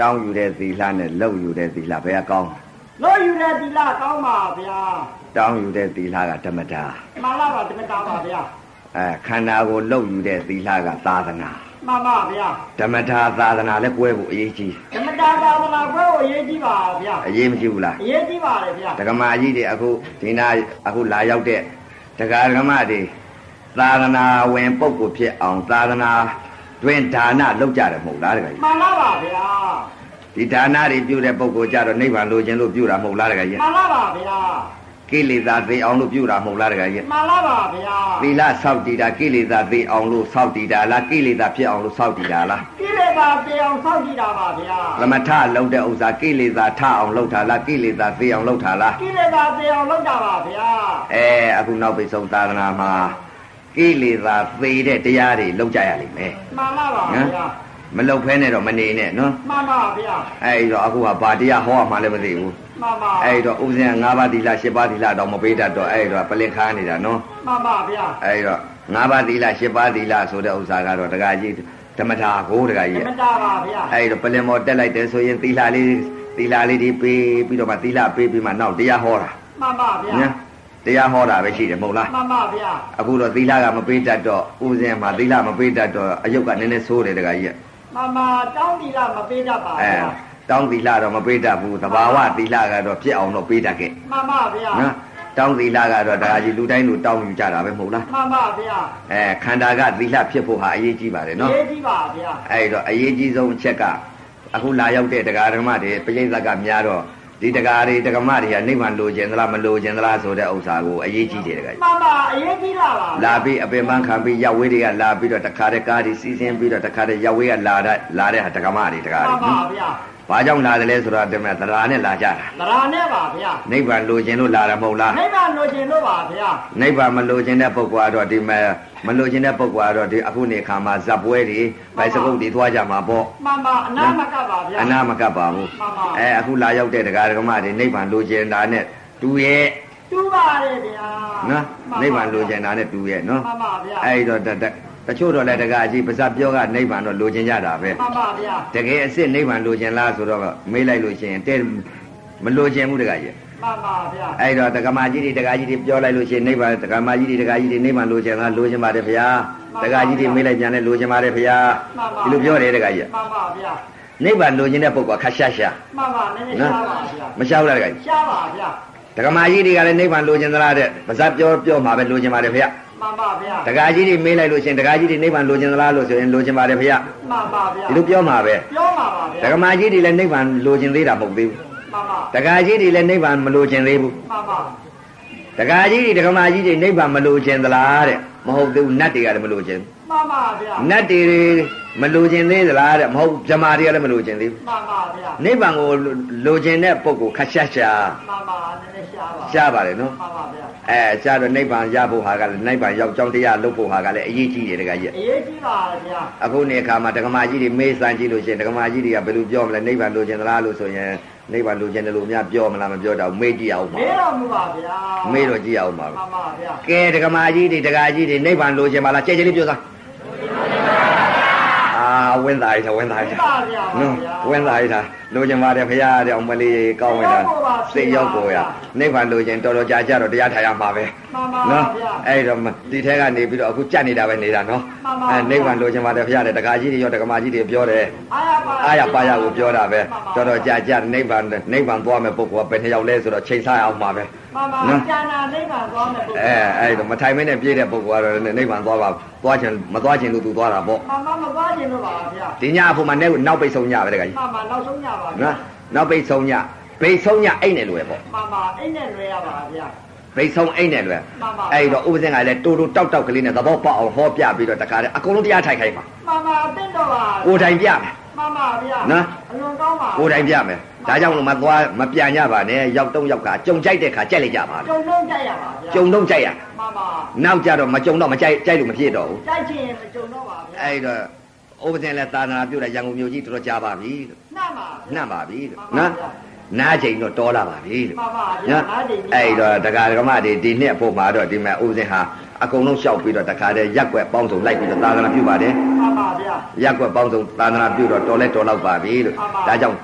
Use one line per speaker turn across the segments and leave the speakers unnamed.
တောင်းယူတဲ့သီလနဲ့လှုပ်ယူတဲ့သီလဘယ်ကကောင်း
လို့ယူတဲ့သီလကောင်းပါဗျာ
တောင်းယူတဲ့သီလကဓမ္မတာ
မှန်လားပါဓမ္မတာပါဗျာ
အဲခန္ဓာကိုလှုပ်ယူတဲ့သီလကသာသနာ
မှန်ပါဗျာ
ဓမ္မတာသာသနာလည်းကွဲဖို့အရေးကြီး
ဓမ္မတာသာသနာဘွဲကိုအရေးကြီးပါဗျာ
အရေးမကြီးဘူးလား
အရေးကြီးပါတယ်ဗျာ
ဒကမာကြီးတွေအခုဒီနာအခုလာရောက်တဲ့ဒကာဒကမတွေသာသနာဝင်ပုဂ္ဂိုလ်ဖြစ်အောင်သာသနာ တွင်ဒါနလုပ်ကြတယ်မဟုတ်လားဒကာကြီး
မှန်လားပါဗျာ
ဒီဒါနတွေပြုတဲ့ပုဂ္ဂိုလ်ကြတော့နိဗ္ဗာန်လိုချင်လို့ပြုတာမဟုတ်လားဒကာကြီး
မှန်လားပါဗျာ
ကိလေသာသိအောင်လို့ပြုတာမဟုတ်လားဒကာကြီး
မှန်လားပါဗျာ
သီလဆောက်တည်တာကိလေသာသိအောင်လို့ဆောက်တည်တာလားကိလေသာဖြစ်အောင်လို့ဆောက်တည်တာလား
ကိလေသာတေအောင်စောင့်ကြည့်တာပါဗျာ
သမထလုံးတဲ့ဥစ္စာကိလေသာထအောင်လုပ်တာလားကိလေသာသိအောင်လုပ်တာလား
ကိလေသာတေအောင်လုပ်တာပါဗျာ
အဲအခုနောက်ပိတ်ဆုံးသာသနာမှာ ကိလေသာသေတဲ့တရားတွေလုပ်ကြရလိမ့်မယ်
မှန်လားပါဗျာ
မလုတ်ဖဲနဲ့တော့မနေနဲ့နော်
မှန်ပါဗျာ
အဲ့တော့အခုကဘာတရားဟောမှလည်းမသိဘူး
မှန်ပါ
အဲ့တော့ဥပဇင်၅ပါးသီလ၈ပါးသီလတော့မပေးတတ်တော့အဲ့တော့ပလင်ခါနေတာနော်
မှန်ပါဗျာ
အဲ့တော့၅ပါးသီလ၈ပါးသီလဆိုတဲ့ဥစ္စာကတော့တက္ကကြီးဓမ္မတာကိုတက္က
ဓ
ကြီး
မ္မတာပါဗျာ
အဲ့တော့ပလင်မော်တက်လိုက်တယ်ဆိုရင်သီလလေးသီလလေးတွေပေးပြီးတော့မှသီလပေးပြီးမှနောက်တရားဟောတာ
မှန်ပါဗျာ
နော် တရားဟောတာပဲရှိတယ်မဟုတ်လား
မှန်ပါဗျာ
အခုတော့သီလကမပေးတတ်တော့ဥပဇင်မှာသီလမပေးတတ်တော့အယုတ်ကနည်းနည်းဆိုးတယ်တက္ကကြီး
မှန်ပါတောင်းတီလာမပေးတတ်ပါ
အဲ
ဗျာ
တောင်းသီလတော့မပေးတတ်ဘူးသဘာဝသီလကတော့ဖြစ်အောင်တော့ပေးတတ်ခဲ့
မှန်ပါဗျာ
နော်တောင်းသီလကတော့ဒါကြီးလူတိုင်းလူတောင်းယူကြတာပဲမဟုတ်လား
မှန်ပါဗျာ
အဲခန္ဓာကသီလဖြစ်ဖို့ဟာအရေးကြီးပါတယ်နော်
ရေးကြည့်ပါဗျာ
အဲ့တော့အရေးကြီးဆုံးအချက်ကအခုလာရောက်တဲ့တရားဓမ္မတွေပြိဿကများတော့ ဒီတရားတွေတရားဓမ္မတွေကနိဗ္ဗာန်လိုချင်သလားမလိုချင်သလားဆိုတဲ့ဥစ္စာကိုအရေးကြီးတယ်တကယ်
မှန်ပါအရေးကြီးလာပါ
လာပြီးအပင်ပန်းခံပြီးရောက်ဝေးတွေကလာပြီးတော့တခါတည်းကားတွေစီးဆင်းပြီးတော့တခါတည်းရောက်ဝေးကလာတဲ့လာတဲ့ဟာဓမ္မတွေတရား
မှ
တွေ
န်ပါဗျာ
ဘာကြောင့်လာတယ်လဲဆိုတော့ဒီမဲ့သရာနဲ့လာကြတာ
သရာနဲ့ပါဗျာ
နိဗ္ဗာန်လိုချင်လို့လာတယ်မဟုတ်လား
နိဗ္ဗာန်လိုချင်လို့ပါဗျာ
နိဗ္ဗာန်မလိုချင်တဲ့ပုဂ္ဂိုလ်ကတော့ဒီမဲ့မလိုချင်တဲ့ပုဂ္ဂိုလ်ကတော့ဒီအခုနေခါမှာဇပ်ပွဲတွေဗိုက်စကုတ်တွေသွားကြမှာပေါ့
မှန်ပါအနာမကပါဗျာ
အနာမကပ်ပါဘူး
မှန်ပါ
အဲအခုလာရောက်တဲ့တရားဓမ္မတွေနိဗ္ဗာန်လိုချင်တာနဲ့တူရဲ့
တူပါတယ်ဗျာ
နော်နိဗ္ဗာန်လိုချင်တာနဲ့တူရဲ့နော်
မှန်ပါဗျာ
အဲဒီတော့ တတတချို့တော့လည်းတကအကြီးပါဇက်ပြောကနိဗ္ဗာန်တော့လိုချင်ကြတာပဲ
မှန်ပါဗျာ
တကယ်အစ်စ်နိဗ္ဗာန်လိုချင်လားဆိုတော့မေးလိုက်လို့ရှိရင်တဲ့မလိုချင်ဘူးတကကြီး
မှန်ပါဗျာ
အဲဒီတော့တက္ကမကြီးတွေတက္ကကြီးတွေပြောလိုက်လို့ရှိရင်နိဗ္ဗာန်တက္ကမကြီးတွေတက္ကကြီးတွေနိဗ္ဗာန်လိုချင်လားလိုချင်ပါတယ်ဗျာတက္ကကြီးတွေမေးလိုက်ပြန်လဲလိုချင်ပါတယ်ဗျာဒီလိုပြောတယ်တက္ကကြီး
မှန်ပါဗျာ
နိဗ္ဗာန်လိုချင်တဲ့ပုဂ္ဂိုလ်ခက်ရှာရှာ
မှန်ပါနည်းနည်းရှားပါဗျာ
မရှာဘူးလားတက္ကကြီး
ရှားပါဗျာ
တက္ကမကြီးတွေကလည်းနိဗ္ဗာန်လိုချင်သလားတဲ့ပါဇက်ပြောပြောမှာပဲလိုချင်ပါတယ်ဗျာ
မှန်ပါဗျာ
တက္ကကြီးတွေမေးလိုက်လို့ရှိရင်တက္ကကြီးတွေနိဗ္ဗာန်လိုချင်သလားလို့ဆိုရင်လိုချင်ပါတယ်ဗျာ
မှန်ပါဗျာ
ဒီလိုပြောမှာပဲ
ပြောပါပါဗျာ
တက္ကမကြီးတွေလည်းနိဗ္ဗာန်လိုချင်သေးတာမဟုတ်သေးဘူး
မှန်ပါ
တက္ကကြီးတွေလည်းနိဗ္ဗာန်မလိုချင်သေးဘူး
မှန်ပါ
တက္ကကြီးတွေတက္ကမကြီးတွေနိဗ္ဗာန်မလိုချင်သလားတဲ့မဟုတ်သေးဘူးနတ်တွေကလည်းမလိုချင်
မှန်ပါဗျာ
နတ်တွေမလိုချင်သေးသလားတဲ့မဟုတ်ဇမာတွေကလည်းမလိုချင်သေးဘူး
မှန်ပါဗျာ
နိဗ္ဗာန်ကိုလိုချင်တဲ့ပုဂ္ဂိုလ်ခက်ရှာရှာ
မှန်ပါနည်းနည်းရှားပါ
ရှားပါတယ်နော်
မှန်ပါဗျာ
အဲရှားတော့နိဗ္ဗာန်ရဖို့ဟာကလည်းနိဗ္ဗာန်ရောက်ကြောင်းတရားလုပ်ဖို့ဟာကလည်းအရေးကြီးတယ်တကကြီး
အရေးကြီးပါဗျာ
အခုနေအခါမှာတက္ကမကြီးတွေမေးစမ်းကြည့်လို့ရှိရင်တက္ကမကြီးတွေကဘယ်လိုပြောမလဲနိဗ္ဗာန်လိုချင်သလားလို့ဆိုရင်နိဗ္ဗာန်လိုချင်တယ်လို့များပြောမလားမပြောတော့မေးကြည့်အောင်ပါ
မေးတော်မူပါဗျာ
မေးတော့ကြည့်အောင်ပါ
မှန်ပါဗျာ
ကဲတက္ကမကြီးတွေတက္ကကြီးတွေနိဗ္ဗာန်လိုချင်ပါလားကြဲကြဲလေးပြောစမ်း အာဝင်းသားရဝင်းသားရ
မှန်ပါဗျာ
နော်ဝင်းသားရလိုချင်ပါတယ်ဖရာတဲ့အောင်မလေးကောင်းဝင်တာစိတ်ရောက်ကိုရနိဗ္ဗာန်လိုချင်တော်တော်ကြာကြာတော့တရားထိုင်ရမှာပဲ
မှန်ပါ
နော်
ဗျာ
အဲ့တော့ဒီထဲကနေပြီးတော့အခုကြက်နေတာပဲနေတာနော်
မှန်ပါ
အဲနိဗ္ဗာန်လိုချင်ပါတယ်ဖရာတဲ့တက္ကကြီးတွေရောတက္ကမကြီးတွေပြောတယ်
အာရပါ
အာရပါရကိုပြောတာပဲ
မှန်ပါ
တော်တော်ကြာကြာနိဗ္ဗာန်နိဗ္ဗာန်သွားမယ်ပုဂ္ဂိုလ်ကဘယ်နှစ်ယောက်လဲဆိုတော့ချိန်ဆအောင်မှာပဲ
မှန်ပါ
နော်
ကျန်တာနိဗ္ဗာန်သွားမယ်ပုဂ္ဂိုလ်
အဲအဲ့တော့မထိုင်မနဲ့ပြည့်တဲ့ပုဂ္ဂိုလ်ကတော့နိဗ္ဗာန်သွားပါသွားချင်မသွားချင်လို့သူသွားတာပေါ့
မှန်ပါမသွားခြင်းလို့ပါဗျာ
ဒီညအဖို့မှာနဲ့နောက်ပိတ်ဆုံးညပဲတကကြီး
မှန်ပါနောက်ဆုံးညပါဗျာ
နော်နောက်ပိတ်ဆုံးညပိတ်ဆုံးညအိတ်နေလို့ပဲပေါ့
မှန်ပါအိတ်နဲ့လွဲရပါဗျာ
ပိတ်ဆုံးအိတ်နေလို့
မှန်ပါ
အဲ့တော့ဥပဇင်ကလည်းတူတူတောက်တောက်ကလေးနဲ့သဘောပေါက်အောင်ဟောပြပြီးတော့တခါတည်းအကုန်လုံးတရားထိုင်ခိုင်းပါ
မှန်ပါအသိတော့ပါ
ကိုယ်တိုင်ပြမယ်
မှန်ပါဗျာ
နော်
အလွန်ကောင်းပါ
ကိုယ်တိုင်ပြမယ်ဒါကြောင့်လို့မသွားမပြန်ကြပါနဲ့ရောက်တုံးရောက်ကကြုံကြိုက်တဲ့ခါကြက်လိုက်ကြပါ
ကြုံလုံးကြိုက်ရပါဗျာ
ကြုံတော့ကြိုက်ရ
မှန်ပါ
နောက်ကြတော့မကြုံတော့မကြိုက်ကြိုက်လို့မဖြစ်တော့ဘူး
ကြိုက်ချင်ရင်မကြုံတော့ပါဗျာ
အဲ့တော့ဥပဇင်လည်းသာသနာပြုတဲ့ရန်ကုန်မြို့ကြီးတော်တော်ကြာပါပြီလို့
နှံ့ပါ
နှံ့ပါပြီလို့
မှန်
နားချိန်တော့တော်လာပါပြီလို့
နော်
အဲ့တော့ဒကာဒကမတွေဒီနှစ်အဖို့မှာတော့ဒီမှာဥစဉ်ဟာအကုန်လုံးလျှောက်ပြီးတော့ဒကာတဲ့ရက်ွက်ပေါင်းစုံလိုက်ပြီးတော့သာသနာပြုပါတယ်
မှန်ပါဗျာ
ရက်ွက်ပေါင်းစုံသာသနာပြုတော့တော်လဲတော်လောက်ပါပြီလို့ဒါကြောင့်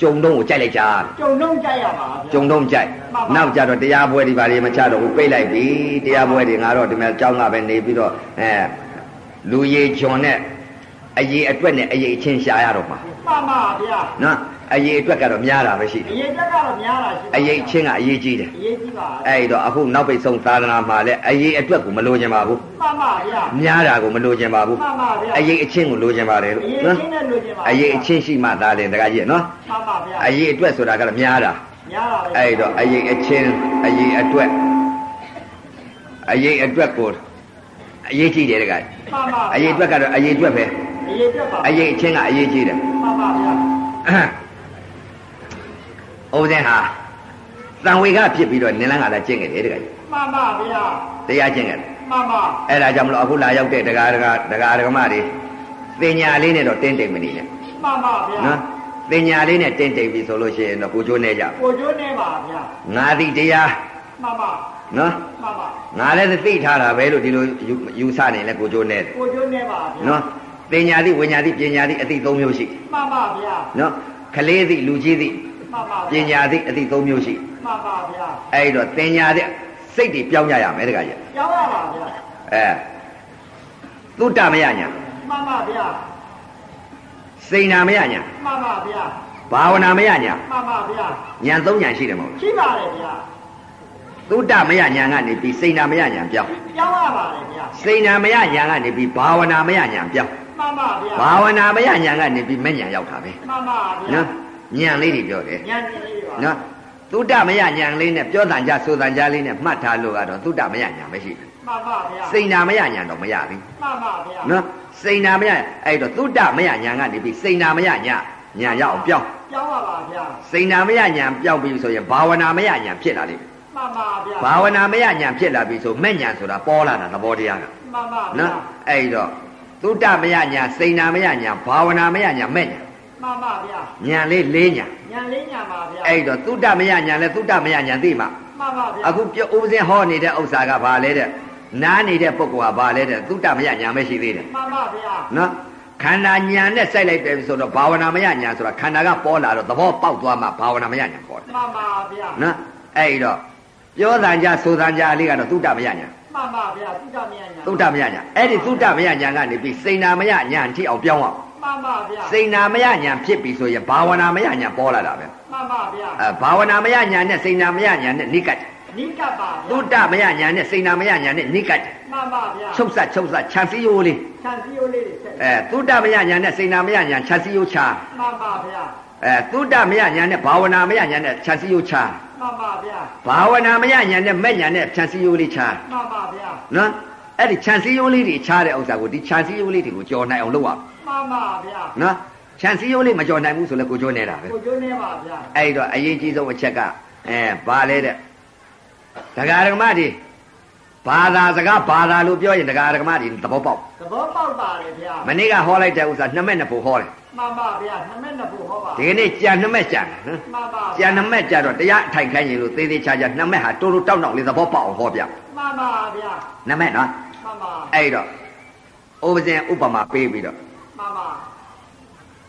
ကြုံတော့ကိုကြိုက်လိုက်ကြ
ကြုံတော့ကြိုက်ရပါဗျာ
ကြုံတော့ကြိုက်
နော
က်ကြတော့တရားပွဲတွေပါလေမချတော့ဘူးပိတ်လိုက်ပြီတရားပွဲတွေငါတော့ဒီမှာကြောင်းကပဲနေပြီးတော့အဲလူရေဂျွန်နဲ့အရေးအတွက်နဲ့အရေးချင်းရှာရတော့မှာ
မှန်ပါဗျာ
နော် အရေးအတွက်ကတော့များတာပဲရှိတယ်
အရေးတက်ကတော့များတာရှိပါ
အရေးအချင်းကအရေးကြီးတယ်
အရေးကြီးပါ
အဲ့တော့အခုနောက်ပိတ်ဆုံးသာသနာမှာလည်းအရေးအတွက်ကိုမလိုချင်ပါဘူး
မှန်ပါဗျာ
များတာကိုမလိုချင်ပါဘူး
မှန်ပါဗျာ
အရေးအချင်းကိုလိုချင်ပါတယ်လို့
အရေး
နော်
ချင်းနဲ့လိုချင်ပါ
အရေးအချင်းရှိမှသာတယ်တကကြီးနော်
မှန်ပါဗျာ
အရေးအတွက်ဆိုတာကတော့များတာ
များတာပဲ
အဲ့တော့အရေးအချင်းအရေးအတွက်အရေးအတွက်ကိုအရေးကြီးတယ်တကကြီး
မှန်ပါ
အရေးအတွက်ကတော့အရေးအတွက်ပဲ
အရေးတက်ပါ
အရေးအချင်းကအရေးကြီးတယ်
မှန်ပါဗျာ
အိုးစင်းဟာတန်ဝေကဖြစ်ပြီးတော့နင်းလန်းကလည်းကျင့်ခဲ့တယ်တကကြီး
မှန်ပါဗျာ
တရားကျင့်ခဲ့တယ်
မှန်ပါ
အဲ့ဒါကြောင့်မလို့အခုလာရောက်တဲ့ဒကာဒကာဒကာဒကမတွေတင်ညာလေးနဲ့တော့တင်းတိမ်မနေနဲ့
မှန်ပါဗျာ
နော်တင်ညာလေးနဲ့တင်းတိမ်ပြီဆိုလို့ရှိရင်တော့ကိုကျိုးနေကြ
ကိုကျိုးနေပါဗျာ
ငါသည်တရား
မှန်ပါ
နော်
မှန်ပါ
ငါလည်းသိထားတာပဲလို့ဒီလိုယူယူဆနေလဲကိုကျိုးနေတယ်
ကိုကျိုးနေပါဗျာ
နော်တင်ညာသည်ဝိညာသည်ပညာသည်အတိသုံးမျိုးရှိ
မှန်ပါဗျာ
နော်ကလေးသည်လူကြီးသည်
မှန် ပါ
ပညာသည်အတိသုံးမျိုးရှိ
မှန်ပါဗျာ
အဲ့တော့တင်ညာသည်စိတ်တွေပြောင်းကြရမယ်တကကြီး
ကြောက်ရပါဗျာ
အဲသုတ္တမယညာ
မှန်ပါဗျာ
စိန်နာမယညာ
မှန်ပါဗျာ
ဘာဝနာမယညာ
မှန်ပါဗျာ
ညာသုံးညာရှိတယ်မဟုတ်လား
ရှိပါတယ်ဗျာ
သုတ္တမယညာကနေပြီးစိန်နာမယညာပြောင်း
ကြောက်ရပါတယ်ဗျာ
စိန်နာမယညာကနေပြီးဘာဝနာမယညာပြောင်း
မှန်ပါဗျာ
ဘာဝနာမယညာကနေပြီးမညာရောက်တာပဲ
မှန်ပါဗျာ
နော် ညာလေးတွေပြောတယ်
ညံနေလေးပါ
နော်သုတ္တမယညာလေးနဲ့ပြောတန်ကြဆိုတန်ကြလေးနဲ့မှတ်ထားလို့ကတော့သုတ္တမယညာမရှိဘူး
မှန်ပါဗျာ
စိန်နာမယညာတော့မရဘူး
မှန်ပါဗျာ
နော်စိန်နာမယအဲ့တော့သုတ္တမယညာကနေပြီးစိန်နာမယညာညာရအောင်ပြောင်း
ကြောက်ရပါဗျာ
စိန်နာမယညာပြောင်းပြီဆိုရင်ဘာဝနာမယညာဖြစ်လာလိမ့်မယ်
မှန်ပါဗျာ
ဘာဝနာမယညာဖြစ်လာပြီဆိုမဲ့ညာဆိုတာပေါ်လာတာသဘောတရားက
မှန်ပါဗျာ
နော်အဲ့တော့သုတ္တမယညာစိန်နာမယညာဘာဝနာမယညာမဲ့ညာ
မှန်ပါဗျာ
ညာလေးလေးညာ
ညံလေးညံပါဗျာ
အဲ့တော့သုတ္တမယညာလဲသုတ္တမယညာသိမှာ
မှန်ပါဗျာ
အခုပြောဥပဇင်းဟောနေတဲ့ဥစ္စာကဘာလဲတဲ့နားနေတဲ့ပုဂ္ဂိုလ်ကဘာလဲတဲ့သုတ္တမယညာမရှိသေးတယ်
မှန်ပါဗျာ
နော်ခန္ဓာညာနဲ့စိုက်လိုက်တယ်ဆိုတော့ဘာဝနာမယညာဆိုတာခန္ဓာကပေါ်လာတော့သဘောပေါက်သွားမှဘာဝနာမယညာပေါ်တယ်
မှန်ပါဗျာ
နော်အဲ့တော့ပြောတန်ကြဆိုတန်ကြလေးကတော့သုတ္တမယညာ
မှန်ပါဗျာသုတမယညာ
သုတ္တမယညာအဲ့ဒီသုတ္တမယညာကနေပြီးစိန်နာမယညာအထိအောင်ပြောင်းအောင်
မှန်ပါဗျာ
စိန်နာမယညာဖြစ်ပြီဆိုရင်ဘာဝနာမယညာပေါ်လာတာပဲ
မှန်ပါဗျာ
အဲဘာဝနာမယညာနဲ့စိန်နာမယညာနဲ့နိကတ်တယ်
နိကပ်ပါဗျာ
သုတ္တမယညာနဲ့စိန်နာမယညာနဲ့နိကတ်တယ်
မှန်ပါဗျာ
ချုပ်ဆက်ချုပ်ဆက်ခြံစည်းရိုးလေး
ခြံစည်းရိုးလေးတွေဆက်
အဲသုတ္တမယညာနဲ့စိန်နာမယညာခြံစည်းရိုးချာ
မှန်ပါဗျာ
အဲသုတ္တမယညာနဲ့ဘာဝနာမယညာနဲ့ခြံစည်းရိုးချာ
မှန်ပါဗျာ
ဘာဝနာမယညာနဲ့မဲ့ညာနဲ့ခြံစည်းရိုးလေးချာ
မှန်ပါဗျာ
နော်အဲ့ဒီခြံစည်းရိုးလေးတွေချားတဲ့ဥစ္စာကိုဒီခြံစည်းရိုးလေးတွေကိုကြော်နိုင်အောင်လုပ်ရအောင်
မှန်ပါဗျာ
နော်ခြံစည်းရိုးလေးမကြော်နိုင်ဘူးဆိုလည်းကိုကြောနေတာပဲ
ကိုကျိုးနေပါဗျာ
အဲ့တော့အရေးကြီးဆုံးအချက်ကအဲဘာလဲတဲ့ဒကာဒကမတွေဘာသာစကားဘာသာလို့ပြောရင်ဒကာဒကမတွေသဘောပေါက်
သဘောပေါက်ပါတယ်ဗျာ
မနေ့ကဟောလိုက်တဲ့ဥစ္စာနှစ်မဲ့နှစ်ဖို့ဟောတယ်
မှန်ပါဗျာနှစ်မက်နှစ်ဖို့ဟောပါ
ဒီကနေ့ကြံနှစ်မဲ့ကြံတယ်နော်
မှန်ပါ
ကြံနှစ်မဲ့ကြတော့တရားအထိုင်ခိုင်းရင်လို့သေးသေးချာချာနှစ်မဲ့ဟာတိုးတိုးတောက်တောက်လေးသဘောပေါက်အောင်ဟောပြ
မှန်ပါဗျာ
နှစ်မဲ့နော်
မှန်ပါ
အဲ့တော့ဥပဇင်ဥပမာပေးပြီးတော့
မှန်ပါ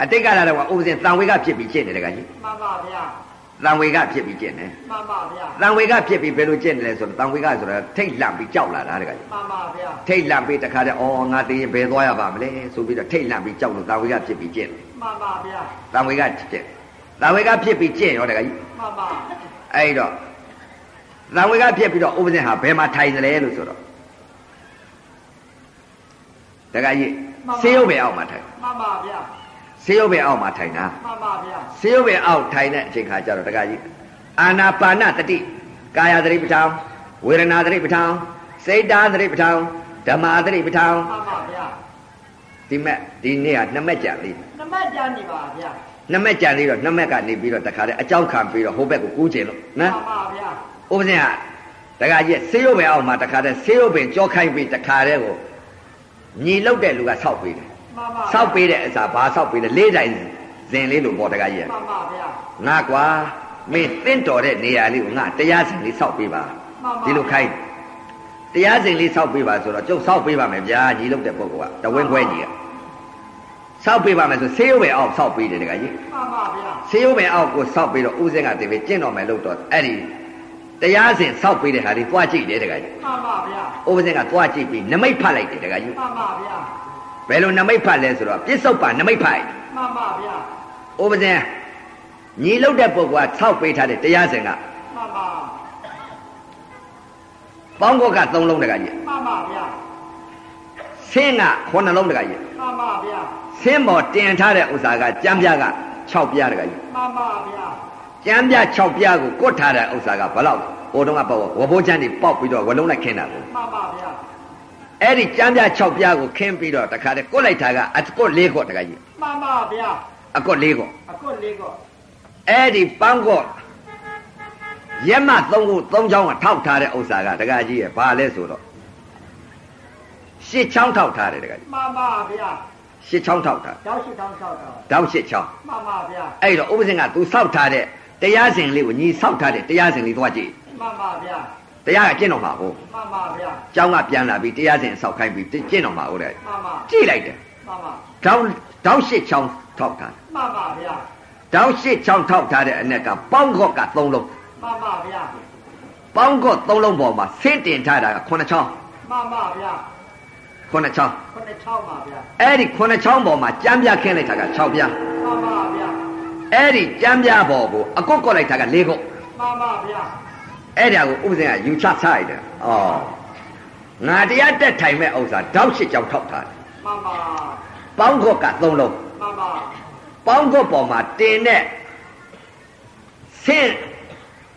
အတိတ်ကလာတော့ဥပဇင်တန်ဝေကဖြစ်ပြီးကျင့်တယ်တကကြီး
မှန်ပါဗျာ
တန်ဝေကဖြစ်ပြီးကျင့်တယ်
မှန်ပါဗျာ
တန်ဝေကဖြစ်ပြီးဘယ်လိုကျင့်တယ်လဲဆိုတော့တန်ဝေကဆိုတာထိတ်လန့်ပြီးကြောက်လာတာတကကြီး
မှန်ပါဗျာ
ထိတ်လန့်ပြီးတခါတည်းအော်ငါတည်ရင်ဘယ်သွားရပါမလဲဆိုပြီးတော့ထိတ်လန့်ပြီးကြောက်လို့တန်ဝေကဖြစ်ပြီးကျင့်တယ်
မှန်ပါဗျာ
တန်ဝေကကျင့်တန်ဝေကဖြစ်ပြီးကျင့်ရောတကကြီး
မှန်ပါ
အဲ့တော့တန်ဝေကဖြစ်ပြီးတော့ဥပဇင်ဟာဘယ်မှာထိုင်သလဲလို့ဆိုတော့တကကြီး ဆေးရုပ်ပဲအောက်မှာထိုင်
မှန်ပါဗျာ
ဆေးရုပ်ပဲအောက်မှာထိုင်တာ
မှန်ပါဗျာ
ဆေးရုပ်ပဲအောက်ထိုင်တဲ့အချိန်ခါကျတော့တကကြီးအာနာပါနတတိကာယသတိပဋ္ဌာန်ဝေဒနာသတိပဋ္ဌာန်စေတာသတိပဋ္ဌာန်ဓမ္မာသတိပဋ္ဌာန်
မှန်ပါဗျာ
ဒီမဲ့ဒီနေ့ကနှစ်မက်ကြံသေး
နှစ်မက်ကြနေပါဗျာ
နှစ်မက်ကြံသေးတော့နှစ်မက်ကနေပြီးတော့တခါတည်းအကြောက်ခံပြီးတော့ဟိုဘက်ကိုကူးကျင်လို့နော်
မှန်ပါဗျာ
ဥပဇင်ကတခါကြီးဆေးရုပ်ပဲအောက်မှာတခါတည်းဆေးရုပ်ပင်ကြောခိုင်းပြီးတခါတည်းကို ညီလောက်တဲ့လူကဆောက်ပေးတယ်
မှန်ပါ
ဆောက်ပေးတဲ့အစားဘာဆောက်ပေးလဲလေးတိုင်ဇင်လေးလို့ပေါ့တခါကြီးက
မှန်ပါဗျာ
ငါကွာမင်းတင့်တော်တဲ့နေရာလေးကိုငါတရားစင်လေးဆောက်ပေးပါ
မှန်ပါ
ဒီလိုခိုင်းတရားစင်လေးဆောက်ပေးပါဆိုတော့ကျုပ်ဆောက်ပေးပါမယ်ဗျာညီလို့တဲ့ပုဂ္ဂိုလ်ကတဝင်းခွဲကြီးကဆောက်ပေးပါမယ်ဆိုဆေးရုံပဲအောက်ဆောက်ပေးတယ်တခါကြီး
မှန်ပါဗျာ
ဆေးရုံပဲအောက်ကိုဆောက်ပြီးတော့ဦးစင်းကတည်းကကျင့်တော်မယ်လို့တော့အဲ့ဒီ တရားစဉ်ဆောက်ပေးတဲ့ဟာတွေတွားကြည့်တယ်တခါကြီး
မှန်ပါဗျာ
ဦးစင်းကတွားကြည့်ပြီးနမိတ်ဖတ်လိုက်တယ်တခါကြီး
မှန်ပါဗျာ
ဘယ်လိုနမိတ်ဖတ်လဲဆိုတော့ပြစ္ဆုတ်ပါနမိတ်ဖတ်
မှန်ပါဗျာ
ဥပဇင်ညီလုတ်တဲ့ပုဂ္ဂိုလ်ကဆောက်ပေးထားတဲ့တရားစဉ်က
မှန်ပါ
ပေါင်းကောက3လုံးတကကြီး
မှန်ပါဗျာ
ဆင်းက9လုံးတကကြီး
မှန်ပါဗျာ
ဆင်းပေါ်တင်ထားတဲ့ဥစ္စာကကြမ်းပြားက6ပြားတကကြီး
မှန်ပါဗျာ
ကြမ်းပြား6ပြားကိုကွတ်ထားတဲ့ဥစ္စာကဘယ်လောက်ဟိုတုန်းကပေါ့ဝဘိုးချမ်းတွေပေါက်ပြီးတော့ဝလုံးလိုက်ခင်းတာကို
မှန်ပါဗျာ
အဲ့ဒီကြမ်းပြား6ပြားကိုခင်းပြီးတော့တခါတည်းကွတ်လိုက်တာကအကွတ်၄ကွတ်တကကြီး
မှန်ပါဗျာ
အကွတ်၄ကွတ်
အခုလေးကော
အဲ့ဒီပန်းကွတ်ရက်မ3ခု3ချောင်းကထောက်ထားတဲ့ဥစ္စာကတကကြီးရဲ့ဘာလဲဆိုတော့ရှစ်ချောင်းထောက်ထားတယ်တကကြီး
မှန်ပါဗျာ
ရှစ်ချောင်းထောက်ထား
ရောက်ရှိတောင်းလျှောက်တော့
တောင်းရှစ်ချောင်း
မှန်ပါဗျာ
အဲ့တော့ဥပဇင်က तू စောက်ထားတဲ့ တရားစဉ်လေးကိုညီစောက်ထားတဲ့တရားစဉ်လေးသွားကြည့်
မှန်ပါဗျာ
တရားကကျင့်တော်မှာကို
မှန်ပါဗျာ
ကျောင်းကပြန်လာပြီးတရားစဉ်စောက်ခိုင်းပြီးကျင့်တော်မှာဟုတ်တယ်
မှန်ပါ
ကြည့်လိုက်တယ်
မှန်ပါ
တောင်းတောင်းရှစ်ချောင်းထောက်ထား
မှန်ပါဗျာ
တောင်းရှစ်ချောင်းထောက်ထားတဲ့အနက်ကပေါင်းခော့က3လုံး
မှန်ပါဗျာ
ပေါင်းခော့3လုံးပေါ်မှာဆင့်တင်ထားတာက9ချောင်း
မှန်ပါဗျာ
9ချောင်း
ခုနှစ်ချောင်းပါဗျာ
အဲ့ဒီ9ချောင်းပေါ်မှာကြမ်းပြခင်းလိုက်တာက6ပြား
မှန်ပါဗျာ
အဲ့ဒီကြမ်းပြပေါ်ကိုအကုတ်ကော့လိုက်တာက4ကုတ်
မှန်ပါဗျာ
အဲ့ဒါကိုဥပဇင်ကယူချချလိုက်တယ်။အော်ငါတရားတက်ထိုင်မဲ့ဥစ္စာတောက်ရှစ်ကြောင်ထောက်ထားတယ်
မှန်ပါ။
ပေါင်းခော့က3လုံး
မှန်ပါ
ပေါင်းခော့ပေါ်မှာတင်တဲ့ဆင်း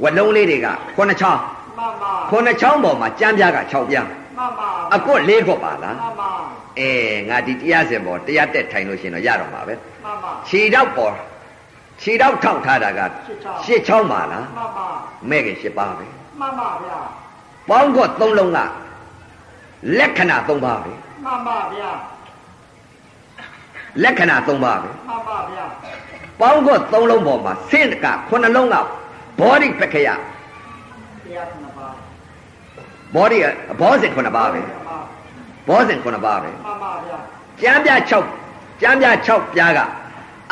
ဝလုံးလေးတွေက9ချောင်း
မှန်ပါ
9ချောင်းပေါ်မှာကြမ်းပြားက6ပြား
မှန်ပါ
အကွတ်4ခော့ပါလား
မှန်ပါ။
အဲငါဒီတရားစင်ပေါ်တရားတက်ထိုင်လို့ရှရင်တော့ရတော့မှာပဲ
မှန်ပါ။
ခြေတော့ပေါ် ခြေတော့ထောက်ထားတာက8ချောင်းပါလား
မှန်ပါ။
မဲ့ခင်8ပါပဲ
မှန်ပါဗျာ။
ပေါင်းခော့3လုံးကလက္ခဏာ3ပါပဲ
မှန်ပါဗျာ
လက္ခဏာ3ပါပဲ
မှန်ပါဗျာ
ပေါင်းကော3လုံးပေါ်မှာဆင့်က9လုံးကဘောဓိပက္ခယ
တရားခုနှစ်ပါး
ဘောဓိဘောဇင်9ပါးပဲ
မှန်ပါ
ဘောဇင်9ပါးပဲ
မှန်ပါဗျာ
ကျမ်းပြ6ကျမ်းပြ6ပြားက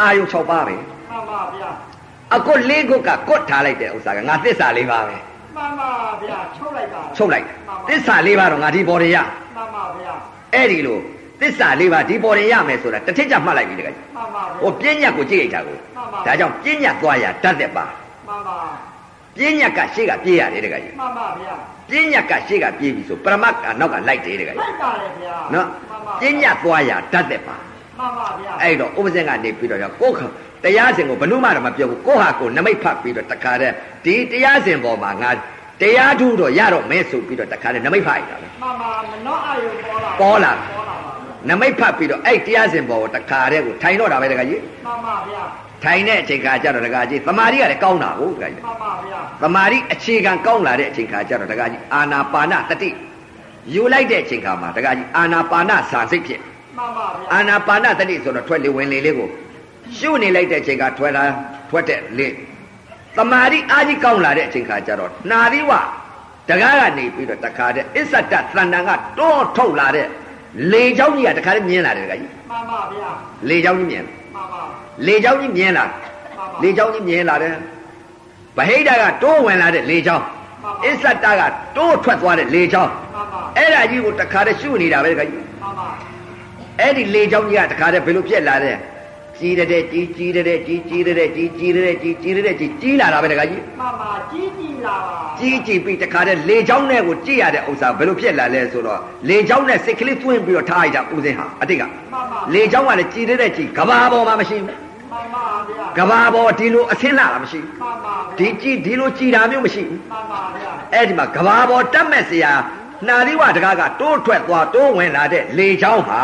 အာယု6ပါးပဲ
မှန်ပါ ဗျာ
အကွတ်၄ခုကကွတ်ထားလိုက်တဲ့ဥစ္စာကငါသစ္စာ၄ပါးပဲ
မှန်ပါဗျာချုပ်လိုက်တာ
ချုပ်လိုက်သစ္စာ၄ပါးတော့ငါဒီဘော်ရရ
မှန်ပါဗျာ
အဲ့ဒီလိုသစ္စာ၄ပါးဒီဘော်ရရမယ်ဆိုတာတစ်ထစ်ကြမှတ်လိုက်ပြီတကယ်
မှန်ပါဗျာ
ဟိုပြဉ္ညတ်ကိုကြည့်လိုက်တာကိုဒါကြောင့်ပြဉ္ညတ်သွားရတတ်တဲ့ပါ
မှန်ပါ
ပြဉ္ညတ်ကရှေ့ကပြေးရတယ်တကယ်
မှန်ပါဗျာ
ပြဉ္ညတ်ကရှေ့ကပြေးပြီဆိုပရမတ်ကနောက်ကလိုက်တယ်တကယ်
လိုက်ပါလေဗျာ
နော်
မှန်ပါ
ပညာသွားရတတ်တဲ့ပါ
မှန်ပါဗျာ
အဲ့တော့ဥပဇင်ကနေပြီးတော့ကိုယ်ခ တရားစဉ်ကိုဘယ်နှမှတော့မပြောဘူးကိုယ့်ဟာကိုယ်နမိတ်ဖတ်ပြီးတော့တခါတည်းဒီတရားစဉ်ပေါ်မှာငါတရားထုတော့ရတော့မဲဆိုပြီးတော့တခါတည်းနမိတ်ဖတ်ရတာပဲ
မှန်ပါမနှောအာယုပေါ်လာ
ပေါ်လာ
ပေါ်လာပါဗျာ
နမိတ်ဖတ်ပြီးတော့အဲ့တရားစဉ်ပေါ်ကိုတခါတည်းကိုထိုင်တော့တာပဲတခါကြီး
မှန်ပါဗျာ
ထိုင်တဲ့အချိန်ခါကျတော့တခါကြီးသမာဓိကလည်းကောင်းတာကိုတခါကြီး
မှန်ပါဗျာ
သမာဓိအခြေခံကောင်းလာတဲ့အချိန်ခါကျတော့တခါကြီးအာနာပါနတတိယူလိုက်တဲ့အချိန်ခါမှာတခါကြီးအာနာပါနစာစိတ်ဖြစ်
မှန်ပါဗျာ
အာနာပါနတတိဆိုတော့ထွက်လေဝင်လေလေးကို ရှုနေလိုက်တဲ့အချိန်ကထွက်လာထွက်တဲ့လေတမာရီအာကြီးကောင်းလာတဲ့အချိန်ခါကျတော့နာရီဝတကားကနေပြီးတော့တခါတဲ့အစ္ဆတတန်တန်ကတောထုတ်လာတဲ့လေเจ้าကြီးကတခါတည်းမြင်လာတယ်တခါကြီး
မှန်ပါဗျာ
လေเจ้าကြီးမြင်
မှန်ပါ
လေเจ้าကြီးမြင်လာ
မှန်ပါ
လေเจ้าကြီးမြင်လာတယ်ဗဟိတကတိုးဝင်လာတဲ့လေเจ้าအစ္ဆတကတိုးထွက်သွားတဲ့လေเจ้า
မှန်ပါ
အဲ့ဒါကြီးကိုတခါတည်းရှုနေတာပဲတခါကြီး
မှန်ပါ
အဲ့ဒီလေချောင်းကြီးကတခါတည်းဘယ်လိုဖြစ်လာတဲ့ ကြီးတဲ့ကြီးကြီးတဲ့ကြီးကြီးတဲ့ကြီးကြီးတဲ့ကြီးကြီးတဲ့ကြီးကြီးလာတာပဲတခါကြီး
မှန်ပါကြီးကြီးလာပါ
ကြီးကြီးပြီးတခါတည်းလေချောင်းနဲ့ကိုကြည့်ရတဲ့ဥစ္စာဘယ်လိုဖြစ်လာလဲဆိုတော့လေချောင်းနဲ့စိတ်ကလေးသွင်းပြီးတော့ထားလိုက်တာဦးစင်းဟာအတိတ်က
မှန်ပါ
လေချောင်းကလည်းကြီးတဲ့ကြီးကဘာပေါ်မှာမရှိဘူး
မှန်ပါဗျာ
ကဘာပေါ်ဒီလိုအဆင်းလာတာမရှိဘူး
မှန်ပါဗျာ
ဒီကြီးဒီလိုကြီးတာမျိုးမရှိဘူး
မှန်ပါဗျာ
အဲ့ဒီမှာကဘာပေါ်တက်မဲ့စရာ နာသီဝတကားကတိုးထွက်သွားတိုးဝင်လာတဲ့လေချောင်းဟာ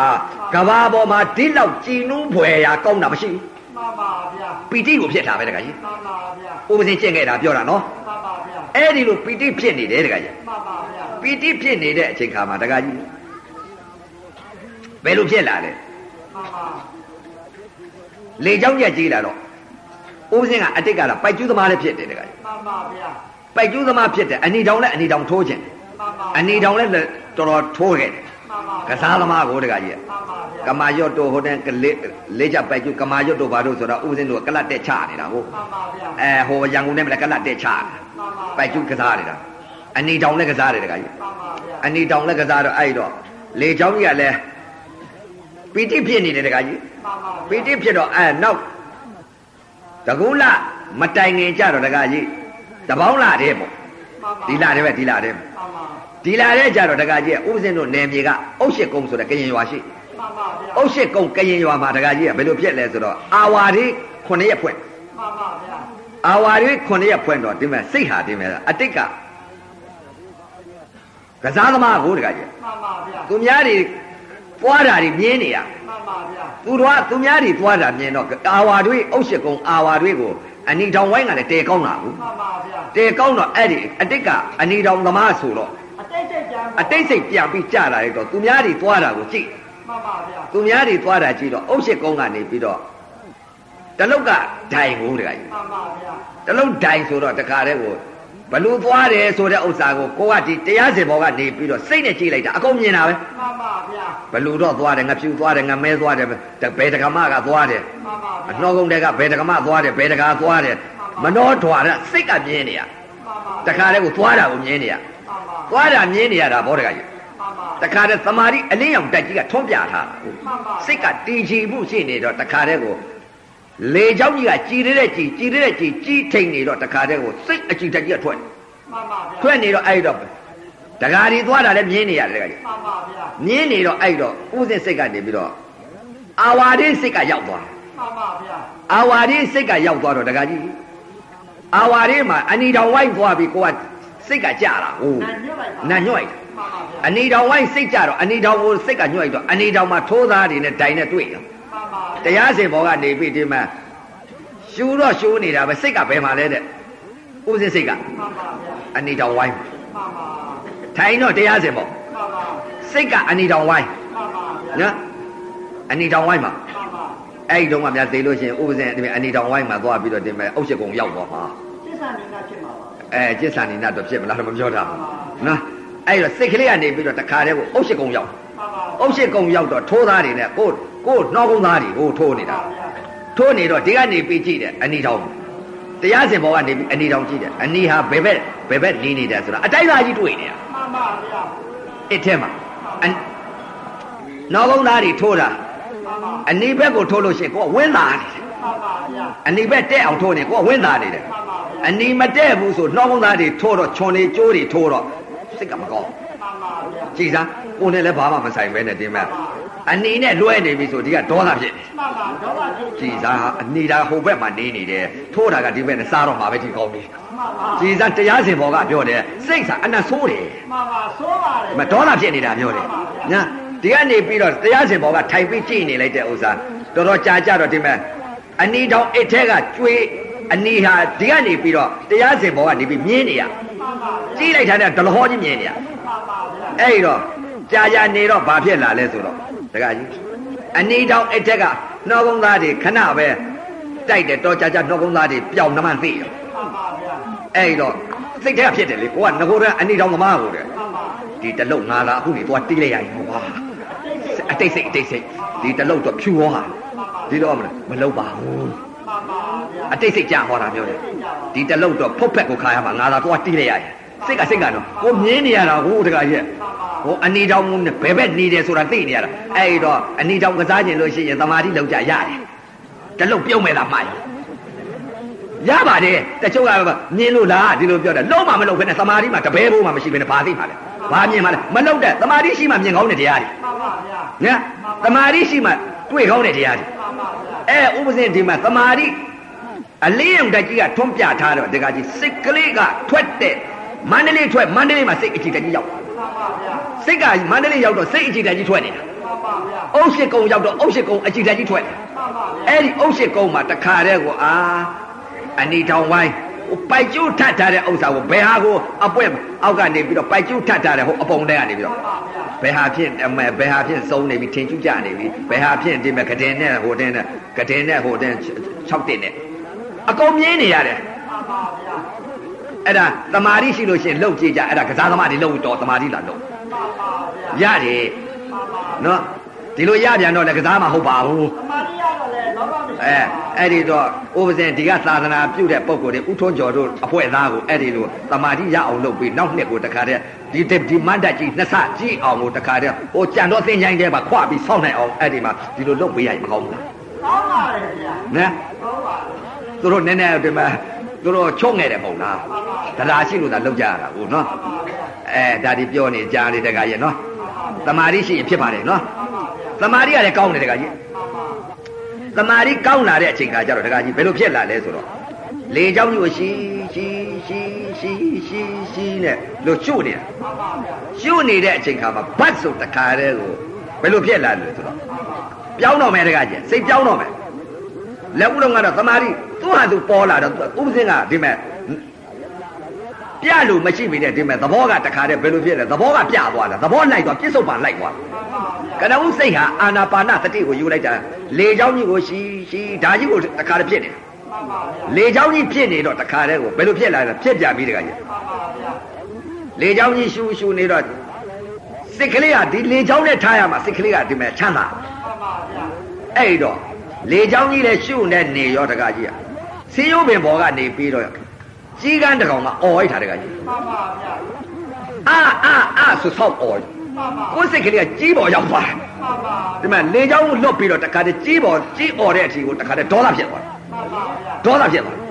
ကဘာပေါ်မှာဒီလောက်ကြည်နူးဖွယ်ရာကောင်းတာမရှိဘူး
မှန်ပါဗျာ
ပီတိကိုဖြစ်တာပဲတခါကြီး
မှန်ပါဗျာ
ဥပဇင်ကျင့်ခဲ့တာပြောတာနော်
မှန်ပါဗျာ
အဲ့ဒီလိုပီတိဖြစ်နေတယ်တခါကြီး
မှန်ပါဗျာ
ပီတိဖြစ်နေတဲ့အချိန်ခါမှာတခါကြီးဘယ်လိုဖြစ်လာလဲ
မှန်ပါ
လေချောင်းရက်ကြီးလာတော့ဥပဇင်ကအတိတ်ကလာပိုက်ကျူးသမားလည်းဖြစ်တယ်တခါကြီး
မှန်ပါဗျာ
ပိုက်ကျူးသမားဖြစ်တယ်အနီတောင်လည်းအနီတောင်ထိုးခြင်း
မှန်ပါ
အနီတောင်လည်းတော်တော်ထိုးခဲ့တယ်
မှန်
ကစားသမားကိုတကကြီး
မှန်ပါဗျာ
ကမာရွတ်တို့ဟိုတဲ့ကလေးလေးချက်ပိုက်ကျကမာရွတ်တို့ဘာလို့ဆိုတော့ဥစဉ်တို့ကလတ်တက်ချနေတာဟုတ်
မှန်ပါဗျာ
အဲဟိုရန်ကုန်နဲ့မလဲကလတ်တက်ချတာ
မှန်ပါ
ပိုက်ကျကစားနေတာအနီတောင်လည်းကစားတယ်တကကြီး
မှန်ပါဗျာ
အနီတောင်လည်းကစားတော့အဲ့တော့လေချောင်းကြီးကလည်းပီတိဖြစ်နေတယ်တကကြီး
မှန်ပါ
ပီတိဖြစ်တော့အဲနောက်တကူလမတိုင်ငင်ကြတော့တကကြီးတပေါင်းလာတယ်ပေါ့
မှန်ပါ
ဒီလာတယ်ပဲဒီလာတယ်
မှန်ပါ
ဒီလာတဲ့ကြတော့တကကြီးဥစဉ်တို့နယ်မြေကအုတ်ရှိကုန်းဆိုတဲ့ကရင်ရွာရှိ
မှန်ပါဗျာ
အုတ်ရှိကုန်းကရင်ရွာမှာတကကြီးကဘယ်လိုဖြစ်လဲဆိုတော့အာဝါရီ9ရက်ဖွင့်
မှန်ပါဗျာ
အာဝါရီ9ရက်ဖွင့်တော့ဒီမဲ့စိတ်ဟာဒီမဲ့အတိတ်ကကစားသမားကိုတကကြီး
မှန်ပါဗျာ
သူများတွေပွားတာတွေမြင်းနေရ
မှန်ပါဗျာ
သူတို့ကသူများတွေပွားတာမြင်တော့အာဝါတွေအုတ်ရှိကုန်းအာဝါတွေကို အနီတောင်ဝိုင်းကလည်းတဲကောင်းတာဘူး
မှန်ပါဗျာ
တဲကောင်းတော့အဲ့ဒီအတိတ်ကအနီတောင်သမားဆိုတော့
အတိတ်စိတ်ကြမ်း
အတိတ်စိတ်ပြန်ပြီးကြလာလိုက်တော့သူများတွေသွားတာကိုကြည့်
မှန်ပါဗျာ
သူများတွေသွားတာကြည့်တော့အုတ်ရှိကုန်းကနေပြီးတော့တလုတ်ကဒိုင်ကိုတကကြီး
မှန်ပါဗျာ
တလုံးဒိုင်ဆိုတော့တခါတည်းကို ဘလူသွားတယ်ဆိုတဲ့ဥစ္စာကိုကိုကဒီတရားစင်ဘောကနေပြီးတော့စိတ်နဲ့ကြည့်လိုက်တာအကုန်မြင်တာပဲ
မှန်ပါဗျာ
ဘလူတော့သွားတယ်ငဖြူသွားတယ်ငမဲသွားတယ်ဘယ်တကမကသွားတယ်
မှန်ပါ
အ
ဗျာ
နှောကုန်းတဲကဘယ်တကမသွားတယ်ဘယ်တကာသွားတယ်မနှောထွာတဲ့စိတ်ကမြင်နေရ
မှန်ပါ
တခါတည်းကိုသွားတာကိုမြင်နေရ
မှန်ပါ
သွားတာမြင်နေရတာဘောတကကြီး
မှန်ပါ
တခါတည်းသမာဓိအလင်းရောင်တက်ကြီးကထွန်းပြထားတာကို
မှန်ပါ
စိတ်ကတည်ကြည်မှုရှိနေတော့တခါတည်းကို လေเจ้าကြီးကကြည်ရတဲ့ကြည်ကြည်ရတဲ့ကြည်ကြီးထိန်နေတော့တခါတည်းကိုစိတ်အကြည်တက်ကြီးကထွက်တယ်
မှန်ပါဗျာ
ထွက်နေတော့အဲ့တော့တကားဒီသွားတာလည်းမြင်းနေရတယ်တကားကြီး
မှန်ပါဗျာ
မြင်းနေတော့အဲ့တော့ဥစဉ်စိတ်ကနေပြီးတော့အာဝါဒိစိတ်ကရောက်သွားတယ်
မှန်ပါဗျာ
အာဝါဒိစိတ်ကရောက်သွားတော့တကားကြီးအာဝါဒိမှာအနီတောင်ဝိုင်းသွားပြီးကိုကစိတ်ကကြတာဟို
နာညွတ်လိုက်ပါ
နာညွတ်လိုက်
မှန်ပါဗျာ
အနီတောင်ဝိုင်းစိတ်ကြတော့အနီတောင်ကိုစိတ်ကညွတ်လိုက်တော့အနီတောင်မှာထိုးသားတွေနဲ့ဒိုင်နဲ့တွေ့တယ်
မှန်ပါ
တရားစင်ဘောကနေပြီးဒီမှာရှူတော့ရှူနေတာပဲစိတ်ကဘယ်မှာလဲတဲ့ဥစဉ်စိတ်က
မှန်ပါဗျာ
အနီတောင်ဝိုင်း
မှန်ပါ
ထိုင်တော့တရားစင်ဘော
မှန်ပါ
စိတ်ကအနီတောင်ဝိုင်း
မှန်ပါဗျာ
နော်အနီတောင်ဝိုင်းမှာ
မှန်ပါ
အဲ့ဒီတုန်းကများသိလို့ရှိရင်ဥပဇင်ဒီအနီတောင်ဝိုင်းမှာသွားပြီးတော့ဒီမဲ့အုတ်ချက်ကုံရောက်သွားမှာ
စိတ်ဆန်နေတာဖြစ်မှာပါ
အဲကျစ်ဆန်နေတော့ဖြစ်မလားတော့မပြောတာနော်အဲ့တော့စိတ်ကလေးကနေပြီးတော့တခါတည်းကိုအုတ်ချက်ကုံရောက်
မှန်ပါ
အုတ်ချက်ကုံရောက်တော့ထိုးသားတွေနဲ့ကို ကိုနှောကုန်းသားတွေကိုထိုးနေတာထိုးနေတော့ဒီကနေပြီးကြည့်တယ်အနီတောင်တရားစင်ဘောကနေပြီးအနီတောင်ကြည့်တယ်အနီဟာဘယ်ဘက်ဘယ်ဘက်နေနေတယ်ဆိုတာအတိုက်သားကြီးတွေ့နေတာ
မှန်ပါဗျာ
အစ်ထဲမှာအနှောကုန်းသားတွေထိုးတာ
မှန်ပါ
အနီဘက်ကိုထိုးလို့ရှိရင်ကိုကဝင်းသားနေတယ်
မှန်ပါဗျာ
အနီဘက်တက်အောင်ထိုးနေကိုကဝင်းသားနေတယ်
မှန်ပါဗျာ
အနီမတက်ဘူးဆိုနှောကုန်းသားတွေထိုးတော့ခြုံနေကျိုးတွေထိုးတော့စိတ်ကမကောင်း
မှန်ပါဗျာ
ကြည်စားကိုနဲ့လည်းဘာမှမဆိုင်ပဲနဲ့တင်မဲ့ အနီနဲ့လွှဲနေပြီဆိုဒီကဒေါသဖြစ်နေ
မှန်ပါတော့ပါဖြစ်
ကြည်စားအနီတာဟိုဘက်မှာနေနေတယ်ထိုးတာကဒီဘက်နဲ့စားတော့မှာပဲဒီကောင်းနေ
မှန်ပါ
ကြည်စားတရားစင်ဘောကပြောတယ်စိတ်စားအနတ်ဆိုးတယ်
မှန်ပါဆိုးပါတယ်
မဒေါသဖြစ်နေတာပြောတယ်ညာဒီကနေပြီးတော့တရားစင်ဘောကထိုင်ပြီးကြည်နေလိုက်တဲ့ဥစ္စာတော်တော်ကြာကြတော့ဒီမဲ့အနီတောင်အစ်ထဲကကျွေးအနီဟာဒီကနေပြီးတော့တရားစင်ဘောကနေပြီးမြင်းနေရ
မှန်ပါဗျာ
ကြည်လိုက်တာနဲ့ဒလဟောကြီးမြင်နေရ
မှန်ပါဗျာ
အဲ့တော့ကြာကြာနေတော့ဘာဖြစ်လာလဲဆိုတော့ တခါကြီးအနီတောင်အထက်ကနှောကုန်းသားတွေခဏပဲတိုက်တယ်တော့ကြာကြာနှောကုန်းသားတွေပျောက်နှမသိရော
မှန်ပါဗျာ
အဲ့တော့စိတ်ထဲကဖြစ်တယ်လေကိုကငကိုတဲ့အနီတောင်သမားကိုတဲ့
မှန်ပါ
ဒီတလုတ်ငါလာအခုနေသွားတီးလိုက်ရရင်ကွာအတိတ်စိတ်အတိတ်စိတ်ဒီတလုတ်တော့ဖြူဟောဟာဒီတော့မလားမလုတ်ပါဘူး
မှန်ပါဗျာ
အတိတ်စိတ်ကြာဟောတာပြောတယ်ဒီတလုတ်တော့ဖုတ်ဖက်ကိုခါရမှာငါလာသွားတီးလိုက်ရရင် စိတ်ကစိတ်ကတော့ကိုမြင်းနေရတာဟိုတခါကြီးဟိုအနီတောင်နဲ့ဘယ်ဘက်နေတယ်ဆိုတာသိနေရတာအဲ့တော့အနီတောင်ကစားခြင်းလို့ရှိရင်သမာဓိလောက်ကြရတယ်တလုတ်ပြုံးမဲ့လားမှားရရပါတယ်တချို့ကမြင်လို့လားဒီလိုပြောတယ်လုံးမမလုံးဖ ೇನೆ သမာဓိမှာတပဲဘိုးမှမရှိဘဲနဲ့ဘာသိမှာလဲဘာမြင်မှာလဲမလုံးတဲ့သမာဓိရှိမှမြင်ကောင်းတဲ့တရားတွေ
မှန်ပါဗျာ
နော်သမာဓိရှိမှတွေ့ကောင်းတဲ့တရားတွေ
မှန်ပါဗျာ
အဲဥပဇင်ဒီမှာသမာဓိအလင်းရောင်တက်ကြီးကထွန်းပြထားတော့တကကြီးစိတ်ကလေးကထွက်တဲ့ မန္တလေးထွက်မန္တလေးမှာစိတ်အကြည့်တက်ကြီးရောက်
မှန်ပါဗျာ
စိတ်ကမန္တလေးရောက်တော့စိတ်အကြည့်တက်ကြီးထွက်နေတာ
မှန်ပါဗျာ
အုတ်ရှိကုံရောက်တော့အုတ်ရှိကုံအကြည့်တက်ကြီးထွက်တယ်
မှန်ပါဗျာ
အဲ့ဒီအုတ်ရှိကုံမှာတခါတည်းကိုအာအနီတောင်ဝိုင်းဟိုပိုက်ကျိုးထပ်ထားတဲ့ဥစ္စာကိုဘယ်ဟာကိုအပွက်အောက်ကနေပြီးတော့ပိုက်ကျိုးထပ်ထားတဲ့ဟိုအပုံတဲကနေပြီးတော့
မှန်ပါဗျာ
ဘယ်ဟာဖြင့်အမဲဘယ်ဟာဖြင့်စုံနေပြီထင်ကျူးကြနေပြီဘယ်ဟာဖြင့်ဒီမဲ့ကတင်နဲ့ဟိုတင်နဲ့ကတင်နဲ့ဟိုတင်6တင်နဲ့အကုန်မြင်နေရတယ်
မှန်ပါဗျာ
အဲ့ဒါတမာတိရှိလို့ရှိရင်လှုပ်ကြည့်ကြအဲ့ဒါကစားသမားတွေလှုပ်တော့တမာတိလာလှုပ်
မှန်ပါဗျာ
ရတယ်
မှန်
နော်ဒီလိုရပြန်တော့လည်းကစားမှာဟုတ်ပါဘူး
သမာဓိရတော့လေလောဘမရှိ
အဲအဲ့ဒီတော့ဥပဇင်ဒီကသာသနာပြုတဲ့ပုံကိုယ်တွေဥထုံးကျော်တို့အဖွဲ့သားကိုအဲ့ဒီလိုတမာတိရအောင်လုပ်ပြီးနောက်နှစ်ကိုတခါတည်းဒီဒီမန္တကြီးနှစ်ဆကြည့်အောင်ကိုတခါတည်းဟိုကြံတော့သင်ချိုင်းတဲမှာခွပြီးစောင့်နိုင်အောင်အဲ့ဒီမှာဒီလိုလုပ်ပေးရရင်မကောင်းဘူးလား
ကောင်းပါလေဗျာ
နော်
ကောင်းပါလေ
သူတို့နည်းနည်းဒီမှာ သူတို့ချုပ်ငယ်တယ်မဟုတ်လားတရားရှိလို့သာလုပ်ကြရတာဟုတ်နော်အဲဒါဒီပြောနေကြားနေတခါရဲ့နော်တမာတိရှိရင်ဖြစ်ပါတယ်နော်တမာတိကလည်းကောင်းတယ်တခါကြီးတမာတိကောင်းလာတဲ့အချိန်ခါကျတော့တခါကြီးဘယ်လိုဖြစ်လာလဲဆိုတော့လေเจ้าညိုရှိရှိရှိရှိရှိရှိနဲ့လို့ကျွတ်နေတာကျွတ်နေတဲ့အချိန်ခါမှာဘတ်ဆိုတခါတည်းကိုဘယ်လိုဖြစ်လာလဲဆိုတော့ပြောင်းတော့မယ်တခါကြီးစိတ်ပြောင်းတော့မယ် လက်ဦးတော့ကတော့သမာဓိသူ့ဟာသူပေါ်လာတော့ဥပစင်းကဒီမဲ့ပြလို့မရှိပြီတဲ့ဒီမဲ့သဘောကတခါတည်းဘယ်လိုဖြစ်လဲသဘောကပြသွားတာသဘောလိုက်သွားပြစ္ဆုတ်ပါလိုက်သွားကနဦးစိတ်ဟာအာနာပါနတတိကိုယူလိုက်တာလေเจ้าကြီးကိုရှိရှိဓာကြီးကိုတခါတည်းဖြစ်နေလေเจ้าကြီးဖြစ်နေတော့တခါတည်းကိုဘယ်လိုဖြစ်လာလဲဖြစ်ပြပြီးတခါကြီးလေเจ้าကြီးရှူရှူနေတော့စိတ်ကလေးကဒီလေเจ้าနဲ့ထားရမှာစိတ်ကလေးကဒီမဲ့ချမ်းသာ အဲ့တော့ လေချောင်းကြီးလည်းရှုနဲ့နေရောတကကြီးอ่ะစီယိုးပင်ဘောကနေပြီးတော့ကြီးကန်းတကောင်ကអော်လိုက်တာတကကြီး
မှန်ပါဗျာ
အာအာအာဆိုဆောက်អော်
မှန်ပါ
ကိုယ်စိတ်ကလေးကကြီးပေါ်ရောက်သွားတယ်
မှန်ပါ
ဒီမှာလေချောင်းကိုလွတ်ပြီးတော့တခါတည်းကြီးပေါ်ကြီးអော်တဲ့အချိန်ကိုတခါတည်းဒေါသဖြစ်သွားတယ်
မှန်ပါဗျာ
ဒေါသဖြစ်သွားတယ်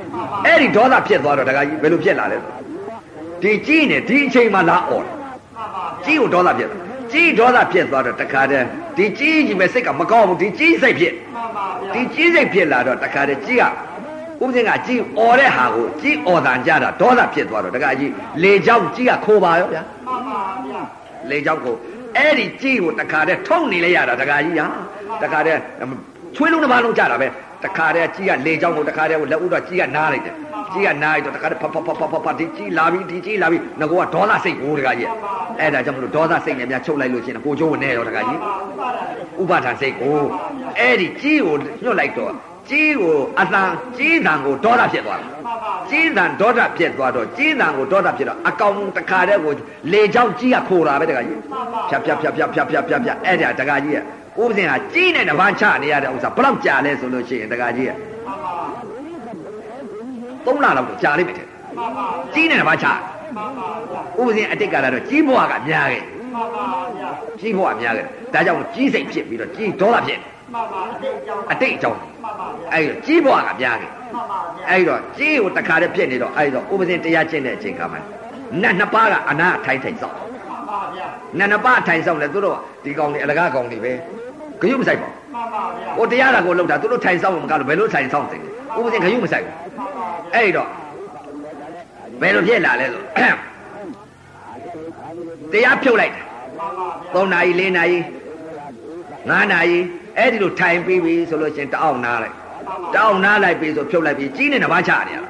အဲ့ဒီဒေါသဖြစ်သွားတော့တကကြီးဘယ်လိုဖြစ်လာလဲဆိုဒီကြီးနေဒီအချိန်မှလာអော်တယ်
မှန်ပါဗျာ
ကြီးကိုဒေါသဖြစ်သွား ကြီးဒေါသဖြစ်သွားတော့တခါတည်းဒီကြီးကြီးပဲစိတ်ကမကောင်းဘူးဒီကြီးစိတ်ဖြစ်
မှန်ပါဗျာ
ဒီကြီးစိတ်ဖြစ်လာတော့တခါတည်းကြီးကဥပဇင်းကကြီးអော်တဲ့ဟာကိုကြီးអော်တန်ကြတာဒေါသဖြစ်သွားတော့တခါကြီးလေချောင်းကြီးကခိုးပါရောဗျာ
မှန်ပါဗျာ
လေချောင်းကိုအဲ့ဒီကြီးကိုတခါတည်းထုံနေလိုက်ရတာတခါကြီးဟာတခါတည်းချွေးလုံးတစ်ပါးလုံးကြတာပဲတခါတည်းကြီးကလေချောင်းကိုတခါတည်းလက်ဥတော့ကြီးကနားလိုက်တယ် ကြီးကနားလိုက်တော့တခါတည်းဖဖဖဖဖဖဒီကြီးလာပြီဒီကြီးလာပြီငကောကဒေါသစိတ်ကိုတခါကြီးအဲ့ဒါကြောင့်မလို့ဒေါသစိတ်နဲ့များချုပ်လိုက်လို့ရှိရင်ကိုကျိုးဝင်နေရောတခါကြီးဥပါဒံစိတ်ကိုအဲ့ဒီကြီးကိုညှွတ်လိုက်တော့ကြီးကိုအတန်ကြီးတန်ကိုဒေါသဖြစ်သွားတယ်ကြီးတန်ဒေါသဖြစ်သွားတော့ကြီးတန်ကိုဒေါသဖြစ်တော့အကောင်တခါတည်းကိုလေချောင်းကြီးကခိုးတာပဲတခါကြီးဖြတ်ဖြတ်ဖြတ်ဖြတ်ဖြတ်ဖြတ်ဖြတ်ဖြတ်အဲ့ဒါတခါကြီးကဥပဇင်ကကြီးနဲ့တပန်းချနေရတဲ့ဥစ္စာဘယ်တော့ကြာလဲဆိုလို့ရှိရင်တခါကြီးက သုံးလလောက်တော့ကြာလိမ့်မယ်တဲ့ကြီးနဲ့တပန်းချဥပဇင်အတိတ်ကလာတော့ကြီးဘွားကများခဲ့
မှန်ပါဗျာ
ကြီးဘွားကများခဲ့ဒါကြောင့်ကြီးစိတ်ဖြစ်ပြီးတော့ကြီးဒေါသဖြစ်
မှန်ပါအတိတ်ကြောင့်
အတိတ်အကြောင်း
မှန်ပါဗျာ
အဲ့တော့ကြီးဘွားကများခဲ့
မှန်ပါဗျာ
အဲ့တော့ကြီးကိုတခါတည်းဖြစ်နေတော့အဲ့တော့ဥပဇင်တရားကျင့်တဲ့အချိန်ခါမှာနတ်နှစ်ပါးကအနာထိုင်ထိုင်ဆောင်
မှန်ပါဗျာ
နတ်နှစ်ပါးထိုင်ဆောင်လဲသူတို့ဒီကောင်တွေအလကားကောင်တွေပဲဂယုမဆိုင်ပါ
မှန်ပါဗျာ
ဘူးဟိုတရားတာကိုလောက်တာသူတို့ထိုင်ဆောင်မကလို့ဘယ်လိုထိုင်ဆောင်တယ်ဥပဇင်ဂယုမဆိုင်ဘူး အဲ့တော့ဘယ်လိုဖြစ်လာလဲဆိုတရားဖြုတ်လိုက်တယ်3နာရီ4နာရီ9နာရီအဲ့ဒီလိုထိုင်ပြီးပြီဆိုလို့ရှင်တအောင်နားလိုက်တအောင်နားလိုက်ပြီဆိုဖြုတ်လိုက်ပြီကြီးနေတပါးချနေရတာ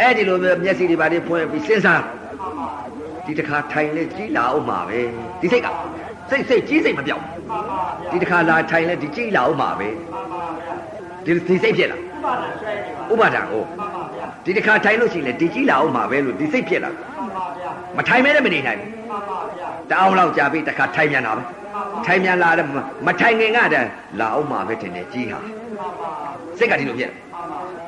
အဲ့ဒီလိုမျိုးမျက်စိတွေပါလေးဖွင့်ပြီးစဉ်းစားဒီတစ်ခါထိုင်လဲကြီးလာအောင်မှာပဲဒီစိတ်ကစိတ်စိတ်ကြီးစိတ်မပြောင်းဒီတစ်ခါလာထိုင်လဲဒီကြီးလာအောင်မှာပဲ ဒီဒီစိတ်ဖြစ်လာ
ဥပါဒံဆွဲနေပါ
ဥပါဒံကို
မှန်ပါဗျာ
ဒီတစ်ခါထိုင်လို့ရှိရင်လေဒီကြီးလာအောင်မှာပဲလို့ဒီစိတ်ဖြစ်လာ
မှန်ပါဗျာ
မထိုင်မဲနဲ့မနေနိုင်ဘူး
မှန်ပါဗျာ
တအောင်လောက်ကြာပြီးတစ်ခါထိုင်ပြန်လာပဲထိုင်ပြန်လာတယ်မထိုင်ခင်ကတည်းလာအောင်မှာပဲတင်တယ်ကြီးဟာ
မှန်ပါ
စိတ်ကဒီလိုဖြစ်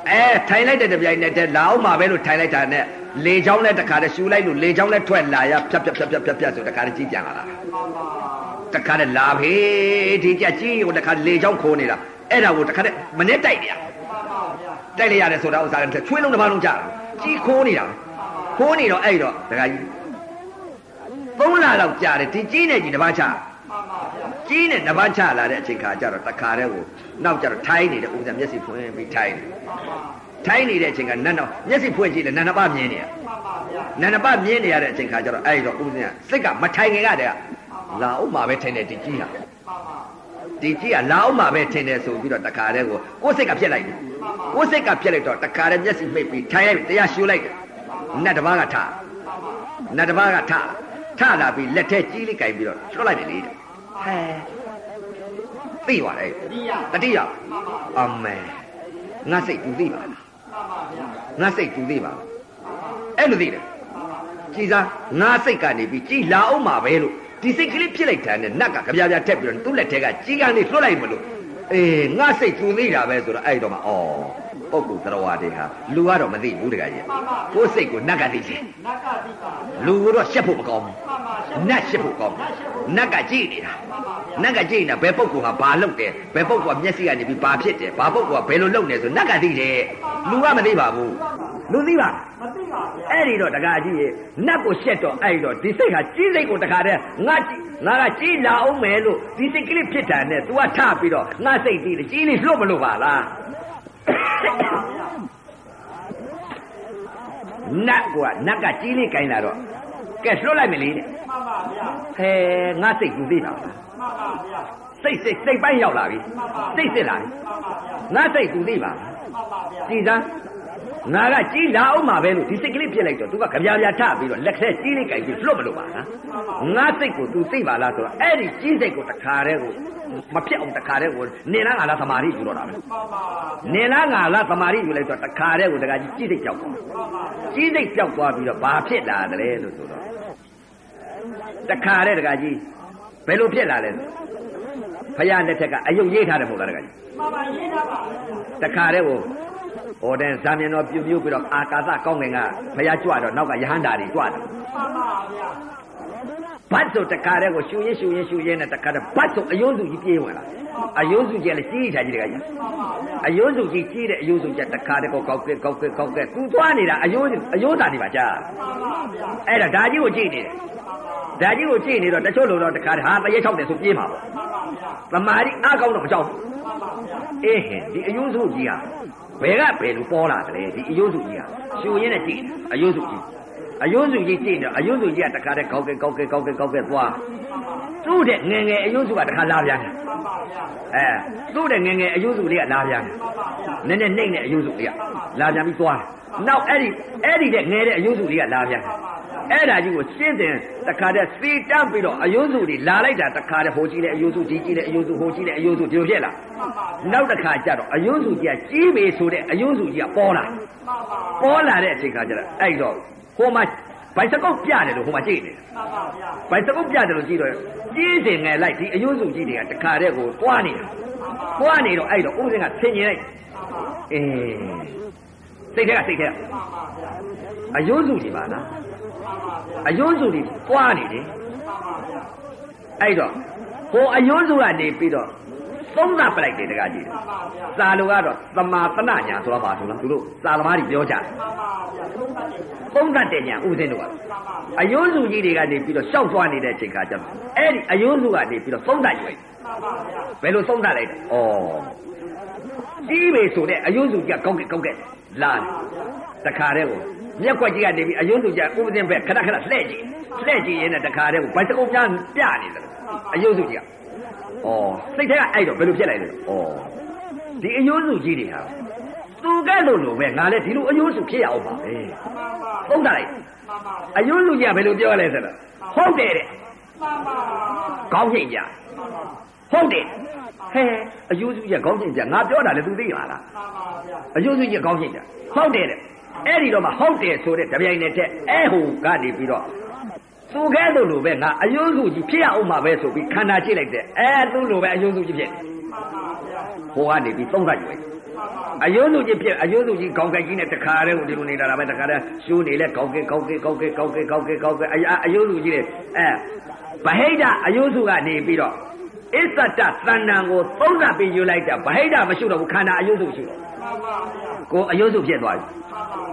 အဲထိုင်လိုက်တဲ့တပြိုင်နက်တည်းလာအောင်မှာပဲလို့ထိုင်လိုက်တာနဲ့လေချောင်းလဲတခါတည်းရှူလိုက်လို့လေချောင်းလဲထွက်လာရဖြတ်ဖြတ်ဖြတ်ဖြတ်ဖြတ်ဖြတ်ဆိုတခါတည်းကြီးပြန်လာတာ
မှန်ပါ
တခါတည်းလာဖေးဒီကြကြီးကိုတခါလေချောင်းခိုးနေတာ အဲ့ဒါကိုတခါတည်းမနေ့တိုက်နေရ
မှန်ပါဗျာ
တိုက်လိုက်ရတယ်ဆိုတာဥစ္စာကချွေးလုံးတစ်ပါးလုံးကြာတာကြီးခိုးနေတာခိုးနေတော့အဲ့တော့တခါကြီးသုံးလလောက်ကြာတယ်ဒီကြီးနဲ့ကြီးတစ်ပါးချ
မှန်ပါဗျာ
ကြီးနဲ့တစ်ပါးချလာတဲ့အချိန်ခါကျတော့တခါတည်းကိုနောက်ကျတော့ထိုင်းနေတဲ့ဥစ္စာမျက်စိဖွင့်ပြီးထိုင်းနေထိုင်းနေတဲ့အချိန်ကနတ်တော့မျက်စိဖွင့်ကြည့်လေနတ်နှစ်ပါးမြင်နေရ
မှန်ပါဗျာ
နန္ဒပမြင်နေရတဲ့အချိန်ခါကျတော့အဲ့ဒီတော့ဥပဇင်းကစိတ်ကမထိုင်ခင်ကတည်းကလာအောင်မှာပဲထင်တယ်ဒီကြီးဟာ
မှန်ပါ
ဒီကြီးကလာအောင်မှာပဲထင်တယ်ဆိုပြီးတော့တခါတည်းကိုကိုယ်စိတ်ကပြက်လိုက်တယ်ကိုယ်စိတ်ကပြက်လိုက်တော့တခါတည်းမျက်စိမှိတ်ပြီးထိုင်လိုက်တရားရှူလိုက်တယ်နတ်တစ်ပါးကထနတ်တစ်ပါးကထထလာပြီးလက်ထဲကြီးလေးကင်ပြီးတော့ချွတ်လိုက်တယ်လေတဲ့ဟဲသိပါလေ
တတိယ
တတိယ
မှန်ပါ
အမေငါစိတ်သူသိပါလား
မှန်ပါဗျာ
ငါစိတ်သူသိပါလားအဲ့လိုသိတယ်ကြည်စားငါစိတ်ကနေပြီးကြည်လာအောင်မှာပဲလို့ ဒီစိတ်ကလေးဖြစ်လိုက်တာနဲ့နတ်ကကြပြပြထက်ပြီးတော့သူ့လက်ထဲကကြီးကန်းလေးလွှတ်လိုက်မလို့အေးငါစိတ်သူသေးတာပဲဆိုတော့အဲ့တော့မှဩပုဂ္ဂိုလ်သရဝါတွေဟာလူကတော့မသိဘူးတကကြီးကိုယ်စိတ်ကိုနတ်ကသိတယ်
နတ်ကတိပါ
လူကတော့ရှက်ဖို့မကောင်းဘူး
မှန်ပါရှက်
နတ်ရှက်ဖို့ကောင်းတယ်နတ်ကကြည့်နေတာနတ်ကကြည့်နေတာဘယ်ပုဂ္ဂိုလ်ဟာဘာလုပ်တယ်ဘယ်ပုဂ္ဂိုလ်ကမျက်စိကနေပြီးဘာဖြစ်တယ်ဘာပုဂ္ဂိုလ်ကဘယ်လိုလုပ်နေဆိုနတ်ကသိတယ်လူကမသိပါဘူး လူသိပါ
မသိပါဗျာ
အဲ့ဒီတော့တကားကြီးရေနတ်ကိုရှက်တော့အဲ့ဒီတော့ဒီစိတ်ဟာကြီးစိတ်ကိုတခါတည်းငါကြည့်ငါကကြီးလာအောင်မယ်လို့ဒီစိတ်ကလေးဖြစ်တာနဲ့ तू ကထပြီးတော့ငါစိတ်တည်တယ်ကြီးလေးလွတ်မလို့ပါလားနတ်ကနတ်ကကြီးလေးကင်လာတော့ကဲလွတ်လိုက်မလေးတဲ့
မှန်ပါဗျာ
ဟဲငါစိတ်ကူသေးတာ
မှန်ပါဗျာ
စိတ်စိတ်စိတ်ပိုင်းရောက်လာပြီစိတ်စစ်လာပြီ
မှန်ပါဗျာ
ငါစိတ်ကူသေးပါ
မှန်ပါဗျာ
ကြည်သား ငါကကြီးလာအောင်မှာပဲလို့ဒီစိတ်ကလေးပြစ်လိုက်တော့ तू ကကြပြာပြာထပြီးတော့လက်ထဲကြီးလေးကင်ပြီးလွတ်မလို့ပါလားငါစိတ်ကို तू သိပါလားဆိုတော့အဲ့ဒီကြီးစိတ်ကိုတခါတည်းကိုမဖြစ်အောင်တခါတည်းကိုနေလားငါလားသမာဓိယူတော့တာပဲ
မှန်ပါ
နေလားငါလားသမာဓိယူလိုက်တော့တခါတည်းကိုတခါကြီးကြီးစိတ်ကြောက်သွားကြီးစိတ်ကြောက်သွားပြီးတော့ဘာဖြစ်လာတယ်လဲလို့ဆိုတော့တခါတည်းတခါကြီးဘယ်လိုဖြစ်လာလဲဆိုဖယားလက်ထက်ကအယုတ်ရေးထားတယ်မဟုတ်လားတခါကြီး
မှန်ပါရေးတာပါ
တခါတည်းကို ဟောတဲ့ဇာမြင်တော်ပြုတ်ပြုတ်ပြီးတော့အာကာသကောင်းငင်ကဖယားကြွတော့နောက်ကယဟန္တာတွေကြွတယ်
မှန်ပါဗျာ
ဘတ်ဆိုတခါတည်းကိုရှူရင်ရှူရင်ရှူရင်နဲ့တခါတည်းဘတ်ဆိုအယုံစုကြီးပြေးဝင်လာအယုံစုကြီးလည်းကြီးထားကြီးတခါကြီး
မှန်ပါဗျာ
အယုံစုကြီးကြီးတဲ့အယုံစုကြီးတခါတည်းကိုကောက်ကဲကောက်ကဲကောက်ကဲကူသွားနေတာအယုံအယုံသားနေပါကြာ
မှန်ပါဗျာ
အဲ့ဒါဒါကြီးကိုကြည့်နေတယ်ဒါကြီးကိုကြည့်နေတော့တချို့လိုတော့တခါတည်းဟာတရေချောက်တယ်ဆိုပြေးမှာပေါ့
မှန်ပါဗျာ
သမာဓိအားကောင်းတော့မကြောက်ဘူး
မှန်ပါဗျာ
အေးဟင်ဒီအယုံစုကြီးဟာ ဘယ်ကဘယ်လိုပေါ်လာတယ်လဲဒီအယုံစုကြီးဟာရှူရင်းနဲ့ကြည့်အယုံစုကြီးအယုံစုကြီးကြည့်တော့အယုံစုကြီးကတခါတည်းကောက်ကဲကောက်ကဲကောက်ကဲကောက်ကဲသွားသူ့တဲ့ငယ်ငယ်အယုံစုကတခါလာပြန်တယ်
မှန်ပါဗျာ
အဲသူ့တဲ့ငယ်ငယ်အယုံစုလေးကလာပြန်တယ်
မှန်ပါဗျာ
နည်းနည်းနှိမ့်တဲ့အယုံစုလေးကလာပြန်ပြီးသွားတယ်နောက်အဲ့ဒီအဲ့ဒီတဲ့ငယ်တဲ့အယုံစုလေးကလာပြန်တယ် အဲ့ဒါကြီးကိုရှင်းတယ်တခါတည်းစေတတ်ပြီးတော့အယုံစုတွေလာလိုက်တာတခါတည်းဟိုကြည့်တဲ့အယုံစုဒီကြည့်တဲ့အယုံစုဟိုကြည့်တဲ့အယုံစုဒီလိုဖြစ်လာ
မှန်ပါဗျာ
နောက်တစ်ခါကျတော့အယုံစုကြီးကကြီးပြီဆိုတဲ့အယုံစုကြီးကပေါ်လာ
မှန်ပါ
ပေါ်လာတဲ့အချိန်ခါကျတော့အဲ့တော့ဟိုမှာဘိုက်စကုတ်ပြတယ်လို့ဟိုမှာကြည့်နေတယ်
မှန်ပါဗျာ
ဘိုက်စကုတ်ပြတယ်လို့ကြည့်တော့ကြီးစင်ငယ်လိုက်ဒီအယုံစုကြီးတွေကတခါတည်းကိုတွားနေတာတွားနေတော့အဲ့တော့ဥစဉ်ကဆင်ញင်လိုက်အေးစိတ်ထဲကစိတ်ထဲက
မှန်ပါဗျာ
အယုံစုတွေပါလား
မှန်ပါဗျာ
အယုံစုတွေတွားနေတယ်
မှန်ပါဗျာ
အဲ့တော့ဟိုအယုံစုကနေပြီးတော့သုံးသပ်ပလိုက်တယ်တခါကြီး
မှန်ပါဗျာ
စာလိုကတော့သမာတနာညာဆိုတာပါဆိုလားသူတို့စာသမားတွေပြောကြတယ်
မှန်ပါဗျာသုံးပတ်တယ်
သုံးသတ်တဲ့ညာဥစဉ်တို့က
မှန်ပါဗျာ
အယုံစုကြီးတွေကနေပြီးတော့ရှောက်သွားနေတဲ့အချိန်ခါကျတော့အဲ့ဒီအယုံစုကနေပြီးတော့သုံးသတ်ယူလိုက်
မှန်ပါဗျာ
ဘယ်လိုသုံးသတ်လိုက်လဲဩကြီးပဲဆိုတဲ့အယုံစုကြီးကကောက်ကဲကောက်ကဲလာတယ်တခါတည်းကို မျက်ခွက်ကြီးကနေပြီးအယုံစုကြီးကဥပဒေဘက်ခဏခဏလှဲ့ကြည့်လှဲ့ကြည့်ရင်လည်းတခါတည်းကိုဘိုက်စကုပ်ပြပြနေတယ်အယုံစုကြီးကဩစိတ်ထဲကအဲ့တော့ဘယ်လိုဖြစ်လိုက်လဲဩဒီအယုံစုကြီးတွေဟာသူကဲ့လို့လို့ပဲငါလည်းဒီလိုအယုံစုဖြစ်ရအောင်ပါပဲ
မှန်ပါ
သုံးသတ်လိုက်
မှန်ပါဗျာ
အယုံလူကြီးကဘယ်လိုပြောလဲဆိုတော့ဟုတ်တယ်တဲ့
မှန်ပါ
ခေါင်းချိန်ကြ
မှန်ပါ
ဟုတ်တယ်ဟဲအယုံစုကြီးကခေါင်းချိန်ကြငါပြောတာလေသူသိပါလား
မှန်ပါဗျာ
အယုံစုကြီးကခေါင်းချိန်ကြဟုတ်တယ်တဲ့ အဲ့ဒီတော့မှဟုတ်တယ်ဆိုတဲ့တပြိုင်နက်တည်းအဲ့ဟိုကနေပြီးတော့သူကဲလို့လို့ပဲငါအယုံစုကြီးဖြစ်ရအောင်မှာပဲဆိုပြီးခန္ဓာကြည့်လိုက်တဲ့အဲသူ့လိုပဲအယုံစုကြီးဖြစ်
မှန်ပါဗျာ
ဟိုကနေပြီးသုံးသပ်ယူလိုက်
မှန်ပါ
အယုံစုကြီးဖြစ်အယုံစုကြီးခေါင်းကိုက်ကြီးနဲ့တခါတည်းကိုဒီလိုနေတာပဲတခါတည်းရှူးနေလဲကောက်ကဲကောက်ကဲကောက်ကဲကောက်ကဲကောက်ကဲကောက်ကဲအယအယုံစုကြီးလေအဲဗဟိတအယုံစုကနေပြီးတော့ အစ္ဆတသဏ္ဍာန်ကိုသုံးသပ်ပြီးယူလိုက်တာဗဟိတမရှိတော့ဘူးခန္ဓာအယုံစုရှိတော့
မှန်ပါဗျာ
ကိုအယုံစုဖြစ်သွားပြီ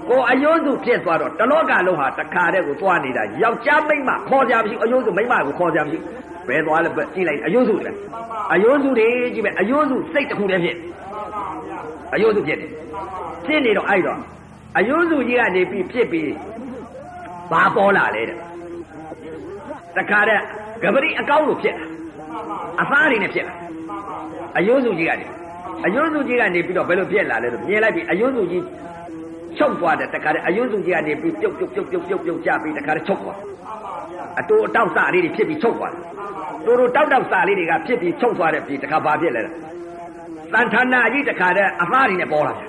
ကိုအယုံစုဖြစ်သွားတော့တလောကလုံးဟာတခါတည်းကိုသွားနေတာယောက်ျားမိန်းမခေါ်ကြမရှိအယုံစုမိန်းမကိုခေါ်ကြမရှိဘယ်သွားလဲကြည့်လိုက်အယုံစုလေအယုံစုတွေကြည့်မယ်အယုံစုစိတ်တစ်ခုတည်းဖြစ်
မှန်ပါဗျာ
အယုံစုဖြစ်တယ်ဖြစ်နေတော့အဲ့တော့အယုံစုကြီးကနေပြီးဖြစ်ပြီးဘာပေါ်လာလဲတဲ့တခါတည်းကပတိအကောင်းလို့ဖြစ်တာ အသားတွေနဲ့ဖြစ်တာအယုံစုကြီးကနေအယုံစုကြီးကနေပြီးတော့ဘယ်လိုဖြစ်လာလဲဆိုမြင်လိုက်ပြီးအယုံစုကြီးချုပ်သွားတယ်တခါတည်းအယုံစုကြီးကနေပြီးပြုတ်ပြုတ်ပြုတ်ပြုတ်ပြုတ်ပြုတ်ကြပြီးတခါတည်းချုပ်သွားအတူအတောက်စလေးတွေဖြစ်ပြီးချုပ်သွားတယ်တူတူတောက်တောက်စလေးတွေကဖြစ်ပြီးချုပ်သွားတဲ့ပြီးတခါဘာဖြစ်လဲလဲတန်ဌာနာကြီးတခါတည်းအသားတွေနဲ့ပေါ်လာတယ်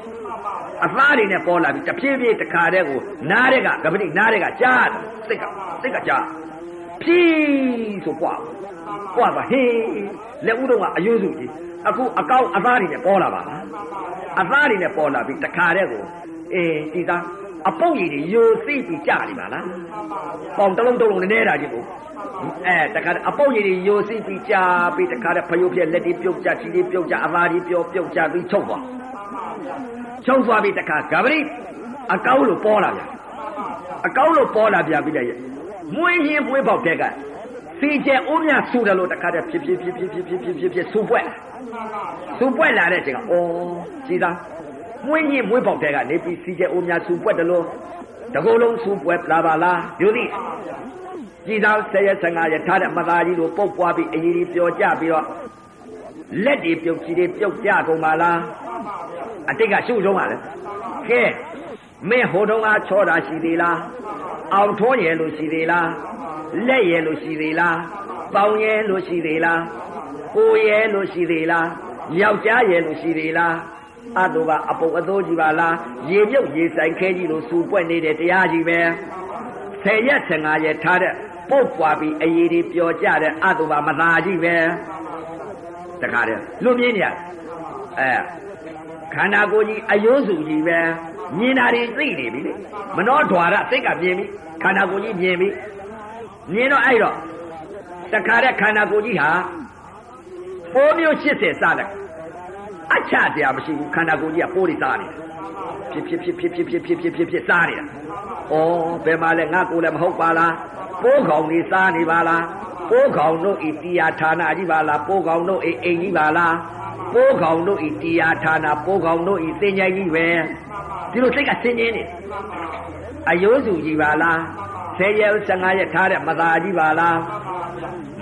အသားတွေနဲ့ပေါ်လာပြီးတဖြည်းဖြည်းတခါတည်းကိုနားတဲ့ကကပတိနားတဲ့ကကြားတယ်စိတ်ကစိတ်ကကြားဖြီးဆိုပွား ပွားပါဟေးလက်ဦးတော့ကအယုစုကြီးအခုအကောက်အသားတွေနဲ့ပေါ်လာပါလားအသားတွေနဲ့ပေါ်လာပြီးတခါတည်းကိုအေးဒီသားအပုတ်ရည်တွေယိုသိပြီးကြာနေပါလားပေါင်တစ်လုံးတစ်လုံးနဲ့နေတာကြီးကိုအဲတခါတည်းအပုတ်ရည်တွေယိုသိပြီးကြာပြီးတခါတည်းဖယုတ်ပြက်လက်တွေပြုတ်ကြခြေတွေပြုတ်ကြအသားတွေပြုတ်ပြုတ်ကြပြီးချုပ်သွားချုပ်သွားပြီးတခါဂဗရိအကောက်လို့ပေါ်လာပြန်အကောက်လို့ပေါ်လာပြန်ပြီးတဲ့မွေးရင်မွေးပေါက်တဲ့က စီကျဲအိုးမြဆူတယ်လို့တခါတည်းဖြစ်ဖြစ်ဖြစ်ဖြစ်ဖြစ်ဖြစ်ဖြစ်ဖြစ်ဖြစ်ဆူပွက်ဆူပွက်လာတဲ့အချိန်ကအော်ကြည်သားမွေးရင်မွေးပေါက်တဲ့ကနေပြီးစီကျဲအိုးမြဆူပွက်တယ်လို့တကိုယ်လုံးဆူပွက်လာပါလားယူသည်ကြည်သားဆယ်ရက်ဆယ်ငါရက်ထားတဲ့မသားကြီးတို့ပုတ်ပွားပြီးအကြီးကြီးပျော်ကြပြီးတော့လက်တွေပြုတ်ကြီးတွေပြုတ်ကြကုန်ပါလားအတိတ်ကရှုပ်ဆုံးပါလေကဲမင်းဟိုတုန်းကချောတာရှိသေးလားအောင်ထွန်းရလို့ရှိသေးလား လက်ရလို့ရှိသေးလားပေါင်ရလို့ရှိသေးလားကိုရလို့ရှိသေးလားယောက်ျားရလို့ရှိသေးလားအတုပါအပုပ်အသိုးကြီးပါလားရေမြုပ်ရေဆိုင်ခဲကြီးလို့စူပွက်နေတဲ့တရားကြီးပဲဆယ်ရက်ဆယ်ငါရက်ထားတဲ့ပုတ်ပွားပြီးအရေးတွေပျော်ကြတဲ့အတုပါမသာကြီးပဲတခါတည်းလွတ်မြင်းနေရအဲခန္ဓာကိုယ်ကြီးအယိုးစုကြီးပဲမြင်တာတွေသိနေပြီလေမနှောဓွာရစိတ်ကမြင်ပြီခန္ဓာကိုယ်ကြီးမြင်ပြီ မြင်တော့အဲ့တော့တခါတဲ့ခန္ဓာကိုယ်ကြီးဟာပိုးမျိုး80စတယ်အချတရားမရှိဘူးခန္ဓာကိုယ်ကြီးကပိုးတွေစားနေတယ်ဖြစ်ဖြစ်ဖြစ်ဖြစ်ဖြစ်ဖြစ်ဖြစ်ဖြစ်ဖြစ်စားနေတာဩဘယ်မှာလဲငါကိုယ်လည်းမဟုတ်ပါလားပိုးကောင်တွေစားနေပါလားပိုးကောင်တို့ဤတရားဌာနကြီးပါလားပိုးကောင်တို့ဤအိမ်ကြီးပါလားပိုးကောင်တို့ဤတရားဌာနပိုးကောင်တို့ဤသင်္ကြန်ကြီးပဲဒီလိုစိတ်ကဆင်းရင်းနေအယိုးစုကြီးပါလား ဆယ်ရက်15ရက်ထားတဲ့မသာကြီးပါလား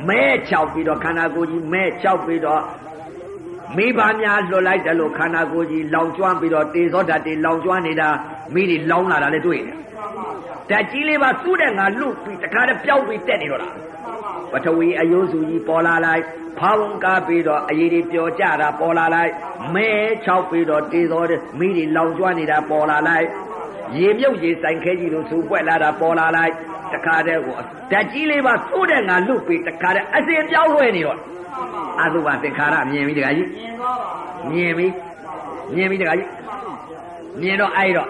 မဲချောက်ပြီးတော့ခန္ဓာကိုယ်ကြီးမဲချောက်ပြီးတော့မိဘများလွတ်လိုက်တယ်လို့ခန္ဓာကိုယ်ကြီးလောင်ကျွမ်းပြီးတော့တေဇောဓာတ်တွေလောင်ကျွမ်းနေတာမိတွေလောင်လာတာလည်းတွေ့တယ်ဓာတ်ကြီးလေးပါသူ့တဲ့ငါလွတ်ပြီးတခါတည်းပျောက်ပြီးတက်နေတော့တာပထဝီအယိုးစုကြီးပေါ်လာလိုက်ဖောင်းကားပြီးတော့အရေးတွေပျော်ကြတာပေါ်လာလိုက်မဲချောက်ပြီးတော့တေဇောမိတွေလောင်ကျွမ်းနေတာပေါ်လာလိုက် ရေမြုပ်ရေဆိုင်ခဲကြီးလို့စူပွက်လာတာပေါ်လာလိုက်တခါတည်းကိုဓာတ်ကြီးလေးပါသို့တဲ့ငါလွတ်ပြီးတခါတည်းအစင်ပြောင်းလွှဲနေတော့အသုဘသင်္ခါရမြင်ပြီတခါကြီးမြင်ပြီမြင်ပြီတခါကြီးမြင်တော့အဲ့တော့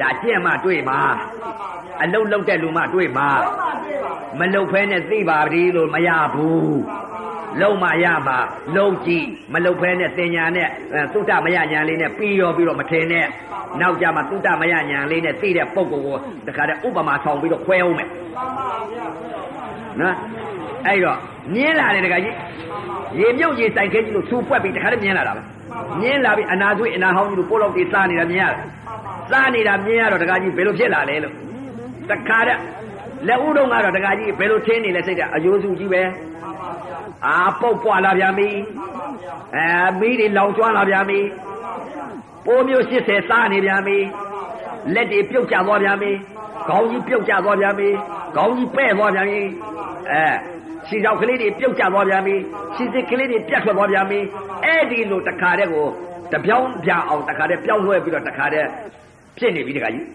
ဒါကြင့်မှတွေ့မှာအလုတ်လုတ်တဲ့လူမှတွေ့မှာမလုတ်ဖဲနဲ့သိပါပြီလို့မရဘူး လုံးမရမှာလုံးကြည့်မလုတ်ဖဲနဲ့တင်ညာနဲ့သုတ္တမရညာလေးနဲ့ပြီးရောပြီးတော့မထင်နဲ့နောက်ကြမှာသုတ္တမရညာလေးနဲ့သိတဲ့ပုံကိုကိုတခါတည်းဥပမာဆောင်ပြီးတော့ခွဲအောင်မယ်နော်အဲ့တော့မြင်းလာတယ်တခါကြီးရေမြုပ်ရေဆိုင်ခဲကြီးလို့သူ့ပွက်ပြီးတခါတည်းမြင်းလာတာပဲမြင်းလာပြီးအနာသွေးအနာဟောင်းကြီးလို့ပိုးလောက်တွေစားနေတာမြင်ရတယ်စားနေတာမြင်ရတော့တခါကြီးဘယ်လိုဖြစ်လာလဲလို့တခါတည်းလက်ဦးတော့ကတော့တခါကြီးဘယ်လိုထင်းနေလဲစိတ်ကအယိုးစုကြီးပဲ အာပုတ်ပွားလာပြန်ပြီအဲမီးတွေလောင်ကျွမ်းလာပြန်ပြီပိုးမျိုး80စားနေပြန်ပြီလက်တွေပြုတ်ကျသွားပြန်ပြီခေါင်းကြီးပြုတ်ကျသွားပြန်ပြီခေါင်းကြီးပဲ့သွားပြန်ပြီအဲခြေထောက်ကလေးတွေပြုတ်ကျသွားပြန်ပြီခြေစစ်ကလေးတွေပြတ်ထွက်သွားပြန်ပြီအဲ့ဒီလိုတခါတည်းကိုတပြောင်းပြအောင်တခါတည်းပြောင်းလွှဲပြီးတော့တခါတည်း ဖြစ်နေပြီတခါကြီး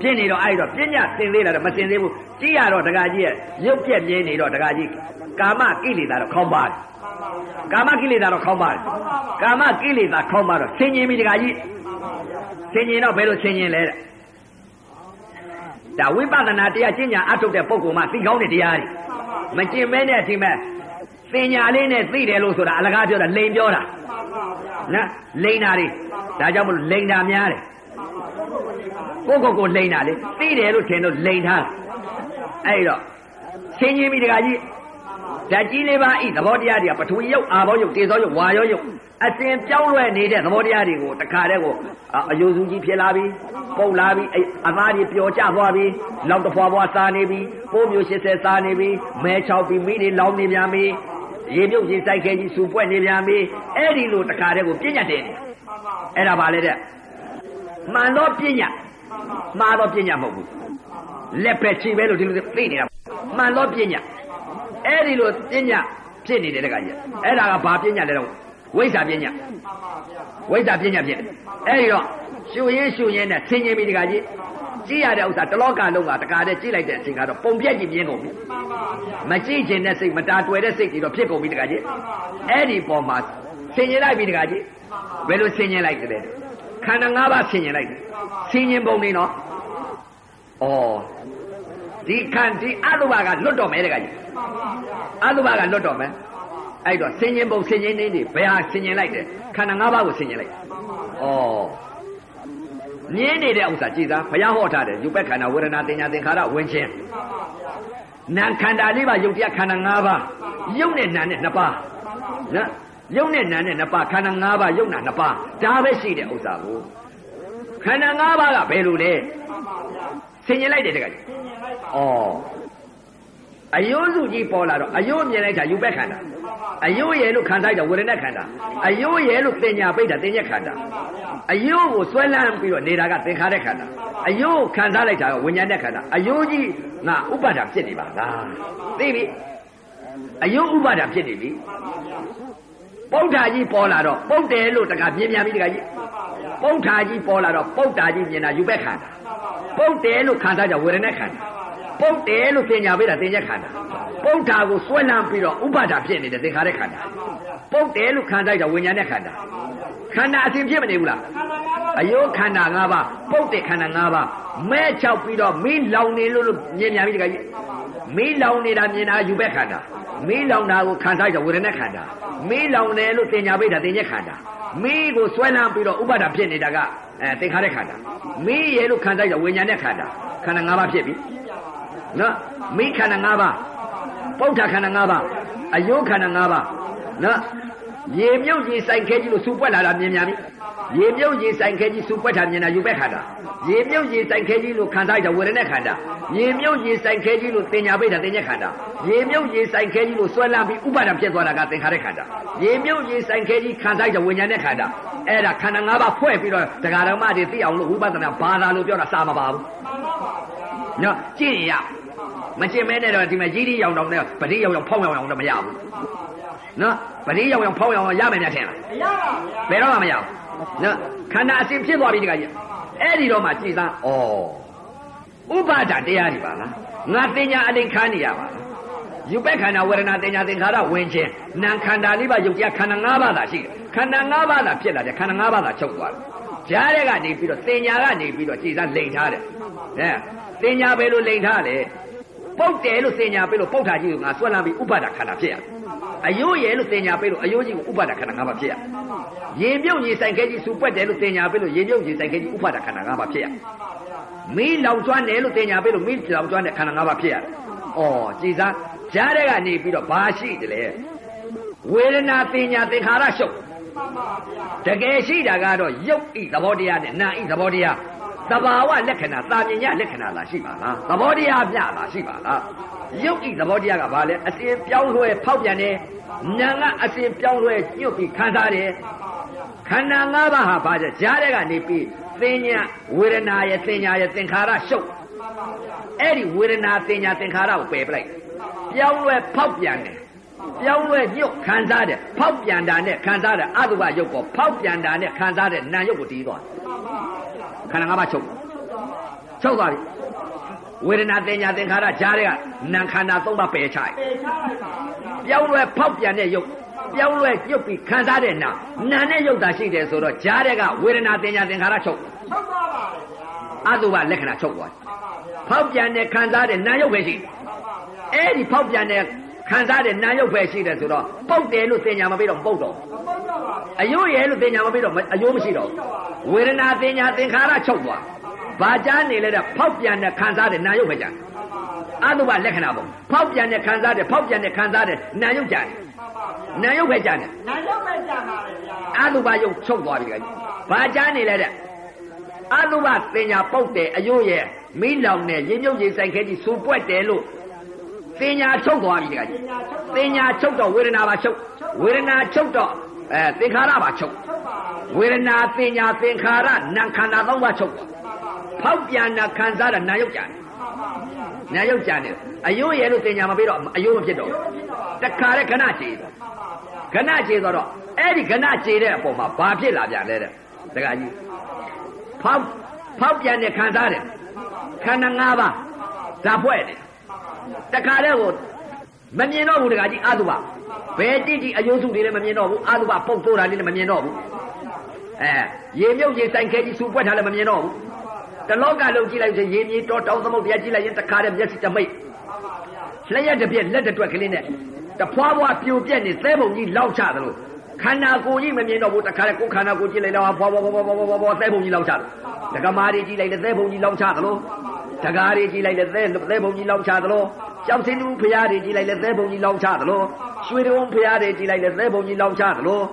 ဖြစ်နေတော့အဲ့တော့ပညာသင်သေးလားတော့မသင်သေးဘူးကြည့်ရတော့တခါကြီးရဲ့ရုပ်ပြက်မြင်နေတော့တခါကြီးကာမကိလေသာတော့ခေါင်းပါတယ်ကာမကိလေသာတော့ခေါင်းပါတယ်ကာမကိလေသာခေါင်းပါတော့ဆင်ញင်ပြီတခါကြီးဆင်ញင်တော့ဘယ်လိုဆင်ញင်လဲတဲ့ဒါဝိပဿနာတရားကျင့်ညာအထုတ်တဲ့ပုဂ္ဂိုလ်မှသိကောင်းတဲ့တရားတွေမကျင့်မဲနဲ့ဒီမဲ့သင်ညာလေးနဲ့သိတယ်လို့ဆိုတာအလကားပြောတာလိန်ပြောတာနော်လိန်တာတွေဒါကြောင့်မလို့လိန်တာများတယ် ကိုကိုကိုလိန်တာလေသိတယ်လို့ထင်လို့လိန်ထားအဲ့တော့ချင်းချင်းမိတကကြီးဓာတ်ကြီးလေးပါဤသဘောတရားတွေကပထဝီယုတ်အာဘောယုတ်တေဇောယုတ်ဝါယောယုတ်အစဉ်ပြောင်းလဲနေတဲ့သဘောတရားတွေကိုတခါတည်းကိုအယုစုကြီးဖြစ်လာပြီပုတ်လာပြီအသားတွေပျော်ကျသွားပြီလောက်တဖွာဖွာစားနေပြီပိုးမျိုး80စားနေပြီမဲချောက်ပြီးမိတွေလောင်းနေပြန်ပြီရေမြုပ်ရေစိုက်ခဲကြီးစူပွက်နေပြန်ပြီအဲ့ဒီလိုတခါတည်းကိုပြညတ်တယ်အဲ့ဒါပါလေတဲ့ မှန်တော့ပြညတ်မှားတော့ပြညတ်မဟုတ်ဘူးလက်ပဲချီပဲလို့ဒီလိုသိနေတာမှန်တော့ပြညတ်အဲ့ဒီလိုပြညတ်ဖြစ်နေတယ်တခါကြီးအဲ့ဒါကဘာပြညတ်လဲတော့ဝိဇ္ဇာပညာဝိဇ္ဇာပညာဖြစ်တယ်အဲ့ဒီတော့ရှုရင်းရှုရင်းနဲ့ဆင်ញင်ပြီတခါကြီး ကြည့်ရတဲ့ဥစ္စာတလောကလုံးကတကားတည်းကြည့်လိုက်တဲ့အချိန်ကတော့ပုံပြက်ကြီးပြင်းကုန်ပြီ
မှန်ပါဗျာ
မကြည့်ခြင်းတဲ့စိတ်မတာတွေ့တဲ့စိတ်ကြီးတော့ဖြစ်ကုန်ပြီတကားကြီး
မှန်ပါဗျာ
အဲ့ဒီပေါ်မှာဆင်ញင်လိုက်ပြီတကားကြီးဘယ်လိုဆင်ញင်လိုက်တယ် ခန္ဓာ၅ပါးဆင်ញင်လိုက်တယ်ဆင်ញင်ပုံနေနော်ဩဒီခန္ဒီအတုပါကလွတ်တော်မယ်တကားကြီး
မှန်ပါဗျာ
အတုပါကလွတ်တော်မယ်အဲ့တော့ဆင်ញင်ပုံဆင်ញင်နေနေဘယ်ဟာဆင်ញင်လိုက်တယ်ခန္ဓာ၅ပါးကိုဆင်ញင်လိုက်
မှန်ပါဗျာ
ဩမြင်းနေတဲ့ဥစ္စာကြည်သားဘုရားဟောထားတယ်ယူပက်ခန္ဓာဝေဒနာတင်ညာသင်္ခါရဝင်ခြင်း
မှန်ပါဗျာ
နာခန္ဓာလေးပါယုတ်တရားခန္ဓာ၅ပါးယုတ်နဲ့နာနဲ့နှစ်ပါးနော် ယုတ်နဲ့နာနဲ့နှစ်ပါးခန္ဓာ၅ပါးယုတ်နာနှစ်ပါးဒါပဲရှိတဲ့ဥစ္စာကိုခန္ဓာ၅ပါးကဘယ်လိုလဲ
မှန်ပါဗျာ
ဆင်ញင်လိုက်တယ်တကယ်
သင်မြင်လိုက်ပါ
ဩအယုစုကြီးပေါ်လာတော့အယုမြင်လိုက်တာယူပက်ခန္ဓာအယုရဲ့လို့ခံစားကြဝေဒနာခန္ဓာအယုရဲ့လို့တင်ညာပိဋ္ဌာတင်ညက်ခန္ဓာ
မှန်ပါဗျာ
အယုကိုဆွဲလန်းပြီးတော့နေတာကသင်္ခါရခန္ဓာအယုကိုခံစားလိုက်တာကဝိညာဉ်နဲ့ခန္ဓာအယုကြီးငါဥပါဒာဖြစ်နေပါလားသိပြီအယုဥပါဒာဖြစ်နေပြီ ပုဋ္ဌာကြီးပေါ်လာတော့ပုတ်တယ်လို့တခါမြင်မြန်ပြီတခါကြီးပုဋ္ဌာကြီးပေါ်လာတော့ပုဋ္ဌာကြီးမြင်တာယူဘက်ခန္ဓာပုတ်တယ်လို့ခံစားကြဝေဒနာခန္ဓာပုတ်တယ်လို့သင်ညာပေးတာသင်ညက်ခန္ဓာပုဋ္ဌာကိုဆွဲလန်းပြီးတော့ဥပါဒာဖြစ်နေတဲ့သင်္ခါရခန္ဓာပုတ်တယ်လို့ခံစားကြဝိညာဉ်နဲ့ခန္ဓာခန္ဓာအစဉ်ဖြစ်မနေဘူးလား
ခန္ဓာ၅ပါး
အယုခန္ဓာ၅ပါးပုတ်တဲ့ခန္ဓာ၅ပါးမဲချောက်ပြီးတော့မင်းလောင်နေလို့လို့မြင်မြန်ပြီတခါကြီးမင်းလောင်နေတာမြင်တာယူဘက်ခန္ဓာ မင်းလောင်တာကိုခံစားကြဝေဒနာခန္ဓာမင်းလောင်တယ်လို့တင်ညာပိတ်တာတင်ညက်ခန္ဓာမင်းကိုဆွဲလန်းပြီးတော့ဥပါဒာဖြစ်နေတာကအဲသင်္ခါရခန္ဓာမင်းရဲ့လို့ခံစားကြဝိညာဉ်နဲ့ခန္ဓာခန္ဓာ၅ပါးဖြစ်ပြီနော်မင်းခန္ဓာ၅ပါးပုဋ္ဌခန္ဓာ၅ပါးအယုခန္ဓာ၅ပါးနော် ရေမြုပ်ကြီးစိုက်ခဲကြီးလို့စူပွက်လာတာမြင်မြန်ပြီရေမြုပ်ရေဆိုင်ခဲကြီးစူပွက်တာမြင်တာယူဘက်ခန္ဓာရေမြုပ်ရေဆိုင်ခဲကြီးလို့ခံစားကြဝေဒနာခန္ဓာရေမြုပ်ရေဆိုင်ခဲကြီးလို့တင်ညာပိတ်တာတင်ညက်ခန္ဓာရေမြုပ်ရေဆိုင်ခဲကြီးလို့ဆွဲလန်းပြီးဥပါဒံဖြစ်သွားတာကသင်္ခါရခန္ဓာရေမြုပ်ရေဆိုင်ခဲကြီးခံစားကြဝိညာဉ်နဲ့ခန္ဓာအဲ့ဒါခန္ဓာ၅ပါးဖွဲ့ပြီးတော့တရားဓမ္မတွေသိအောင်လို့ဝိပဿနာဘာသာလို့ပြောတာစာမပါဘူးနော်ကြည့်ရမကျင်မဲနဲ့တော့ဒီမှာကြီးကြီးရောင်တောင်နဲ့ပတိရောင်ရောင်ဖောင်းရောင်ရောင်တော့မရဘူး နော်ပတိရောင်ရောင်ဖောင်းရောင်ရောင်ရမယ်များထင်လား
မရပါဗျာ
ဘယ်တော့မှမရဘူးနော်ခန္ဓာအစဉ်ဖြစ်သွားပြီတခါကြီးအဲ့ဒီတော့မှကြည်သားဩဥပါဒတရားတွေပါလားငါတင်ညာအလိန်ခါနေရပါလားယူပက်ခန္ဓာဝေဒနာတင်ညာသင်္ခါရဝင်ခြင်းနာခန္ဓာလေးပါယုတ်တရားခန္ဓာ၅ပါးသာရှိတယ်ခန္ဓာ၅ပါးသာဖြစ်လာတယ်ခန္ဓာ၅ပါးသာချုပ်သွားတယ်ကြားတဲ့ကနေပြီးတော့တင်ညာကနေပြီးတော့ကြည်သားလိန်ထားတယ်ဟဲ့တင်ညာပဲလို့လိန်ထားတယ်ပုတ်တယ်လို့တင်ညာပဲလို့ပုတ်တာကြီးကိုငါဆွဲလန်းပြီးဥပါဒခန္ဓာဖြစ်ရတယ် အယိုးရယ်လို့တင်ညာပဲလို့အယိုးကြီးကိုဥပါဒခန္ဓာ၅ပါးဖြစ်ရတယ်ရေမြုပ်ရေဆိုင်ခဲကြီးစူပွက်တယ်လို့တင်ညာပေးလို့ရေမြုပ်ရေဆိုင်ခဲကြီးဥပါဒခန္ဓာ၅ပါးဖြစ်ရမီးလောင်ကျွမ်းတယ်လို့တင်ညာပေးလို့မီးလောင်ကျွမ်းတဲ့ခန္ဓာ၅ပါးဖြစ်ရတယ်။အော်ကြည်စားကြားတဲ့ကနေပြီးတော့ဘာရှိတယ်လဲဝေဒနာတင်ညာသင်္ခါရရှုပ်တကယ်ရှိတာကတော့ယုတ်ဤသဘောတရားနဲ့နာဤသဘောတရား သဘာဝလက္ခဏာတာမြင်ညလက္ခဏာလားရှိပါလားသဘောတရားမျှလားရှိပါလားယုတ်ဤသဘောတရားကဘာလဲအစဉ်ပြောင်းလဲဖောက်ပြန်တယ်နာကအစဉ်ပြောင်းလဲညှို့ပြီးခံစားတယ်ခန္ဓာ၅ပါးဟာဘာလဲကြားတဲ့ကနေပြီးသင်ညာဝေဒနာရဲ့သင်ညာရဲ့သင်္ခါရရှုပ်အဲ့ဒီဝေဒနာသင်ညာသင်္ခါရကိုပယ်ပလိုက်ပြောင်းလဲဖောက်ပြန်တယ်ပြောင်းလဲညှို့ခံစားတယ်ဖောက်ပြန်တာနဲ့ခံစားတယ်အတုပယုတ်ကိုဖောက်ပြန်တာနဲ့ခံစားတဲ့နာယုတ်ကိုတီးသွား ခန္ဓာ၅ပါးချုပ်ချုပ်သွားပြီဝေဒနာသင်ညာသင်္ခါရကြားတဲ့ကနာခန္ဓာ၃ပါးပယ်ချလိုက်
ပေချလိုက်ပါဗျာ
ပြောင်းလဲဖောက်ပြန်တဲ့ယုတ်ပြောင်းလဲညှုပ်ပြီးခံစားတဲ့နာနာနဲ့ယုတ်တာရှိတယ်ဆိုတော့ကြားတဲ့ကဝေဒနာတင်ညာသင်္ခါရချုပ်
ထုတ်သွားပါလေဗျာ
အတုပလက္ခဏာချုပ်သွားတယ်
မှန်ပါဗျာ
ဖောက်ပြန်တဲ့ခံစားတဲ့နာယုတ်ပဲရှိတယ်
မှန်ပါဗျာ
အဲ့ဒီဖောက်ပြန်တဲ့ ခံစားတဲ့နာယုတ်ပဲရှိတယ်ဆိုတော့ပုတ်တယ်လို့တင်ညာမပေးတော့ပုတ်တော့
မပုတ်တော့ပါဗျာ
အယိုးရဲလို့တင်ညာမပေးတော့အယိုးမရှိတော့ဝေဒနာတင်ညာသင်္ခါရချုပ်သွားဘာကြားနေလဲတဲ့ဖောက်ပြန်တဲ့ခံစားတဲ့နာယုတ်ပဲကြားအတုပလက္ခဏာပေါ့ဖောက်ပြန်တဲ့ခံစားတဲ့ဖောက်ပြန်တဲ့ခံစားတဲ့နာယုတ်ကြားနာယုတ်ပဲကြားတယ်
နိုင်တော့ပဲကြာပါလေဗျာ
အတုပယုတ်ချုပ်သွားပြီကကြီးဘာကြားနေလဲတဲ့အတုပသင်ညာပုတ်တယ်အယိုးရဲ့မိလောင်နဲ့ရေမြုပ်ရေဆိုင်ခဲကြီးစူပွက်တယ်လို့ သင်ညာချုပ်သွားပြီကကြီးသင်ညာချုပ်တော့ဝေဒနာပါချုပ်ဝေဒနာချုပ်တော့အဲသင်္ခါရပါချုပ်
ထုတ်ပါ
ဝေဒနာသင်ညာသင်္ခါရနာခန္ဓာသုံးပါးချုပ်ဖောက်ပြန်တာခံစားတာနာယုတ်ကြတယ်နာယုတ်ကြတယ်အယိုးရဲ့လို့သင်ညာမပေးတော့အယိုးမဖြစ်တော့တခါတဲ့ခဏချေတယ်ခဏချေတော့အဲ့ဒီခဏချေတဲ့အပေါ်မှာဘာဖြစ်လာပြန်လဲတဲ့တခါကြီးဖောက်ဖောက်ပြန်တဲ့ခံစားတယ်ခန္ဓာ၅ပါးဇာဖွဲ့တယ် တခါတည်းကိုမမြင်တော့ဘူးတခါကြီးအတုပဘယ်တိတိအယုစုတွေလည်းမမြင်တော့ဘူးအတုပပုတ်ဆိုးတာလေးလည်းမမြင်တော့ဘူးအဲရေမြုပ်ရေဆိုင်ခဲကြီးစူပွက်ထားလည်းမမြင်တော့ဘူးတလောကလုံးကြည့်လိုက်ဆိုရေမြေတော်တောင်သမုတ်တရားကြည့်လိုက်ရင်တခါတည်းမျက်စိတမိတ်လျှက်တစ်ပြက်လက်တစ်တွက်ကလေးနဲ့တဖွာဖွာပြိုပြက်နေသဲပုံကြီးလောက်ချတယ်လို့ခန္ဓာကိုယ်ကြီးမမြင်တော့ဘူးတခါတည်းကိုယ်ခန္ဓာကိုယ်ကြည့်လိုက်တော့ဖွာဖွာဖွာဖွာဖွာဖွာသဲပုံကြီးလောက်ချတယ်ဒကမာတွေကြည့်လိုက်လည်းသဲပုံကြီးလောက်ချတယ်လို့ တကားတွေကြည့်လိုက်လည်းသဲသဲပုံကြီးလောက်ချတယ်လို့ကြောက်စင်းသူဖရားတွေကြည့်လိုက်လည်းသဲပုံကြီးလောက်ချတယ်လို့ရွှေတုံးဖရားတွေကြည့်လိုက်လည်းသဲပုံကြီးလောက်ချတယ်လို့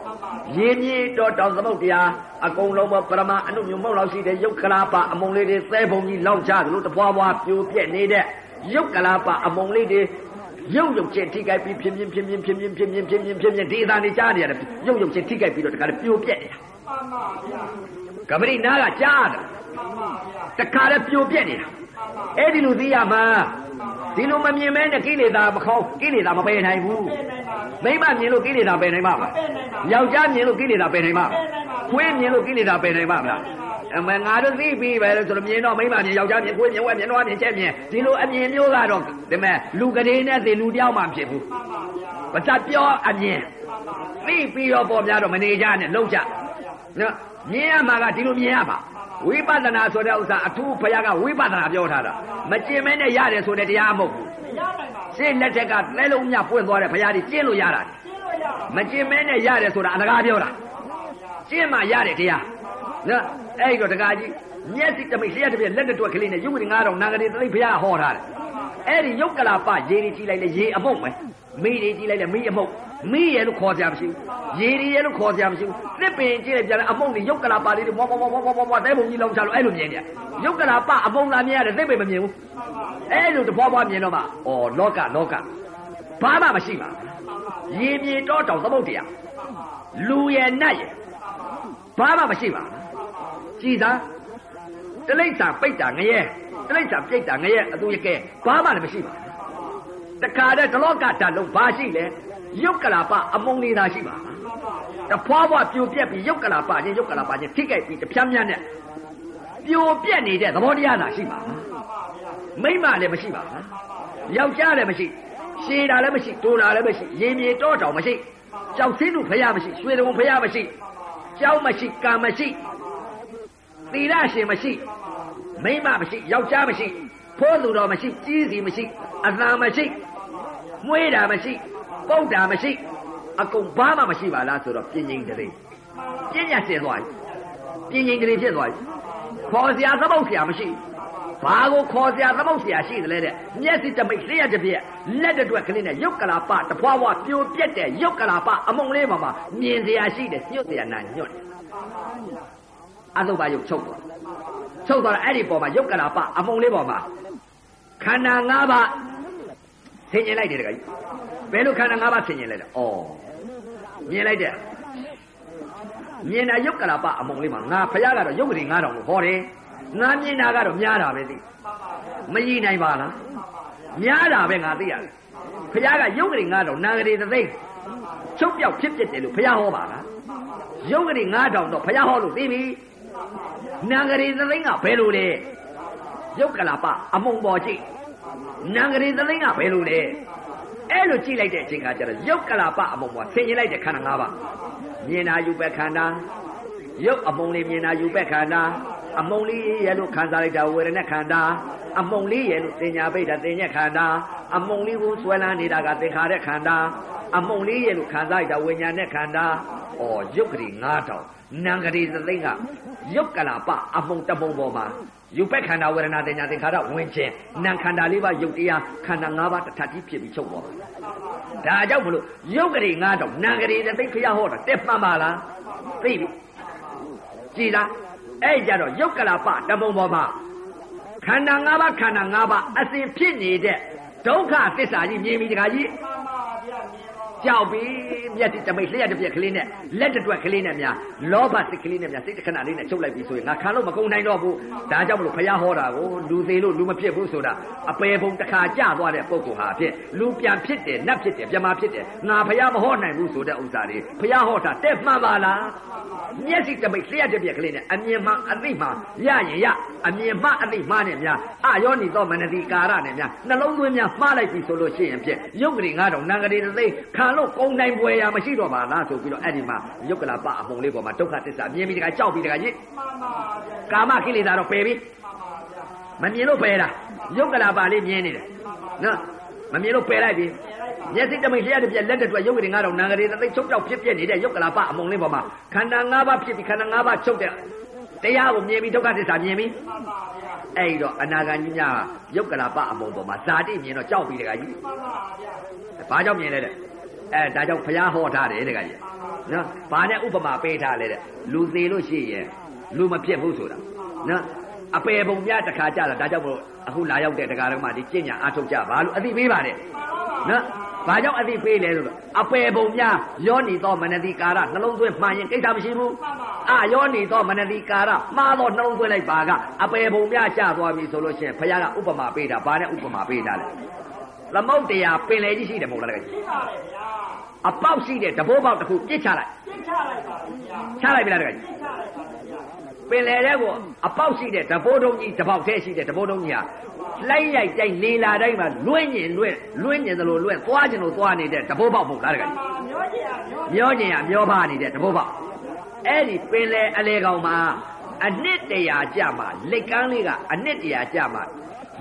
ရေမြေတော်တောင်သမုတ်တရားအကုန်လုံးပရမအနုမြုံမောက်လောက်ရှိတဲ့ယုတ်ကလာပအမုံလေးတွေသဲပုံကြီးလောက်ချတယ်လို့တပွားပွားပြိုပြက်နေတဲ့ယုတ်ကလာပအမုံလေးတွေရုပ်ရုပ်ချင်းထိကြိုက်ပြီးဖြင်းဖြင်းဖြင်းဖြင်းဖြင်းဖြင်းဖြင်းဖြင်းဖြင်းဖြင်းဖြင်းဖြင်းဒီအသာနေကြားနေရတယ်ရုပ်ရုပ်ချင်းထိကြိုက်ပြီးတော့တခါပြိုပြက်နေတာကပရိနာကကြားတာတခါလည်းပြိုပြက်နေတာ အဲ့ဒီလိုသိရမှာဒီလိုမမြင်မဲနဲ့ကိလေသာမခေါကိလေသာမပယ်နိုင်ဘူးမိမမြင်လို့ကိလေသာပယ်နိုင်မှာမလားယောက်ျားမြင်လို့ကိလေသာပယ်နိုင်မှာခွေးမြင်လို့ကိလေသာပယ်နိုင်မှာမလားအမငါတို့သိပြီပဲလို့ဆိုတော့မြင်တော့မိမမြင်ယောက်ျားမြင်ခွေးမြင်ဝက်မြင်တော့မြင်ချက်မြင်ဒီလိုအမြင်မျိုးကတော့ဒီမဲ့လူကလေးနဲ့သိလူတယောက်မှဖြစ်ဘူးဘာသာပြောအမြင်သိပြီးတော့ပေါ်များတော့မနေကြနဲ့လှုပ်ကြနော်မြင်ရမှာကဒီလိုမြင်ရမှာ ဝိပဿနာဆိုတဲ့ဥစ္စာအထူးဘုရားကဝိပဿနာပြောထားတာမကျင်မဲနဲ့ရတယ်ဆိုတဲ့တရားမဟုတ်ဘူးရှင်းလက်ထက်ကလဲလုံးမြပွင့်သွားတဲ့ဘုရားကြီးကျင့်လို့ရတာမကျင်မဲနဲ့ရတယ်ဆိုတာအလကားပြောတာကျင့်မှရတဲ့တရားနော်အဲ့ဒီတော့တကားကြီးမျက်စိတမိတ်လျှက်တစ်ပြက်လက်တစ်တွက်ကလေးနဲ့ယုတ်ကလေး9000နာဂရီတိဘုရားဟောထားတယ်အဲ့ဒီယုတ်ကလာပရေတွေကြည့်လိုက်လေရေအမုတ်ပဲ မိတွေကြည့်လိုက်လေမိအမုတ်မိရဲ့လို့ခေါ်ကြမရှိဘူးရေတွေရဲ့လို့ခေါ်ကြမရှိဘူးသစ်ပင်ကြည့်လိုက်ပြန်အမုတ်တွေယုတ်ကလာပလေးတွေမောမောမောမောမောမောတဲပုံကြီးလောက်ချလို့အဲ့လိုမြင်ကြယုတ်ကလာပအမုတ်လာမြင်ရတယ်သစ်ပင်မမြင်ဘူးအဲ့လိုတဖွာဖွာမြင်တော့မှဩလောကလောကဘာမှမရှိပါရေမြေတော့တောင်သမုတ်တရားလူရဲ့နတ်ရဲ့ဘာမှမရှိပါကြည်သာတလိမ့်စာပိတ်တာငရဲတလိမ့်စာပြိတ်တာငရဲအတူရကဲဘာမှလည်းမရှိပါ တခါတည်းဒလောကတလုံးဘာရှိလဲယုတ်ကလာပအမုံလေးသာရှိပါတဖွာဖွာပြိုပြက်ပြီးယုတ်ကလာပချင်းယုတ်ကလာပချင်းထိကြိုက်ပြီးတပြမ်းပြမ်းနဲ့ပြိုပြက်နေတဲ့သဘောတရားသာရှိပါမိမလည်းမရှိပါယောက်ျားလည်းမရှိရှည်တာလည်းမရှိတိုးတာလည်းမရှိရေမြေတော့တောင်မရှိကြောက်စင်းတို့ဖရမရှိရွှေတုံဖရမရှိကြောက်မရှိကံမရှိသီလရှင်မရှိမိမမရှိယောက်ျားမရှိဖိုးသူတော်မရှိကြီးစီမရှိ အသာမရှိမွေးတာမရှိပုတ်တာမရှိအကုန်ဘာမှမရှိပါလားဆိုတော့ပြင်းငိမ့်တည်းပြင်းညက်စင်သွားပြီပြင်းငိမ့်တည်းဖြစ်သွားပြီခေါ်စရာသမုတ်စရာမရှိဘာကိုခေါ်စရာသမုတ်စရာရှိတယ်လဲတဲ့မျက်စိတမိတ်လျှက်တစ်ပြက်လက်တစ်တွက်ကလေးနဲ့ရုပ်ကလာပတဖွာဖွာပြိုပြက်တဲ့ရုပ်ကလာပအမုံလေးပါမှာမြင်စရာရှိတယ်ညွတ်စရာနာညွတ်တယ်အသုဘယုတ်ချုပ်သွားချုပ်သွားတော့အဲ့ဒီပေါ်မှာရုပ်ကလာပအမုံလေးပေါ်မှာ ခန္ဓာ၅ပါးဆင်ញင်လိုက်တယ်တခါကြီးဘယ်လိုခန္ဓာ၅ပါးဆင်ញင်လိုက်လဲဩမြင်လိုက်တဲ့မြင်တာရုပ်ကလာပအမုံလေးမှာငါဖယားကတော့ရုပ်ကလေး9000ကိုဟောတယ်ငါမြင်တာကတော့များတာပဲသိမကြီးနိုင်ပါလားများတာပဲငါသိရတယ်ဖယားကရုပ်ကလေး9000နာဂရီသသိန်းချုပ်ပြောက်ဖြစ်ဖြစ်တယ်လို့ဖယားဟောပါလားရုပ်ကလေး9000တော့ဖယားဟောလို့သိပြီနာဂရီသသိန်းကဘယ်လိုလဲ ရုပ်ကလာပအမုံပေါ်ကြည့်နံကလေးသသိန်းကဘယ်လိုလဲအဲ့လိုကြည့်လိုက်တဲ့အချိန်ခါကျတော့ရုပ်ကလာပအမုံပေါ်ဆင်ရင်လိုက်တဲ့ခန္ဓာ၅ပါးမြင်တာယူပဲခန္ဓာရုပ်အမုံလေးမြင်တာယူပဲခန္ဓာအမုံလေးရဲ့လို့ခံစားလိုက်တာဝေဒနာခန္ဓာအမုံလေးရဲ့လို့သင်ညာပိတ်တာသင်ညက်ခန္ဓာအမုံလေးကိုဆွဲလန်းနေတာကသင်္ခါရခန္ဓာအမုံလေးရဲ့လို့ခံစားလိုက်တာဝိညာဉ်နဲ့ခန္ဓာဩရုပ်ကလေး9000နံကလေးသသိန်းကရုပ်ကလာပအမုံတပုံပေါ်မှာ ရုပ်ပဲခန္ဓာဝေဒနာတင်ညာသင်္ခါရဝင်ခြင်းနာခန္ဓာလေးပါရုပ်တရားခန္ဓာ၅ပါးတစ်ထပ်ကြီးဖြစ်ပြီးချုပ်သွားတာဒါကြောင့်မလို့ရုပ်ကလေး၅တောင်နာကလေးသိဖျားဟောတာတက်မှန်ပါလားသိပြီကြည်လားအဲ့ကြတော့ရုပ်ကလာပတပုံပေါ်မှာခန္ဓာ၅ပါးခန္ဓာ၅ပါးအစဉ်ဖြစ်နေတဲ့ဒုက္ခသစ္စာကြီးမြင်ပြီတခါကြီး ကြောက်ပြီးမျက်တိတမိတ်လျှက်တစ်ပြက်ကလေးနဲ့လက်တစ်တွက်ကလေးနဲ့များလောဘစိတ်ကလေးနဲ့များစိတ်တစ်ခဏလေးနဲ့ချုပ်လိုက်ပြီးဆိုရင်ငါခံလို့မကုန်နိုင်တော့ဘူးဒါကြောင့်မလို့ဖះဟောတာကိုလူသေးလို့လူမဖြစ်ဘူးဆိုတာအပေပုံတစ်ခါကြသွားတဲ့ပုဂ္ဂိုလ်ဟာဖြစ်လူပြန်ဖြစ်တယ်နတ်ဖြစ်တယ်ပြမဖြစ်တယ်ငါဖះမဟောနိုင်ဘူးဆိုတဲ့ဥစ္စာတွေဖះဟောတာတဲ့မှန်ပါလားမျက်စိတမိတ်လျှက်တစ်ပြက်ကလေးနဲ့အမြင်မှအသိမှရရင်ရအမြင်မှအသိမှနဲ့များအယောနီတော့မနတိကာရနဲ့များနှလုံးသွင်းများမှားလိုက်ပြီဆိုလို့ရှိရင်ဖြစ်ရုပ်ကလေး9000နံကလေးတစ်သိခံလို့ကုန်းနိုင်ပွဲရမရှိတော့ပါလားဆိုပြီးတော့အဲ့ဒီမှာယုတ်ကလာပအမုံလေးပေါ်မှာဒုက္ခသစ္စာမြင်ပြီးတခါကြောက်ပြီးတခါကြီး
မှန်ပါဗျာ
ကာမကိလေသာတော့ပယ်ပြီ
မှန်ပါဗျာ
မမြင်လို့ပယ်တာယုတ်ကလာပလေးမြင်နေတယ်နော်မမြင်လို့ပယ်လိုက်ပြီမျက်စိတမိတ်လျှက်တစ်ပြက်လက်တစ်တွက်ယုတ်ကလေး9000နံကလေးတစ်သိချုပ်ကြောက်ဖြစ်ပြနေတဲ့ယုတ်ကလာပအမုံလေးပေါ်မှာခန္ဓာ၅ပါးဖြစ်ပြီးခန္ဓာ၅ပါးချုပ်တဲ့တရားကိုမြင်ပြီးဒုက္ခသစ္စာမြင်ပြီး
မှန်ပါဗျာ
အဲ့ဒီတော့အနာဂတ်ကြီးများယုတ်ကလာပအမုံပေါ်မှာဇာတိမြင်တော့ကြောက်ပြီးတခါကြီး
မှန်ပါဗျာ
ဘာကြောင့်မြင်လဲတဲ့ အဲဒါကြောင့်ဘုရားဟောထားတယ်တခါကြီးနော်ဘာနဲ့ဥပမာပေးထားလဲတဲ့လူသေးလို့ရှိရင်လူမဖြစ်ဘူးဆိုတာနော်အပေပုံများတစ်ခါကြတာဒါကြောင့်မို့အခုလာရောက်တဲ့တရားဓမ္မဒီကျင့်ညာအထုတ်ကြပါလို့အသိပေးပါတယ်နော်ဘာကြောင့်အသိပေးလဲဆိုတော့အပေပုံများယောနီသောမနတိကာရနှလုံးသွင်းမှန်ရင်ကိစ္စမရှိဘူးအာယောနီသောမနတိကာရမှားသောနှလုံးသွင်းလိုက်ပါကအပေပုံများကျသွားပြီဆိုလို့ရှိရင်ဘုရားကဥပမာပေးတာဘာနဲ့ဥပမာပေးတာလဲ သမုတ်တရားပင်လေကြီးရှိတယ်မဟုတ်လားတကယ်ကြီး
ရှိပါတယ်ဗျာ
အပေါက်ရှိတဲ့တဘိုးပေါက်တစ်ခုပြစ်ချလိုက်
ပြစ်ချလိုက်ပါဗျာ
ချလိုက်ပြီလားတကယ်ကြီး
ပြစ်ချလိုက်ပါဗျာ
ပင်လေတဲ့ကိုအပေါက်ရှိတဲ့တဘိုးတုံးကြီးတပေါက်သေးရှိတဲ့တဘိုးတုံးကြီးဟာလိုက်ရိုက်ကြိုက်လေလာတိုင်းမှာလွှင့်ညင်လွှင့်လွှင့်ညင်သလိုလွှင့်သွားကျင်လို့သွားနေတဲ့တဘိုးပေါက်မဟုတ်လားတကယ်
မှ
ကြီး
န်ပါမျောကြည့်ရမျော
မျောကျင်ရမျောပါနေတဲ့တဘိုးပေါက်အဲ့ဒီပင်လေအလေကောင်မှာအနှစ်တရာကြမှာလက်ကန်းလေးကအနှစ်တရာကြမှာ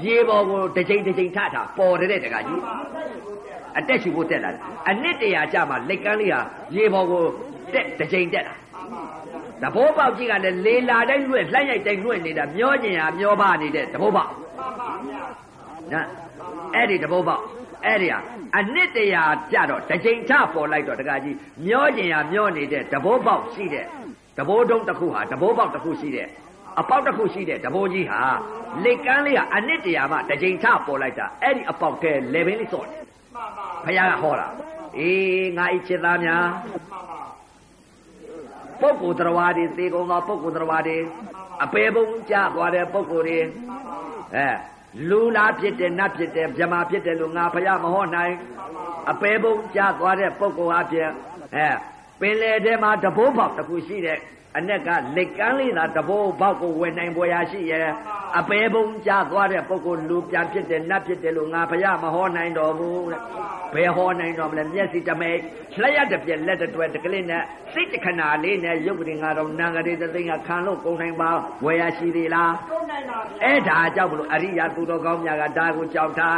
ရေပေါ်ကိုတစ်ချိန်တစ်ချိန်ထထပေါ်တဲ့တကကြီးအတက်ရှိဖို့တက်လာတယ်အနှစ်တရာကြမှာလက်ကန်းလေးဟာရေပေါ်ကိုတက်တစ်ချိန်တက်လာတဘိုးပေါက်ကြီးကလည်းလေလာတိုင်းလွှဲ့လှိုင်းရိုက်တိုင်းလွှဲ့နေတာမျောကျင်ဟာမျောပါနေတဲ့တဘိုးပေါက်
မှန်ပါဗျာ
နော်အဲ့ဒီတဘိုးပေါက်အဲ့ဒီဟာအနှစ်တရာကြတော့တစ်ချိန်ထပေါ်လိုက်တော့တကကြီးမျောကျင်ဟာမျောနေတဲ့တဘိုးပေါက်ရှိတဲ့တဘိုးတုံးတစ်ခုဟာတဘိုးပေါက်တစ်ခုရှိတဲ့ အပေါက်တစ်ခုရှိတဲ့တဘိုးကြီးဟာလက်ကန်းလေးကအနှစ်တရာမှတစ်ချိန်ထပေါ်လိုက်တာအဲ့ဒီအပေါက်ထဲလေပင်လေးစော့တယ်
မှန်ပါ
ဘုရားကဟောတာအေးငါဤချစ်သားများ
မှန်ပါ
ပုဂ္ဂိုလ်တော်ဝါတွေသေကုန်သောပုဂ္ဂိုလ်တော်ဝါတွေအပေပုံကြသွားတဲ့ပုဂ္ဂိုလ်တွေအဲလူလားဖြစ်တယ်နတ်ဖြစ်တယ်ဗြဟ္မာဖြစ်တယ်လို့ငါဘုရားမဟောနိုင်အပေပုံကြသွားတဲ့ပုဂ္ဂိုလ်အပြင်အဲပင်လေထဲမှာတဘိုးပေါက်တစ်ခုရှိတဲ့ အ내ကလက်ကန်းလေးသာတဘိုးပေါက်ကိုဝင်နိုင်ပေါ်ရာရှိရဲ့အပေပုံကြသွားတဲ့ပုဂ္ဂိုလ်လူပြန်ဖြစ်တယ်နတ်ဖြစ်တယ်လို့ငါဘုရားမဟောနိုင်တော်ဘူးတဲ့ဘယ်ဟောနိုင်တော်မလဲမျက်စိတမိတ်လျှက်တစ်ပြက်လက်တစ်တွဲတစ်ကလေးနဲ့စိတ်တစ်ခဏလေးနဲ့ရုပ်ကလေးငါတော့နံကလေးတစ်သိန်းကခံလို့ကုန်နိုင်ပါဝယ်ရရှိသေးလား
ကုန်နိုင်ပါဗျာ
အဲ့ဒါကြောင့်မလို့အရိယာသူတော်ကောင်းများကဒါကိုကြောက်တာ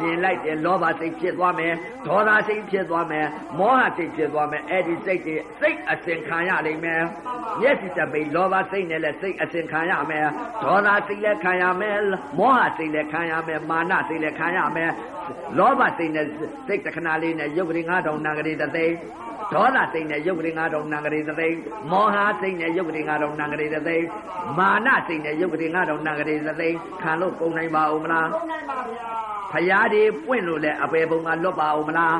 မြင်လိုက်တယ်လောဘစိတ်ဖြစ်သွားမယ်ဒေါသစိတ်ဖြစ်သွားမယ်မောဟစိတ်ဖြစ်သွားမယ်အဲ့ဒီစိတ်တွေစိတ်အစဉ်ခံရလိမ့်မယ်မျက်စိတပိတ်လောဘစိတ်နဲ့လည်းစိတ်အစဉ်ခံရမယ်ဒေါသစိတ်လည်းခံရမယ်မောဟစိတ်လည်းခံရမယ်မာနစိတ်လည်းခံရမယ်လောဘစိတ်နဲ့စိတ်တခဏလေးနဲ့ရုပ်ကလေး9000နာကလေးတစ်သိန်း ဒေါသစိတ်နဲ့ရုပ်ကလေး9000နာကလေးတစ်သိန်းမောဟစိတ်နဲ့ရုပ်ကလေး9000နာကလေးတစ်သိန်းမာနစိတ်နဲ့ရုပ်ကလေး9000နာကလေးတစ်သိန်းခံလို့ကုန်နိုင်ပါဦးမလား
ကုန်နိုင်ပါဗျာ
ဖရာတွေပွင့်လို့လဲအပေပုံကလွတ်ပါဦးမလား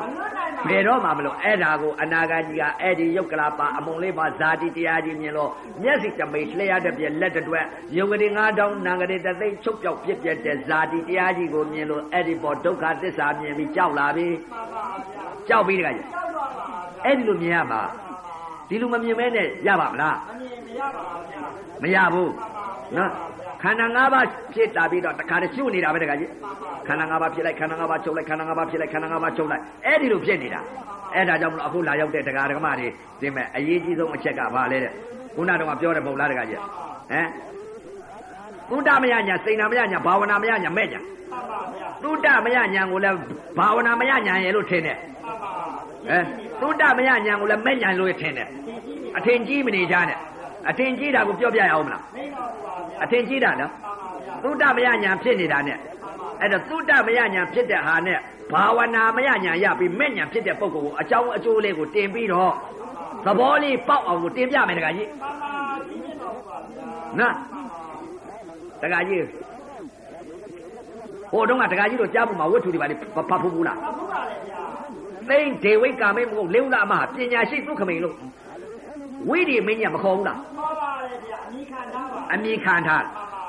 ဘယ်တော့မှမလို့အဲ့ဒါကိုအနာဂတ်ကြီးကအဲ့ဒီယုတ်ကလာပါအမုံလေးပါဇာတိတရားကြီးမြင်လို့မျက်စိတမိတ်လျှက်တဲ့ပြက်လက်တစ်တွက်ယုတ်ကလေး9000နာကလေးတစ်သိန်းချုပ်ပြောက်ပြက်ပြက်တဲ့ဇာတိတရားကြီးကိုမြင်လို့အဲ့ဒီပေါ်ဒုက္ခသစ္စာမြင်ပြီးကြောက်လာပြီ
မှန်ပါဗျာ
ကြောက်ပြီးတခါကြီး
ကြောက်တော့ပါဗျာ
အဲ့ဒီလိုမြင်ရမှာဒီလိုမမြင်မဲနဲ့ရပါမလား
မမြင်မရပါဗျာ
မရဘူးနော်ခန္ဓာ၅ပါးဖြစ်လာပြီးတော့တခါတည်းရှုပ်နေတာပဲတခါကြီးခန္ဓာ၅ပါးဖြစ်လိုက်ခန္ဓာ၅ပါးချုပ်လိုက်ခန္ဓာ၅ပါးဖြစ်လိုက်ခန္ဓာ၅ပါးချုပ်လိုက်အဲ့ဒီလိုဖြစ်နေတာအဲ့ဒါကြောင့်မလို့အခုလာရောက်တဲ့တရားဓမ္မတွေဒီမဲ့အရေးကြီးဆုံးအချက်ကဘာလဲတဲ့ခုနကတော့ပြောတဲ့ပုံလားတခါကြီးဟမ်သုဒ္ဓမယညာစိန်နာမယညာဘာဝနာမယညာမဲ့ညာ
မှန်ပါဗျာ
သုဒ္ဓမယညာကိုလည်းဘာဝနာမယညာရဲ့လို့ထင်တယ်
မှန်ပါ
ဟမ်သုဒ္ဓမယညာကိုလည်းမဲ့ညာလို့ထင်တယ်အထင်ကြီးမနေကြနဲ့အထင်ကြီးတာကိုပြောပြရအောင်မလား
မင်းတော်ပါဗျာ
အထင်ကြီးတာနော်
မှန်ပါဗျာ
သုဒ္ဓမယညာဖြစ်နေတာနဲ့အဲ့တော့သုဒ္ဓမယညာဖြစ်တဲ့ဟာနဲ့ဘာဝနာမယညာရပြီးမဲ့ညာဖြစ်တဲ့ပုံကိုအကြောင်းအကျိုးလေးကိုတင်ပြီးတော့သဘောလေးပေါက်အောင်ကိုတင်ပြမယ်တခါကြီး
မှန်ပါဒီမင်းတော်ပါဗျာ
နော်တခါကြီးဟိုတုန်းကတခါကြီးတို့ကြားဖို့မှာဝတ္ထုတွေပါလေဖတ်ဖို့ဘူးလား
ဟုတ်ပါလေဗျာ
သိမ့်ဒေဝိကာမိတ်မဟုတ်လေဥလာအမပညာရှိသုခမိန်လို့ဝိရိမင်းကြီးမခေါ်ဘူးလား
ခေါ်ပါတယ်ဗျာအမိခံထားပါ
အမိခံထား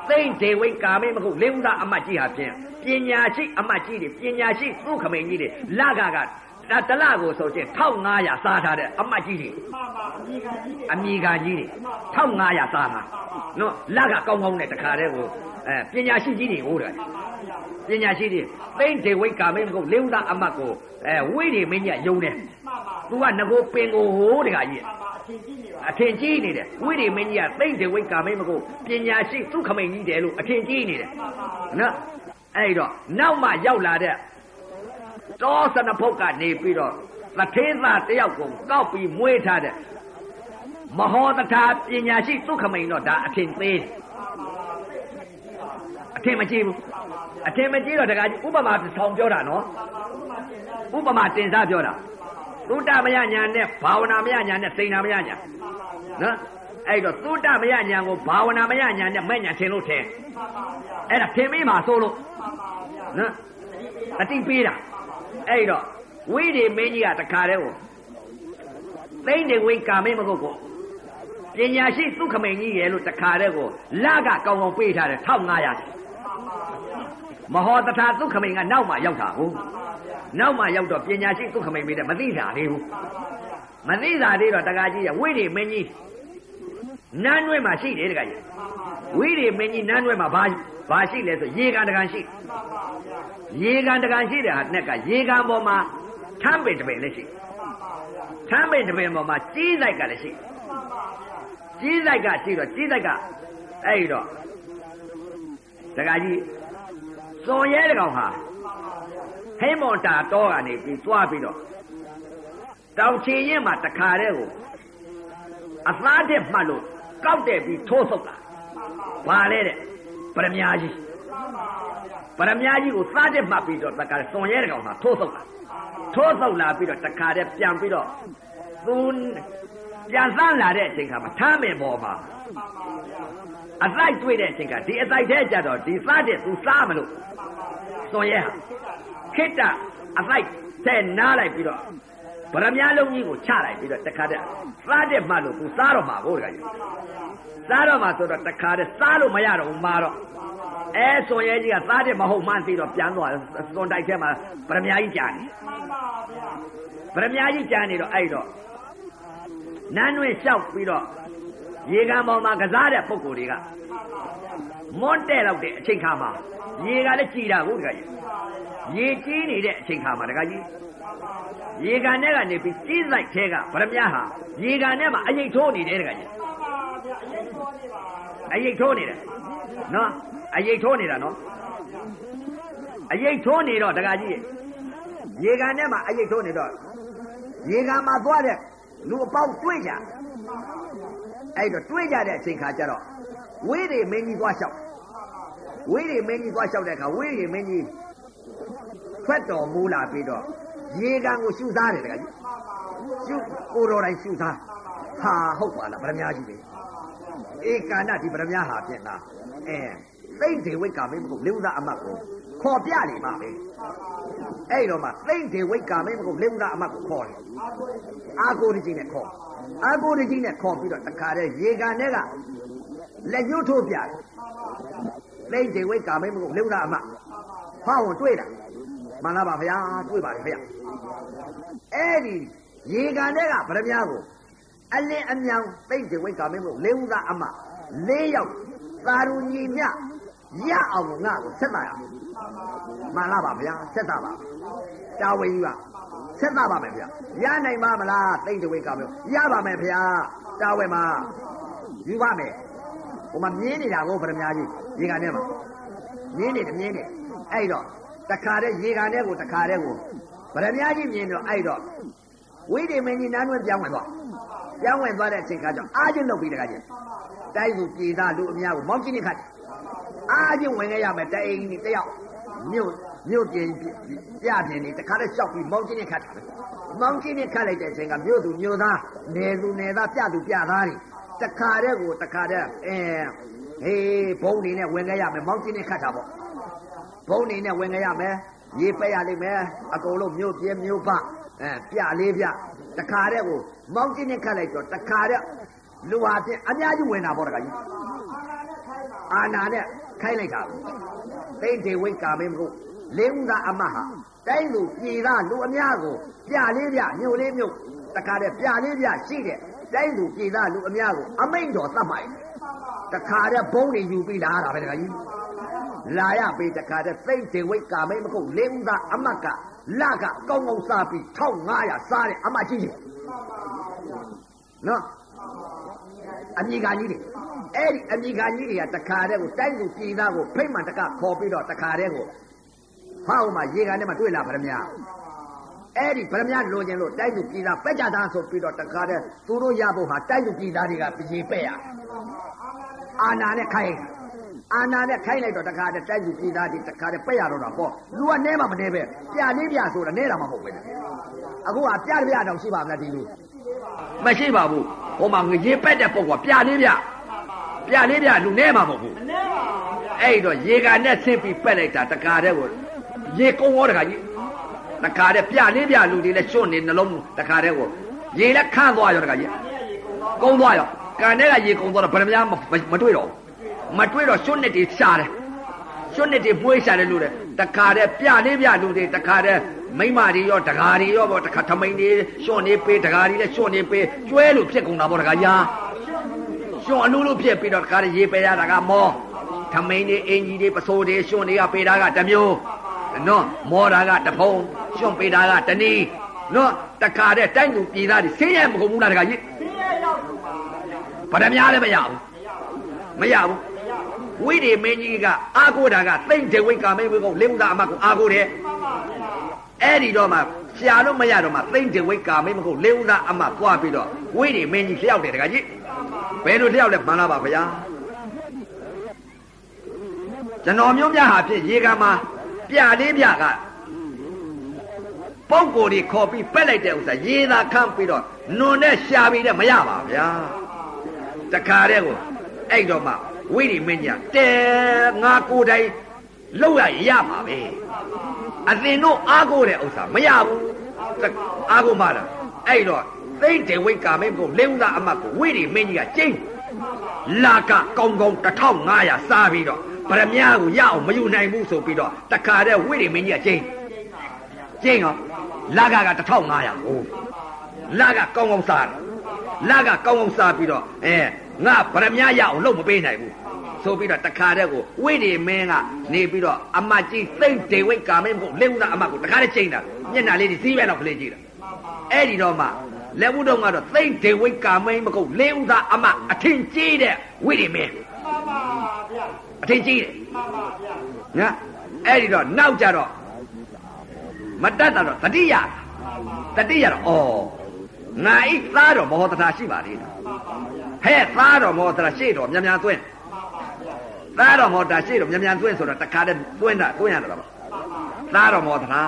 သိမ့်ဒေဝိကာမိတ်မဟုတ်လေဥလာအမကြီးဟာဖြင့်ပညာရှိအမကြီးတွေပညာရှိသုခမိန်ကြီးတွေလကကဒါတလကိုဆိုချင်း1500စားထားတဲ့အမကြီးတွေ
မှန်ပါအမိခံကြီးတယ်
အမိခံကြီးတွေ1500စားထားနော်လကကောင်းကောင်းနဲ့တခါတည်းကိုအဲပညာရှိကြီးတွေဟိုးတယ် ပညာရှိတွေသိမ့်ဒေဝိကာမိတ်မဟုတ်လေဥလာအမကိုအဲဝိရိမင်းကြီးကယုံတယ်
မှန်ပါ
သူကငကိုပင်ကိုဟိုးတကကြီး
မှန်ပါအချင်းကြီးနေပါ
အထင်ကြီးနေတယ်ဝိရိမင်းကြီးကသိမ့်တယ်ဝိကာမိတ်မကိုပညာရှိသူခမိန်ကြီးတယ်လို့အထင်ကြီးနေတယ်နော်အဲ့တော့နောက်မှရောက်လာတဲ့တောစနဖုတ်ကနေပြီးတော့သထေးသားတယောက်ကိုကောက်ပြီးမွေးထားတဲ့မဟောတထာပညာရှိသူခမိန်တော့ဒါအထင်သေးတယ် အထင်မကြီးဘူးအထင်မကြီးတော့တကကြီးဥပမာဆောင်ပြောတာနော်ဥပမာတင်စားပြောတာသုတမယညာနဲ့ဘာဝနာမယညာနဲ့စိန်နာမယညာနော်အဲ့တော့သုတမယညာကိုဘာဝနာမယညာနဲ့မဲ့ညာထင်လို့ထင်အဲ့ဒါထင်မိမှာဆိုလို့နော်အတိပေးတာအဲ့တော့ဝိရိမင်းကြီးကတခါတည်းကိုသိမ့်နေဝိကာမင်းမဟုတ်ကိုပညာရှိသုခမိန်ကြီးရဲ့လို့တခါတည်းကိုလကကောင်းကောင်းပေးထားတယ်1500 မဟောတထာသုခမိန်ကနောက်မှရောက်တာဟုတ်နောက်မှရောက်တော့ပညာရှိသုခမိန်မေးတယ်မသိတာလေးဘူးမသိတာလေးတော့တကားကြီးရဝိရိမင်းကြီးနန်းတွဲမှာရှိတယ်တကားကြီးဝိရိမင်းကြီးနန်းတွဲမှာဘာဘာရှိလဲဆိုရေကန်တကန်ရှိရေကန်တကန်ရှိတဲ့ဟာနဲ့ကရေကန်ပေါ်မှာထမ်းပင်တပင်လည်းရှိထမ်းပင်တပင်ပေါ်မှာကြီးလိုက်ကလည်းရှိကြီးလိုက်ကရှိတော့ကြီးလိုက်ကအဲ့တော့ တကားကြီးစွန်ရဲတကောင်ဟာဟိမွန်တာတော့ကနေပြီးသွားပြီးတော့တောင်ချင်ရင်မှာတခါတည်းကိုအသားတက်မှတ်လို့ကောက်တယ်ပြီးထိုးဆုပ်လာဘာလဲတဲ့ပရမ ्या ကြီးပရမ ्या ကြီးကိုသားတက်မှတ်ပြီးတော့တခါတည်းစွန်ရဲတကောင်မှာထိုးဆုပ်လာထိုးဆုပ်လာပြီးတော့တခါတည်းပြန်ပြီးတော့သူပြန်စမ်းလာတဲ့အချိန်ခါမှာထမ်းပင်ပေါ်မှာ အလိုက်တွေ့တဲ့အချိန်ကဒီအလိုက်တဲ့ကြတော့ဒီစားတဲ့သူစားမလို့သွန်ရဲဟာခိတ္တအလိုက်တဲ့နားလိုက်ပြီးတော့ဗရမယလုံးကြီးကိုချလိုက်ပြီးတော့တခါတည်းစားတဲ့မှလို့သူစားတော့မှာကိုတခါကြီးစားတော့မှာဆိုတော့တခါတည်းစားလို့မရတော့ဘူးမာတော့အဲသွန်ရဲကြီးကစားတဲ့မဟုတ်မှန်းသိတော့ပြန်သွားသွန်တိုက်ထဲမှာဗရမယကြီးကြာနေ
ဗ
ရမယကြီးကြာနေတော့အဲ့တော့နန်းတွင်လျှောက်ပြီးတော့ ရေကန်ပေါ်မှာကစားတဲ့ပုံကိုယ်တွေကမွန်းတဲ့တော့တဲ့အချိန်ခါမှာရေကလည်းကြည်တာကိုတခါကြီးရေကြီးနေတဲ့အချိန်ခါမှာတခါကြီးရေကန်ထဲကနေပြီးကြီးလိုက်သေးကဗရမ ्या ဟာရေကန်ထဲမှာအရိတ်ထိုးနေတယ်တခါကြီး
မှန်ပါဗျာအရင်ပေါ်နေပါ
အရိတ်ထိုးနေတယ်နော်အရိတ်ထိုးနေတာနော်အရိတ်ထိုးနေတော့တခါကြီးရေကန်ထဲမှာအရိတ်ထိုးနေတော့ရေကန်မှာသွားတဲ့လူအပေါင်းတွေ့ကြ အဲ့တော့တွေ့ကြတဲ့အချိန်ခါကျတော့ဝေးတွေမင်းကြီးသွားလျှောက်ဝေးတွေမင်းကြီးသွားလျှောက်တဲ့အခါဝေးတွေမင်းကြီးထွက်တော်မူလာပြီးတော့ရေကန်ကိုရှုသားတယ်တကကြီးရှုကိုတော်တိုင်းရှုသားဟာဟုတ်ပါလားဗရမ ्या ကြီးပဲဧကာဏဒီဗရမ ्या ဟာပြင်လားအဲသိမ့်ဒေဝိတ်ကာမင်းမဟုတ်လေဥဒအမတ်ကိုခေါ်ပြနေမှာပဲအဲ့တော့မှသိမ့်ဒေဝိတ်ကာမင်းမဟုတ်လေဥဒအမတ်ကိုခေါ်တယ်အာကိုရကြီးနဲ့ခေါ် အာကိုရကြီးနဲ့ခေါ်ပြီးတော့တခါတည်းရေကန်ထဲကလက်ညှိုးထိုးပြတယ်သိမ့်ဒေဝိတ်ကာမင်းမဟုတ်လေဥဒအမတ်ဟောဝင်တွေ့တာမှန်လားပါဗျာတွေ့ပါလေဗျာအဲ့ဒီရေကန်တဲ့ကဗရမ ्या ကိုအလင်းအမြောင်သိမ့်တဲ့ဝိတ်ကမင်းမို့လေးဦးသားအမလေးယောက်သာရူညီမြရအောင်ငါ့ကိုဆက်တာရမှန်လားပါဗျာဆက်တာပါတာဝန်ကြီးပါ ဆက်တာပါမယ်ဗျာရနိုင်ပါမလားသိမ့်တဲ့ဝိတ်ကမင်းရပါမယ်ဗျာတာဝန်မှာယူပါမယ်ဟိုမှာမြင်းနေတာကိုဗရမ ्या ကြီးရေကန်ထဲမှာမြင်းနေတယ်မြင်းနေအဲ့တော့တခါတည်းရေကန်ထဲကိုတခါတည်းကိုဗရမ ्या ကြီးမြင်တော့အဲ့တော့ဝိဓိမင်းကြီးနန်းတွင်ပြောင်းဝင်သွားပြောင်းဝင်သွားတဲ့အချိန်ခါကျတော့အာချင်းလုပ်ပြီးတခါချင်းတိုက်သူပြည်သားလူအများကိုမောင်းချင်းနေခတ်တယ်အာချင်းဝင်ခဲ့ရမယ်တအိမ်ကြီးတယောက် မြို့မြို့ပြင်ပြပြင်းနေတခါတည်းရှောက်ပြီးမောင်းချင်းနေခတ်တာပဲမောင်းချင်းနေခတ်လိုက်တဲ့အချိန်ကမြို့သူမြို့သားနယ်သူနယ်သားပြသူပြသားတွေတခါတည်းကိုတခါတည်းအဲဟေးဘုံနေနဲ့ဝင်ခဲ့ရမယ်မောင်းချင်းနေခတ်တာပေါ့ဘုံနေနဲ့ဝင်ကြရမယ်ရေးပက်ရလိမ့်မယ်အကုန်လုံးမြို့ပြဲမြို့ပအဲပြလေးပြတခါတည်းကိုမောင်းချင်းနဲ့ခတ်လိုက်တော့တခါတည်းလူဟာဖြင့်အများကြီးဝင်တာပေါ့တခါကြီးအာနာနဲ့ ခိုင်းလိုက်တာသိမ့်တေဝိတ်ကာမင်းမဟုတ်လင်းဦးသားအမတ်ဟာတိုင်းလူပြည်သားလူအများကိုပြလေးပြညို့လေးမြုပ်တခါတည်းပြလေးပြရှိတဲ့တိုင်းလူပြည်သားလူအများကိုအမိန့်တော်သတ်မှိုက်တခါတည်းဘုံတွေယူပြီးလာတာပဲတခါကြီးလာရပေတခါတည်းသိမ့်တေဝိတ်ကာမင်းမဟုတ်လင်းဦးသားအမတ်ကလကကောင်းကောင်းစားပြီး1500စားတဲ့အမတ်ကြီးကြီးနော် အမိကန်ကြီးတွေအဲ့ဒီအမိကန်ကြီးတွေကတခါတည်းကိုတိုင်းလူပြည်သားကိုဖိတ်မှန်တကခေါ်ပြီးတော့တခါတည်းကိုဟောက်မှာရေကန်ထဲမှာတွေ့လာဗရမညာအဲ့ဒီဗရမညာလိုချင်လို့တိုင်းလူပြည်သားပက်ကြသားဆိုပြီးတော့တခါတည်းသူတို့ရဖို့ဟာတိုင်းလူပြည်သားတွေကပြေပက်ရအာနာနဲ့ခိုင်းအာနာနဲ့ခိုင်းလိုက်တော့တခါတည်းတိုက်သူပြည်သားဒီတခါတည်းပက်ရတော့တာပေါ့လူကနဲမှမနဲပဲပြလေးပြဆိုတာနဲတာမှမဟုတ်ပဲအခုကပြလေးပြတော့ရှိပါမလားဒီလူ မရှိပါဘူးဟိုမှာငရေပက်တဲ့ပုံကပြလေးပြပြလေးပြလူနဲမှမဟုတ်ဘူး
မနေပါဘူးဗျာ
အဲ့တော့ရေကန်နဲ့ဆင်းပြီးပက်လိုက်တာတခါတည်းကိုရေကုန်းရောတခါကြီးတခါတည်းပြလေးပြလူတွေလည်းကျွတ်နေနှလုံးတခါတည်းကိုရေလည်းခန့်သွားရောတခါကြီးကုန်းသွားရောကန်ထဲကရေကုန်းသွားတော့ဗရမများမတွေ့တော့မတွေ့တော့ရွှွနှစ်တွေရှာတယ် ရွှွနှစ်တွေပွေးရှာတယ်လို့တဲ့တခါတည်းပြလေးပြလူတွေတခါတည်းမိမတွေရောတကာတွေရောပေါ့တခါထမိန်တွေရွှွနေပေးတကာတွေလည်းရွှွနေပေးကျွဲလို့ဖြစ်ကုန်တာပေါ့တခါရာရွှွအလူလူဖြစ်ပြီးတော့တခါတည်းရေပေးရတာကမောထမိန်တွေအင်ကြီးတွေပစိုးတွေရွှွတွေကပေးတာကတစ်မျိုးနော်မောတာကတစ်ဖုံရွှွပေးတာကတစ်နည်းနော်တခါတည်းတိုက်သူပြည်သားတွေဆင်းရဲမကုန်ဘူးလားတခါကြီး
ဆင်းရဲရောက်ပြီပါဗျာ
ဗရမများလည်းမရဘူးမရဘူး ဝိရိမင်းကြီးကအာကိုတာကသိမ့်တေဝိကာမင်းဝိကုလင်းဥသာအမတ်ကိုအာကိုတယ်အဲ့ဒီတော့မှရှာလို့မရတော့မှသိမ့်တေဝိကာမင်းမဟုတ်လင်းဥသာအမတ်သွားပြီးတော့ဝိရိမင်းကြီးလျှောက်တယ်တခါကြီးဘယ်လိုလျှောက်လဲမှန်လားပါဗျာကျွန်တော်မျိုးများဟာဖြစ်ရေကမှာပြလေးပြကပုံကိုယ်တွေခေါ်ပြီးပက်လိုက်တဲ့ဥစ္စာရေသာခန့်ပြီးတော့နွန်နဲ့ရှာပြီးတဲ့မရပါဗျာတခါတည်းကိုအဲ့တော့မှ ဝိရိမင်းကြီးကတဲငါကိုယ်တိုင်လောက်ရရမှာပဲအသင်တို့အားကိုးတဲ့ဥစ္စာမရဘူးတအားကိုးမှလားအဲ့တော့သိမ့်တေဝိကာမင်းကိုလင်းဦးသားအမတ်ကိုဝိရိမင်းကြီးကကျင်းလာကကောင်းကောင်း1500စားပြီးတော့ဗရမ ्या ကိုရအောင်မယူနိုင်ဘူးဆိုပြီးတော့တခါတည်းဝိရိမင်းကြီးကကျင်းကျင်းရောလာကက1500ကိုလာကကောင်းကောင်းစားတယ်လာကကောင်းကောင်းစားပြီးတော့အဲ ငါဗရမ ्या ရအောင်လုပ်မပေးနိုင်ဘူးဆိုပြီးတော့တခါတည်းကိုဝိရိမင်းကနေပြီးတော့အမတ်ကြီးသိမ့်တေဝိကာမင်းကိုလင်းဦးသားအမတ်ကိုတခါတည်းကျင်းတာမျက်နှာလေးကြီးစီးပဲတော့ကလေးကြည့်တာအဲ့ဒီတော့မှလက်ဘူးတော့ကတော့သိမ့်ဒေဝိကာမိန်မကုတ်လေးဦးသားအမအထင်ကြီးတဲ့ဝိရိမင်း
မှန်ပါဗျာ
အထင်ကြီးတယ်
မှန်ပါဗျာ
နော်အဲ့ဒီတော့နောက်ကြတော့မတတ်တာတော့တတိယတတိယတော့ဩငါဤသားတော်မောဟတထာရှိပါသေးတယ် ဟဲ့သားတော်မောဟတထာရှိတော်မြန်မြန်သွင်းသားတော်မောဟတထာရှိတော်မြန်မြန်သွင်းဆိုတော့တခါတည်းသွင်းတာသွင်းရတာပါသားတော်မောဟတထာ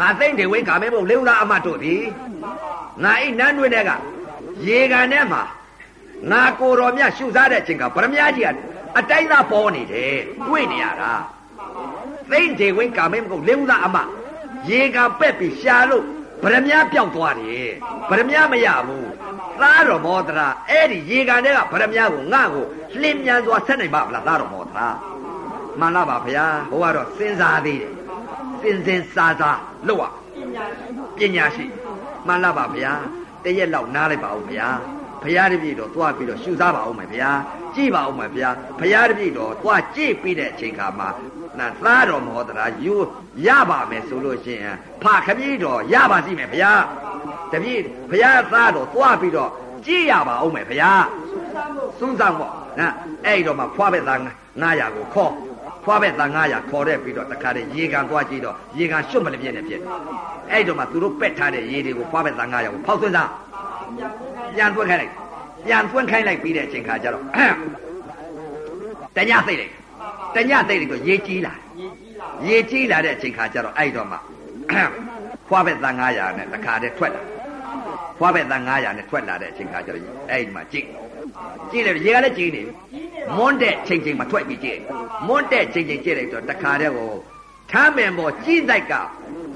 ငါသိမ့်ဒေဝိကာမဲဘုံလေးဦးသားအမတို့သည်ငါဤနန်းတွင်တဲ့ကရေကန်ထဲမှာငါကိုယ်တော်မြတ်ရှုစားတဲ့အချိန်ကဗရမ ्या ကြီးကအတိုင်းသားပေါ်နေတယ်တွေ့နေရတာသိမ့်ဒေဝိကာမဲဘုံလေးဦးသားအမရေကန်ပက်ပြီးရှာလို့ ဗရမ ्या ပျောက်သွားတယ်ဗရမ ्या မရဘူးသားတော်မောသရာအဲ့ဒီရေကန်ထဲကဗရမ ्या ကိုငါ့ကိုလှင်မြန်စွာဆက်နိုင်ပါမလားသားတော်မောသရာမှန်လားပါဗျာဟိုကတော့စဉ်းစားသေးတယ်စဉ်စဉ်စားစားလို့อ่ะ
ပညာရှိ
ပညာရှိမှန်လားပါဗျာတရက်လောက်နားလိုက်ပါဦးဗျာဘုရားတပည့်တော်သွားပြီးတော့ရှုစားပါဦးမယ်ဗျာကြည့်ပါဦးမယ်ဗျာဘုရားတပည့်တော်သွားကြည့်ပြီးတဲ့အချိန်ခါမှာ နာသားတော်မောဒရာယူရပါမယ်ဆိုလို့ရှိရင်ဖခပည့်တော်ရပါစီမယ်ဗျာတပည့်ဘုရားသားတော်သွားပြီးတော့ကြည့်ရပါဦးမယ်ဗျာစွန်းဆောင်ပေါ့နော်အဲ့ဒီတော့မှဖွားပဲသား900ကိုခေါ်ဖွားပဲသား900ခေါ်တဲ့ပြီးတော့တခါတည်းရေကန်သွားကြည့်တော့ရေကန်ရွှတ်မလည်းပြည့်နေပြည့်အဲ့ဒီတော့မှသူတို့ပက်ထားတဲ့ရေတွေကိုဖွားပဲသား900ကိုဖောက်သွင်းစားပြန်သွင်းခိုင်းလိုက်ပြန်သွင်းခိုင်းလိုက်ပြီးတဲ့အချိန်ခါကျတော့တညသိလိုက် တညသိလိုက်တော့ရေကြီးလာ
ရေကြီးလာ
ရေကြီးလာတဲ့အချိန်ခါကျတော့အဲ့တော့မှဖွားပဲသား900နဲ့တခါတည်းထွက်လာဖွားပဲသား900နဲ့ထွက်လာတဲ့အချိန်ခါကျတော့အဲ့ဒီမှာကြည့်ကြည့်လေရေကလည်းကြီးနေပြီမွန်းတဲ့ချိန်ချိန်မှာထွက်ပြီးကြည့်မွန်းတဲ့ချိန်ချိန်ကြည့်လိုက်တော့တခါတည်းကိုထမ်းပင်ပေါ်ကြီးစိုက်က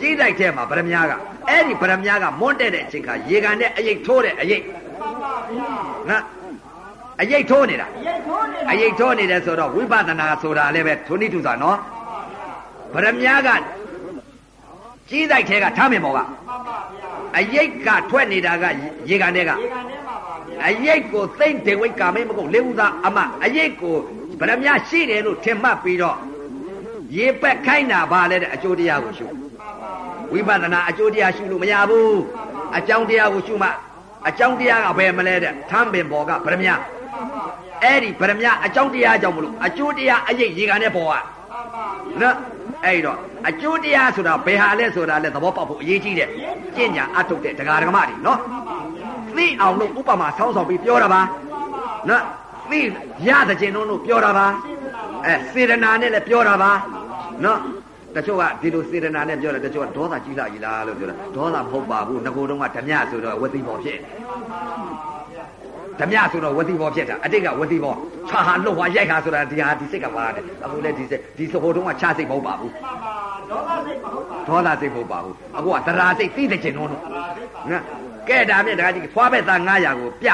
ကြီးတိုက်ထဲမှာဗရမ ्या ကအဲ့ဒီဗရမ ्या ကမွန်းတဲ့တဲ့အချိန်ခါရေကန်နဲ့အရိတ်ထိုးတဲ့အရိတ်
မှန်ပါဗျာ
နော် အရိတ်ထိုးနေတာ
ရိတ်ထိုးနေ
အရိတ်ထိုးနေတယ်ဆိုတော့ဝိပဿနာဆိုတာလည်းပဲထုံနိထုစာနော်ဗရမ ्या ကကြီးတိုက်ထဲကထားမြင်ပေါ်က
မှန်ပါဗျာ
အရိတ်ကထွက်နေတာကရေကန်ထဲက
ဒီကနေ့မှာပါဗျာ
အရိတ်ကိုသိမ့်ဒေဝိတ်ကာမေမကုတ်လေဦးသားအမအရိတ်ကိုဗရမ ्या ရှိတယ်လို့ထင်မှတ်ပြီးတော့ရေပက်ခိုင်းတာပါလဲတဲ့အကျိုးတရားကိုရှုဝိပဿနာအကျိုးတရားရှုလို့မရဘူးအကြောင်းတရားကိုရှုမှအကြောင်းတရားကဘယ်မလဲတဲ့ထမ်းပင်ပေါ်ကဗရမ ्या အဲ့ဒီဗရမ ्या အကြောင်းတရားကြောင့်မလို့အကျိုးတရားအရိတ်ရေကန်နဲ့ပေါ်ကနော်အဲ့တော့အကျိုးတရားဆိုတာဘယ်ဟာလဲဆိုတာလဲသဘောပေါက်ဖို့အရေးကြီးတယ်ကျင့်ညာအထုတ်တဲ့တရားဓမ္မတွေနော်သိအောင်လို့ဥပမာဆောင်းဆောင်ပြီးပြောတာပါနော်သိရတဲ့ကျင်တို့ပြောတာပါအဲစေရနာနဲ့လည်းပြောတာပါနော်တချို့ကဒီလိုစေရနာနဲ့ပြောတယ်တချို့ကဒေါသကြီးလာကြီးလားလို့ပြောတာဒေါသမဟုတ်ပါဘူးငကိုတုံးကဓမြဆိုတော့ဝသိဘောဖြစ် ဓမြဆိုတော့ဝသိဘောဖြစ်တာအတိတ်ကဝသိဘောခြာဟာလှုပ်ဟာရိုက်ဟာဆိုတာဒီဟာဒီစိတ်ကပါတယ်အခုလည်းဒီစိတ်ဒီစဟိုတုံးကခြာစိတ်မဟုတ်ပါဘူး
မှန်ပါဒေါသစိတ်မဟုတ်ပါ
ဒေါသစိတ်မဟုတ်ပါဘူးအခုကသရာစိတ်သိတဲ့ကျင်တော့နော်ကဲဒါမြင့်တခါကြီးဖွားဘက်သား900ကိုပြ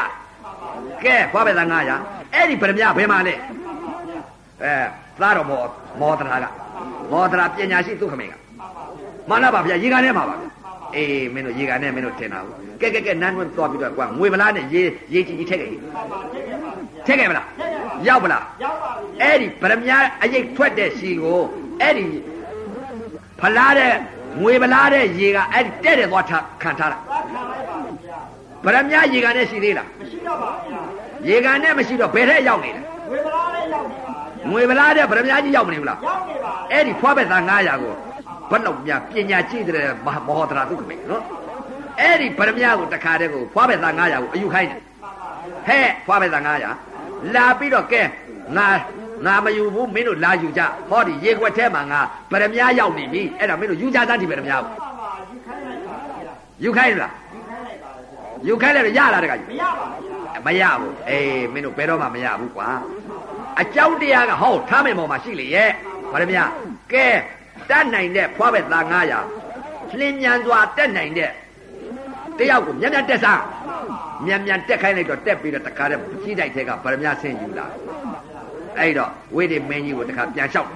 ကဲဖွားဘက်သား900အဲ့ဒီဗရမ ्या ဘယ်မှာလဲအဲသားတော်မောမောတရာကမောတရာပညာရှိသူခမေကမှန်လားပါဗျာရေကန်ထဲမှာပါဗျာ အေးမင်းတို့ရေကန်ထဲမင်းတို့ထင်တာဘူးကဲကဲကဲနန်းတွင်းသွားပြီးတော့ကွာငွေဗလားနဲ့ရေရေကြီးကြီးထက်ခဲ့ထက်ခဲ့မလားရောက်ပလား
ရောက်ပါပြီ
အဲ့ဒီဗရမ ्या အရိတ်ထွက်တဲ့ရှီကိုအဲ့ဒီဖလားတဲ့ငွေဗလားတဲ့ရေကအဲ့ဒီတဲ့တယ်သွားထားခံထားတာ
သွားခံလိုက်ပါဗျာ
ဗရမ ्या ရေကန်နဲ့ရှိသေးလား
မရှိတော့ပါဗျာ
ရေကန်နဲ့မရှိတော့ဘယ်ထက်ရောက်နေလဲ
ဝေဒနာလေးရောက်နေပါဗျာ
ငွေဗလားတဲ့ဗရမ ्या ကြီးရောက်မနေဘူးလား
ရောက်နေပါ
အဲ့ဒီဖွားဘက်သား900ကို ဘယ်လောက်များပညာရှိတဲ့မဟောတရာဒုက္ခမေနော်အဲ့ဒီဗရမယကိုတခါတည်းကိုဖွားပဲသား900ကိုအယူခိုင်းတယ်ဟဲ့ဖွားပဲသား900လာပြီးတော့ကဲငါငါမယူဘူးမင်းတို့လာယူကြဟောဒီရေခွက်ထဲမှာငါဗရမယရောက်နေပြီအဲ့ဒါမင်းတို့ယူကြသားဒီဗရမ
ယကို
ယူခိုင်းလား
ယူခိုင်းလိုက်
ရလားတခါကြီး
မရပါဘူး
မရဘူးအေးမင်းတို့ဘယ်တော့မှမရဘူးကွာအကြောင်းတရားကဟောထားမယ်ပေါ်မှာရှိလေရဲ့ဗရမယကဲ တတ်နိုင်တဲ့ဖွားဘက်သား900လင်းမြန်စွာတက်နိုင်တဲ့တယောက်ကိုမြန်မြန်တက်စားမြန်မြန်တက်ခိုင်းလိုက်တော့တက်ပြီးတော့တခါတည်းကြီးတိုက်ထဲကဗရမ ्या ဆင်းယူလာအဲ့တော့ဝိဒေမင်းကြီးကိုတခါပြန်လျှောက်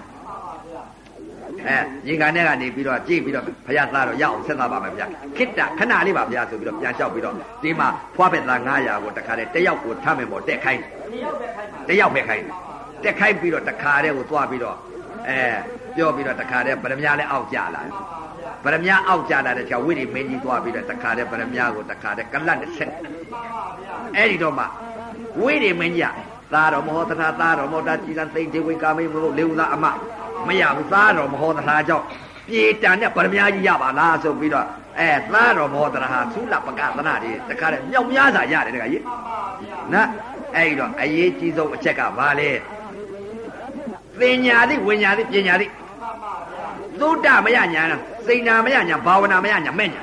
အဲရေကန်ထဲကနေပြီးတော့ကြည့်ပြီးတော့ဘုရားသားတော့ရအောင်ဆက်သားပါမယ်ဗျာခိတ္တခဏလေးပါဗျာဆိုပြီးတော့ပြန်လျှောက်ပြီးတော့ဒီမှာဖွားဘက်သား900ကိုတခါတည်းတယောက်ကိုထားမယ်ပေါ့တက်ခိုင်း
တယောက်ပဲခိုင်းပါ
တယောက်ပဲခိုင်းတယ်တက်ခိုင်းပြီးတော့တခါတည်းကိုသွားပြီးတော့အဲ ပြောပြီးတော့တခါတည်းဗရမ ्या လည်းအောက်ကြလာဗရမ ्या အောက်ကြလာတဲ့ကြောင့်ဝိရိမင်းကြီးသွားပြီးတော့တခါတည်းဗရမ ्या ကိုတခါတည်းကလတ်နဲ့ဆက်အဲ့ဒီတော့မှဝိရိမင်းကြီးကသာတော်မဟောသနာသာတော်မောတာကြည်လန်သိမ့်ဒေဝိကာမိမလို့လေဦးသားအမမရဘူးသာတော်မဟောသနာကြောင့်ပြေတန်တဲ့ဗရမ ्या ကြီးရပါလားဆိုပြီးတော့အဲသာတော်မဟောသနာဟာသုလပကသနာတွေတခါတည်းမြောက်များစွာရတယ်တခါကြီးနော်အဲ့ဒီတော့အရေးကြီးဆုံးအချက်ကဘာလဲ သင်ညာသည်ဝိညာသည်ပညာသည် သုဒ္ဓမယညာလားစိဏမယညာဘာဝနာမယညာမဲ့ညာ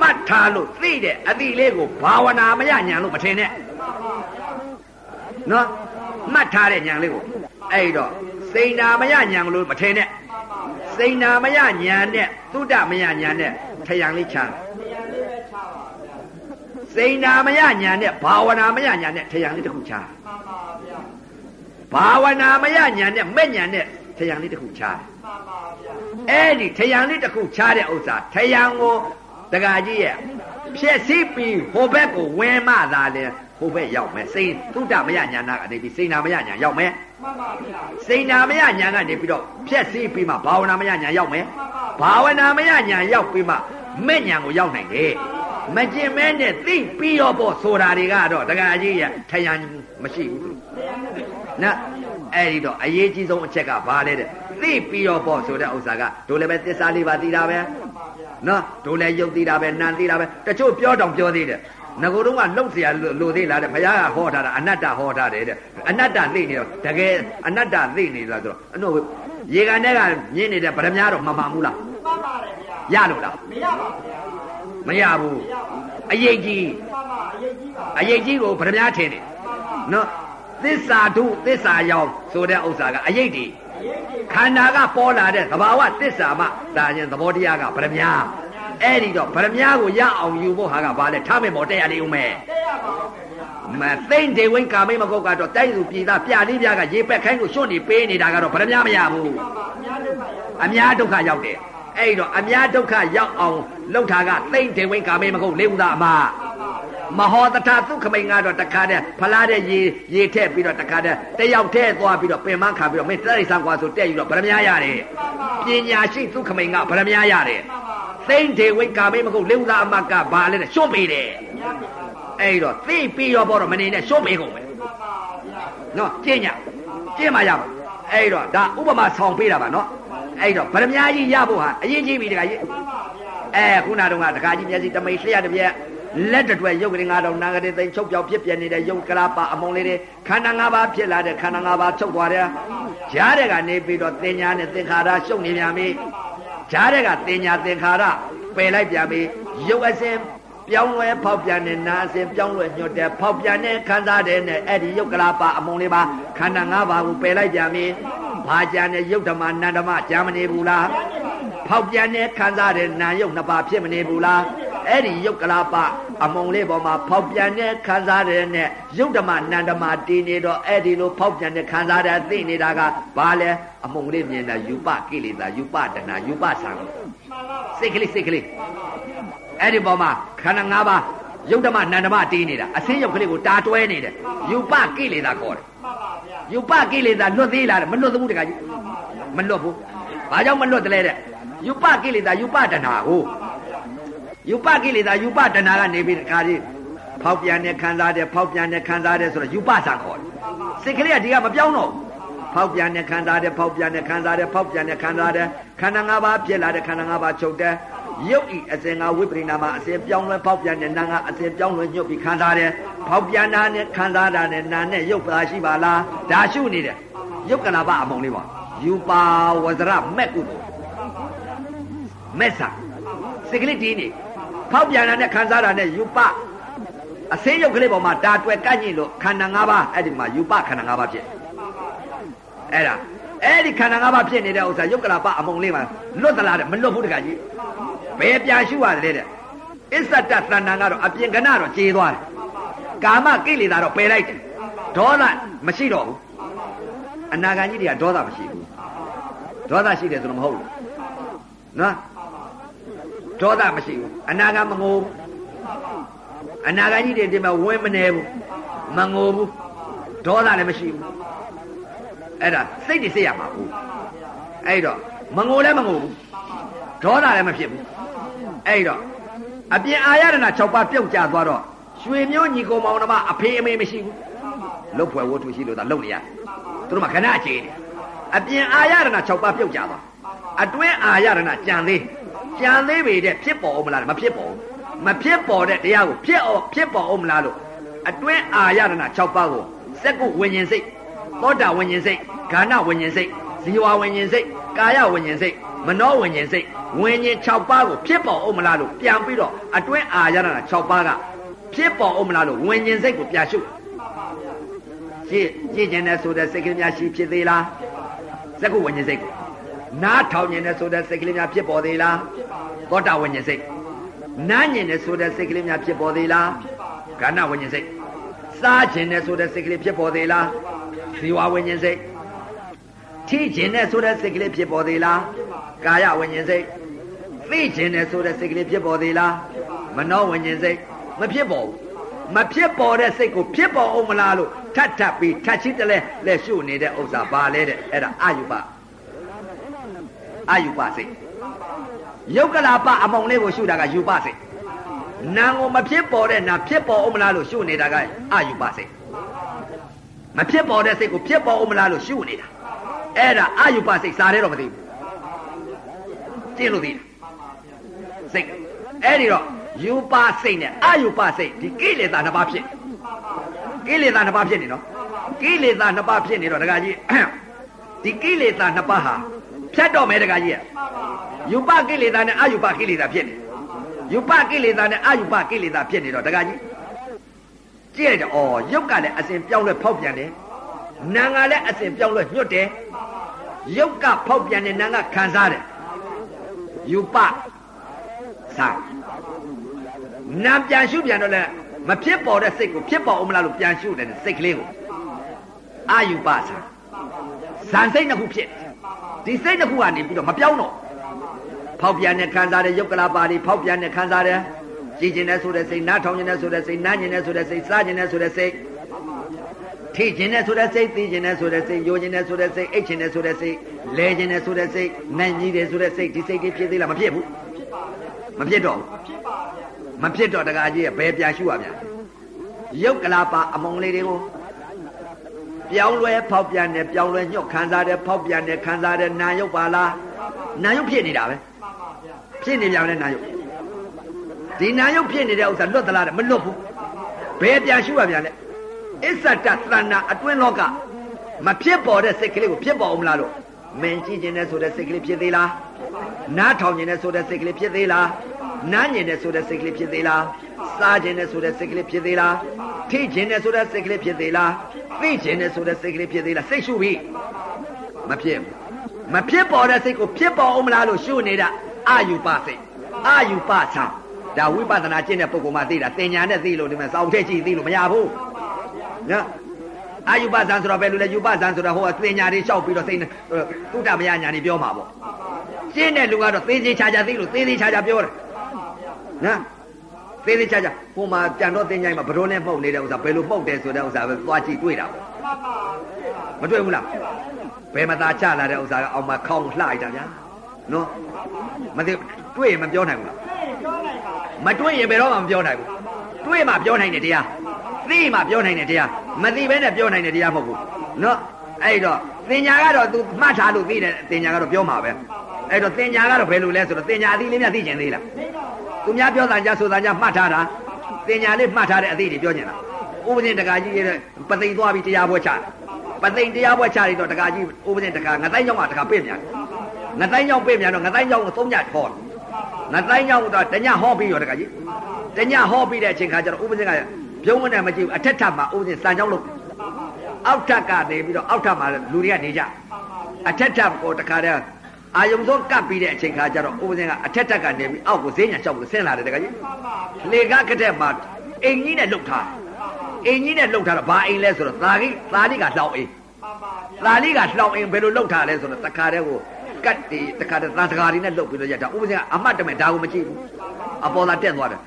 မှတ်ထားလို့သိတဲ့အတိလေးကိုဘာဝနာမယညာလို့မထင်နဲ့နော်မှတ်ထားတဲ့ညာလေးကိုအဲ့တော့စိဏမယညာလို့မထင်နဲ့စိဏမယညာနဲ့သုဒ္ဓမယညာနဲ့ထယံလေးချမ်း
တရားလေးပဲချပါဗျာ
စိဏမယညာနဲ့ဘာဝနာမယညာနဲ့ထယံလေးတစ်ခုချမ်း
မှန်ပါဗျာ
ဘာဝနာမယညာနဲ့မဲ့ညာနဲ့ထယံလေးတစ်ခုချမ်း
မှန်ပါဗျာ
အဲ့ဒီထယံလေးတစ်ခုချားတဲ့ဥစ္စာထယံကိုတက္ကကြီးရဲ့ဖြည့်စည်းပြီးဟိုဘက်ကိုဝင်မှသာလဲဟိုဘက်ရောက်မယ်စိတ်သုဒ္ဓမယညာနာကနေပြီးစိဏမယညာရောက်မယ်
မှန်ပါဗျာ
စိဏမယညာကနေပြီးတော့ဖြည့်စည်းပြီးမှဘာဝနာမယညာရောက်မယ်ဘာဝနာမယညာရောက်ပြီးမှ မဲ့ညာကိုရောက်နိုင်တယ်မကျင်မဲနဲ့သိပြီးတော့ပေါ့ဆိုတာတွေကတော့တက္ကကြီးရဲ့ထယံမရှိဘူးသူ
တရားနဲ့
နော်အဲ့ဒီတော့အရေးကြီးဆုံးအချက်ကဘာလဲတဲ့သိပြီးတော့ပေါ့ဆိုတဲ့ဥစ္စာကတို့လည်းပဲသစ္စာလေးပါသိတာပဲနော်တို့လည်းယုတ်သိတာပဲနာသိတာပဲတချို့ပြောတောင်ပြောသေးတယ်ငကိုတော့ကလှုပ်เสียလို့သေးလားတဲ့ဘုရားကဟောထားတာအနတ္တဟောထားတယ်တဲ့အနတ္တသိနေတော့တကယ်အနတ္တသိနေလားဆိုတော့အတော့ရေကန်ထဲကမြင်နေတဲ့ဗရမ ्या တော့မမှန်ဘူးလား
မှန်ပါတယ်ဗျာ
ရလို့လား
မရပါဗျာ
မရဘူး
မရပါဘူး
အရေးကြီး
မှန်ပါအရေးကြီးပါ
အရေးကြီးကိုဗရမ ्या ထင်တယ်နော်သစ္စာထုသစ္စာယောင်ဆိုတဲ့ဥစ္စာကအရေးတည်
မှ
ခန္ဓာကပေါ်လာတဲ့သဘာဝတစ္ဆာမှဒါရင်သဘောတရားကဗရမ ्या အဲ့ဒီတော့ဗရမ ्या ကိုရအောင်ယူဖို့ဟာကဘာလဲထားမယ်ပေါ်တရားလေးဦးမယ်
တဲ့ရပါဦးခင်ဗျာ
မသိမ့်ဒေဝင်းကာမိတ်မကုတ်ကတော့တိုက်သူပြည်သားပြလေးပြားကရေပက်ခိုင်းကိုရှွန့်နေပေးနေတာကတော့ဗရမ ्या မရဘူး
မှန်ပါအများဒုက္ခရောက်
အများဒုက္ခရောက်တယ် အဲ့ဒီတော့အများဒုက္ခရောက်အောင်လှုပ်တာကသိမ့်ဒေဝင်းကာမိတ်မကုတ်လေးဦးသားအမမဟောတထသုခမိန်ကတော့တခါတည်းဖလားတဲ့ရေရေထည့်ပြီးတော့တခါတည်းတယောက်တည်းသွားပြီးတော့ပင်မခံပြီးတော့မင်းတိရစ္ဆာန်ကွာဆိုတက်ယူတော့ဗရမ ्या ရတယ်ပညာရှိသုခမိန်ကဗရမ ्या ရတယ်သိမ့်ဒေဝင်းကာမိတ်မကုတ်လေးဦးသားအမကဘာလဲတဲ့ရှွန့်ပေးတယ်အဲ့ဒီတော့သိပြီးရောပေါ်တော့မနေနဲ့ရှွန့်ပေးကုန်မယ်နော်ကျင့်ညကျင့်မှရပါအဲ့တော့ဒါဥပမာဆောင်ပေးတာပါနော် အဲ့တော့ဗရမ ्या ကြီးရဖို့ဟာအရင်ကြီးပြီတခါကြီးအဲခုနတုန်းကတခါကြီးမျက်စိတမိတ်လျှက်တစ်ပြက်လက်တစ်တွဲရုပ်ကလေး၅တောင်နာကလေးသိမ့်ချုပ်ပြောင်ဖြစ်ပြနေတဲ့ရုပ်ကလာပါအမုံလေးတွေခန္ဓာ၅ပါးဖြစ်လာတဲ့ခန္ဓာ၅ပါးချုပ်သွားတယ်ကြားတဲ့ကနေပြီးတော့တင်ညာနဲ့သင်္ခါရရှုပ်နေပြန်ပြီကြားတဲ့ကတင်ညာသင်္ခါရပယ်လိုက်ပြန်ပြီရုပ်အစဉ်ပြောင်းလဲဖောက်ပြန်တဲ့နာအစဉ်ပြောင်းလဲညွတ်တဲ့ဖောက်ပြန်တဲ့ခံစားတဲ့နဲ့အဲ့ဒီရုပ်ကလာပါအမုံလေးပါခန္ဓာ၅ပါးကိုပယ်လိုက်ပြန်ပြီ ဘာကြံတဲ့ရုပ်ဓမ္မနန္ဓမကြာမနေဘူးလားဖောက်ပြန်တဲ့ခံစားတဲ့နာယုတ်နှစ်ပါးဖြစ်မနေဘူးလားအဲ့ဒီရုပ်ကလာပအမုံလေးပေါ်မှာဖောက်ပြန်တဲ့ခံစားတဲ့နဲ့ရုပ်ဓမ္မနန္ဓမတည်နေတော့အဲ့ဒီလိုဖောက်ပြန်တဲ့ခံစားတဲ့သိနေတာကဘာလဲအမုံလေးမြင်တာယူပကိလေသာယူပတဏယူပဆံစိတ်ကလေးစိတ်ကလေးအဲ့ဒီပေါ်မှာခန္ဓာ၅ပါးရုပ်ဓမ္မနန္ဓမတည်နေတာအစင်းရုပ်ကလေးကိုတာတွဲနေတယ်ယူပကိလေသာခေါ်တယ် ယူပကိလေသာလွတ်သေးလားတဲ့မလွတ်သဘူးတခါကြီးမလွတ်ဘူးဘာကြောင့်မလွတ်တယ်လဲတဲ့ယူပကိလေသာယူပတဏကိုယူပကိလေသာယူပတဏကနေပြီးတခါကြီးဖောက်ပြန်တဲ့ခံစားတဲ့ဖောက်ပြန်တဲ့ခံစားတဲ့ဆိုတော့ယူပဆံခေါ်တယ်စိတ်ကလေးကဒီကမပြောင်းတော့ဘူးဖောက်ပြန်တဲ့ခံစားတဲ့ဖောက်ပြန်တဲ့ခံစားတဲ့ဖောက်ပြန်တဲ့ခံစားတဲ့ခန္ဓာ၅ပါးဖြစ်လာတဲ့ခန္ဓာ၅ပါးချုပ်တဲ့ ရုပ်ဤအစဉ်ကဝိပရိနာမှာအစဉ်ပြောင်းလဲဖောက်ပြန်တဲ့နာကအစဉ်ပြောင်းလဲညှုပ်ပြီးခံစားတယ်ဖောက်ပြန်တာနဲ့ခံစားတာနဲ့နာနဲ့ရုပ်ပါရှိပါလားဒါရှုနေတယ်ရုပ်ကလာပအမုံလေးပါယူပါဝဇရမက်ကုသိုလ်မက်ဆာစိတ်ကလေးတင်းနေဖောက်ပြန်တာနဲ့ခံစားတာနဲ့ယူပအစင်းရုပ်ကလေးပေါ်မှာဒါတွယ်ကန့်ညိလို့ခန္ဓာ၅ပါးအဲ့ဒီမှာယူပခန္ဓာ၅ပါးဖြစ်အဲ့ဒါအဲ့ဒီခန္ဓာ၅ပါးဖြစ်နေတဲ့ဥစ္စာယုတ်ကလာပအမုံလေးမှာလွတ်သလားတဲ့မလွတ်ဘူးတခါကြီး ဘယ်ပြန်ရှုရတယ်တဲ့အစ္ဆတတဏ္ဏကတော့အပြင်ကဏတော့ကျေသွားတယ်ကာမကိလေသာတော့ပယ်လိုက်တယ်ဒေါသမရှိတော့ဘူးအနာဂံကြီးတွေကဒေါသမရှိဘူးဒေါသရှိတယ်ဆိုတော့မဟုတ်ဘူးနော်ဒေါသမရှိဘူးအနာဂံမငိုဘူးအနာဂံကြီးတွေဒီမှာဝင်းမနေဘူးမငိုဘူးဒေါသလည်းမရှိဘူးအဲ့ဒါစိတ်တွေစိတ်ရမှာဘူးအဲ့တော့မငိုလည်းမငိုဘူး ဒေါသလည်းမဖြစ်ဘူးအဲ့တော့အပြင်အာရဒနာ6ပါးပြုတ်ကျသွားတော့ရွှေမျိုးညီကောင်မောင်နှမအဖေအမေမရှိဘူးလုတ်ဖွယ်ဝတ္ထုရှိလို့သာလုတ်နေရတယ်သူတို့မှခဏအခြေနေအပြင်အာရဒနာ6ပါးပြုတ်ကျသွားအတွင်းအာရဒနာကြံသေးကြံသေးပေတဲ့ဖြစ်ပေါ်အောင်မလားမဖြစ်ပေါ်ဘူးမဖြစ်ပေါ်တဲ့တရားကိုဖြစ်အောင်ဖြစ်ပေါ်အောင်မလားလို့အတွင်းအာရဒနာ6ပါးကိုစက္ကုဝิญဉ်စိတ်သောတာဝิญဉ်စိတ်ဂာဏဝิญဉ်စိတ်ဇီဝဝิญဉ်စိတ်ကာယဝิญဉ်စိတ် မနောဝิญဉ်စိတ်ဝิญဉ်6ပါးကိုဖြစ်ပေါ်အောင်မလားလို့ပြန်ပြီးတော့အတွင်းအာရဒနာ6ပါးကဖြစ်ပေါ်အောင်မလားလို့ဝิญဉ်စိတ်ကိုပြန်ရှုကြည့်ကြည့်ကျင်တဲ့ဆိုတဲ့စိတ်ကလေးများရှိဖြစ်သေးလားစက္ကုဝิญဉ်စိတ်ကိုနားထောင်ကျင်တဲ့ဆိုတဲ့စိတ်ကလေးများဖြစ်ပေါ်သေးလားသောတာဝิญဉ်စိတ်နားကျင်တဲ့ဆိုတဲ့စိတ်ကလေးများဖြစ်ပေါ်သေးလားကဏဝิญဉ်စိတ်စားကျင်တဲ့ဆိုတဲ့စိတ်ကလေးဖြစ်ပေါ်သေးလားဇီဝဝิญဉ်စိတ် ထိကျင်တဲ့ဆိုတဲ့စိတ်ကလေးဖြစ်ပေါ်သေးလားကာယဝิญဉ်စိတ်သိကျင်တဲ့ဆိုတဲ့စိတ်ကလေးဖြစ်ပေါ်သေးလားမနောဝิญဉ်စိတ်မဖြစ်ပေါ်ဘူးမဖြစ်ပေါ်တဲ့စိတ်ကိုဖြစ်ပေါ်အောင်မလားလို့ထပ်ထပ်ပြီးထပ်ချင်းတလဲလက်ရှုနေတဲ့ဥစ္စာဘာလဲတဲ့အဲ့ဒါအာယုပအာယုပစိတ်ယုတ်ကလာပအမောင်လေးကိုရှုတာကယူပစိတ်နာကိုမဖြစ်ပေါ်တဲ့နာဖြစ်ပေါ်အောင်မလားလို့ရှုနေတာကအာယုပစိတ်မဖြစ်ပေါ်တဲ့စိတ်ကိုဖြစ်ပေါ်အောင်မလားလို့ရှုနေတာ အဲ့ဒါအာယုပစိတ်စားတယ်တော့မသိဘူးကျင့်လို့သိတယ်စိတ်အဲ့ဒီတော့ယူပစိတ်နဲ့အာယုပစိတ်ဒီကိလေသာနှစ်ပါးဖြစ်ကိလေသာနှစ်ပါးဖြစ်နေနော်ကိလေသာနှစ်ပါးဖြစ်နေတော့ဒကာကြီးဒီကိလေသာနှစ်ပါးဟာဖြတ်တော့မယ်ဒကာကြီးယူပကိလေသာနဲ့အာယုပကိလေသာဖြစ်နေယူပကိလေသာနဲ့အာယုပကိလေသာဖြစ်နေတော့ဒကာကြီးကြည့်လိုက်တော့ဩရုပ်ကလည်းအစဉ်ပြောင်းလဲဖောက်ပြန်တယ်နာငါလည်းအစဉ်ပြောင်းလဲညွတ်တယ် ရုပ်ကဖောက်ပြန်တဲ့နာကခံစားတယ်ယူပသာနာပြန်ရှုပြန်တော့လဲမဖြစ်ပေါ်တဲ့စိတ်ကိုဖြစ်ပေါ်အောင်မလားလို့ပြန်ရှုတယ်စိတ်ကလေးကိုအာယူပသာဇန်စိတ်နှစ်ခုဖြစ်ဒီစိတ်နှစ်ခုကနေပြီးတော့မပြောင်းတော့ဖောက်ပြန်တဲ့ခံစားတဲ့ယုတ်ကလာပါတွေဖောက်ပြန်တဲ့ခံစားတဲ့ကြည်ကျင်တဲ့ဆိုတဲ့စိတ်နားထောင်ကျင်တဲ့ဆိုတဲ့စိတ်နားကျင်တဲ့ဆိုတဲ့စိတ်စားကျင်တဲ့ဆိုတဲ့စိတ် ထိကျင်တဲ့ဆိုတဲ့စိတ်သိကျင်တဲ့ဆိုတဲ့စိတ်ယိုကျင်တဲ့ဆိုတဲ့စိတ်အိတ်ကျင်တဲ့ဆိုတဲ့စိတ်လဲကျင်တဲ့ဆိုတဲ့စိတ်နိုင်ကြီးတဲ့ဆိုတဲ့စိတ်ဒီစိတ်တွေဖြစ်သေးလားမဖြစ်ဘူးမဖြစ်တော့မဖြစ်တော့တကားကြီးရဲ့ဘယ်ပြန်ရှုရပြန်ရုပ်ကလာပါအမုံလေးတွေကိုပြောင်းလဲဖောက်ပြန်တယ်ပြောင်းလဲညှော့ခံစားတယ်ဖောက်ပြန်တယ်ခံစားတယ်နာယုတ်ပါလားနာယုတ်ဖြစ်နေတာပဲဖြစ်နေပြန်လဲနာယုတ်ဒီနာယုတ်ဖြစ်နေတဲ့ဥစ္စာလွတ်သလားတဲ့မလွတ်ဘူးဘယ်ပြန်ရှုရပြန်လဲ အစ္ဆတသဏ္ဍာအတွင်းလောကမဖြစ်ပေါ်တဲ့စိတ်ကလေးကိုဖြစ်ပေါ်အောင်မလားလို့မင်ကြည့်ခြင်းနဲ့ဆိုတဲ့စိတ်ကလေးဖြစ်သေးလားနားထောင်ခြင်းနဲ့ဆိုတဲ့စိတ်ကလေးဖြစ်သေးလားနားညင်နဲ့ဆိုတဲ့စိတ်ကလေးဖြစ်သေးလားစားခြင်းနဲ့ဆိုတဲ့စိတ်ကလေးဖြစ်သေးလားထိခြင်းနဲ့ဆိုတဲ့စိတ်ကလေးဖြစ်သေးလားသိခြင်းနဲ့ဆိုတဲ့စိတ်ကလေးဖြစ်သေးလားစိတ်ရှုပြီမဖြစ်ဘူးမဖြစ်ပေါ်တဲ့စိတ်ကိုဖြစ်ပေါ်အောင်မလားလို့ရှုနေတာအာယူပစိတ်အာယူပဆံဒါဝိပဿနာကျင့်တဲ့ပုဂ္ဂိုလ်မှသိတာတင်ညာနဲ့သိလို့ဒီမှာစောင့်ထည့်ကြည့်သိလို့မရဘူး နော်အာယူပဇံဆိုတော့ဘယ်လိုလဲယူပဇံဆိုတော့ဟိုကသင်ညာတွေလျှောက်ပြီးတော့သိနေသုတ္တမယညာတွေပြောမှာပေါ့ရှင်းတဲ့လူကတော့သေးသေးချာချာသိလို့သေးသေးချာချာပြောတယ်နော်သေးသေးချာချာဟိုမှာကြံတော့သင်ညာမှာဘရိုးနဲ့မှုတ်နေတဲ့ဥစ္စာဘယ်လိုမှုတ်တယ်ဆိုတဲ့ဥစ္စာပဲသွားကြည့်တွေ့တာပေါ့မတွေ့ဘူးလားဘယ်မှာသာချလာတဲ့ဥစ္စာကအောင်မှာခေါင်းလှလိုက်တာဗျာနော်မသိတွေ့ရင်မပြောနိုင်ဘူးလားမတွေ့ရင်ဘယ်တော့မှမပြောနိုင်ဘူးတွေ့မှပြောနိုင်တယ်တရား သိမှပြောနိုင်တယ်တရားမသိဘဲနဲ့ပြောနိုင်တယ်တရားမဟုတ်ဘူးနော်အဲ့တော့သင်ညာကတော့ तू မှတ်ထားလို့သိတယ်သင်ညာကတော့ပြောမှာပဲအဲ့တော့သင်ညာကတော့ဘယ်လိုလဲဆိုတော့သင်ညာအသိလေးများသိကျင်သေးလားသူများပြောတာကြဆိုတာကြမှတ်ထားတာသင်ညာလေးမှတ်ထားတဲ့အသိတွေပြောကျင်တာဥပဒေတကာကြီးရဲ့ပသိမ်သွားပြီးတရားပွဲချပသိမ်တရားပွဲချရတော့တကာကြီးဥပဒေတကာငတိုင်းကြောင့်ကတကာပြည့်မြန်ငတိုင်းကြောင့်ပြည့်မြန်တော့ငတိုင်းကြောင့်ကိုသုံးညခေါ်ငတိုင်းကြောင့်တော့တညဟောပြီးရောတကာကြီးတညဟောပြီးတဲ့အချိန်ခါကျတော့ဥပဒေက ပြုံးမနဲ့မကြည့်ဘူးအထက်ထပ်မှာဥပဒေစံကြောင်းလို့အောက်ထပ်ကနေပြီးတော့အောက်ထပ်မှာလူတွေကနေကြအထက်ထပ်ကိုတခါတည်းအာယုံသောကပ်ပြီးတဲ့အချိန်ခါကျတော့ဥပဒေကအထက်ထပ်ကနေပြီးအောက်ကိုဈေးညာလျှောက်လို့ဆင်းလာတယ်တခါကြီးလေကကတဲ့မှာအိမ်ကြီးနဲ့လှုပ်ထားအိမ်ကြီးနဲ့လှုပ်ထားတော့ဘာအိမ်လဲဆိုတော့သာကြီးသာလိကလှောက်အိမ်သာလိကလှောက်အိမ်ဘယ်လိုလှုပ်ထားလဲဆိုတော့တခါတည်းကိုကတ်တီတခါတည်းသံတကာတွေနဲ့လှုပ်ပြီးတော့ရတာဥပဒေကအမှတ်တမဲ့ဒါကိုမကြည့်ဘူးအပေါ်သာတက်သွားတယ်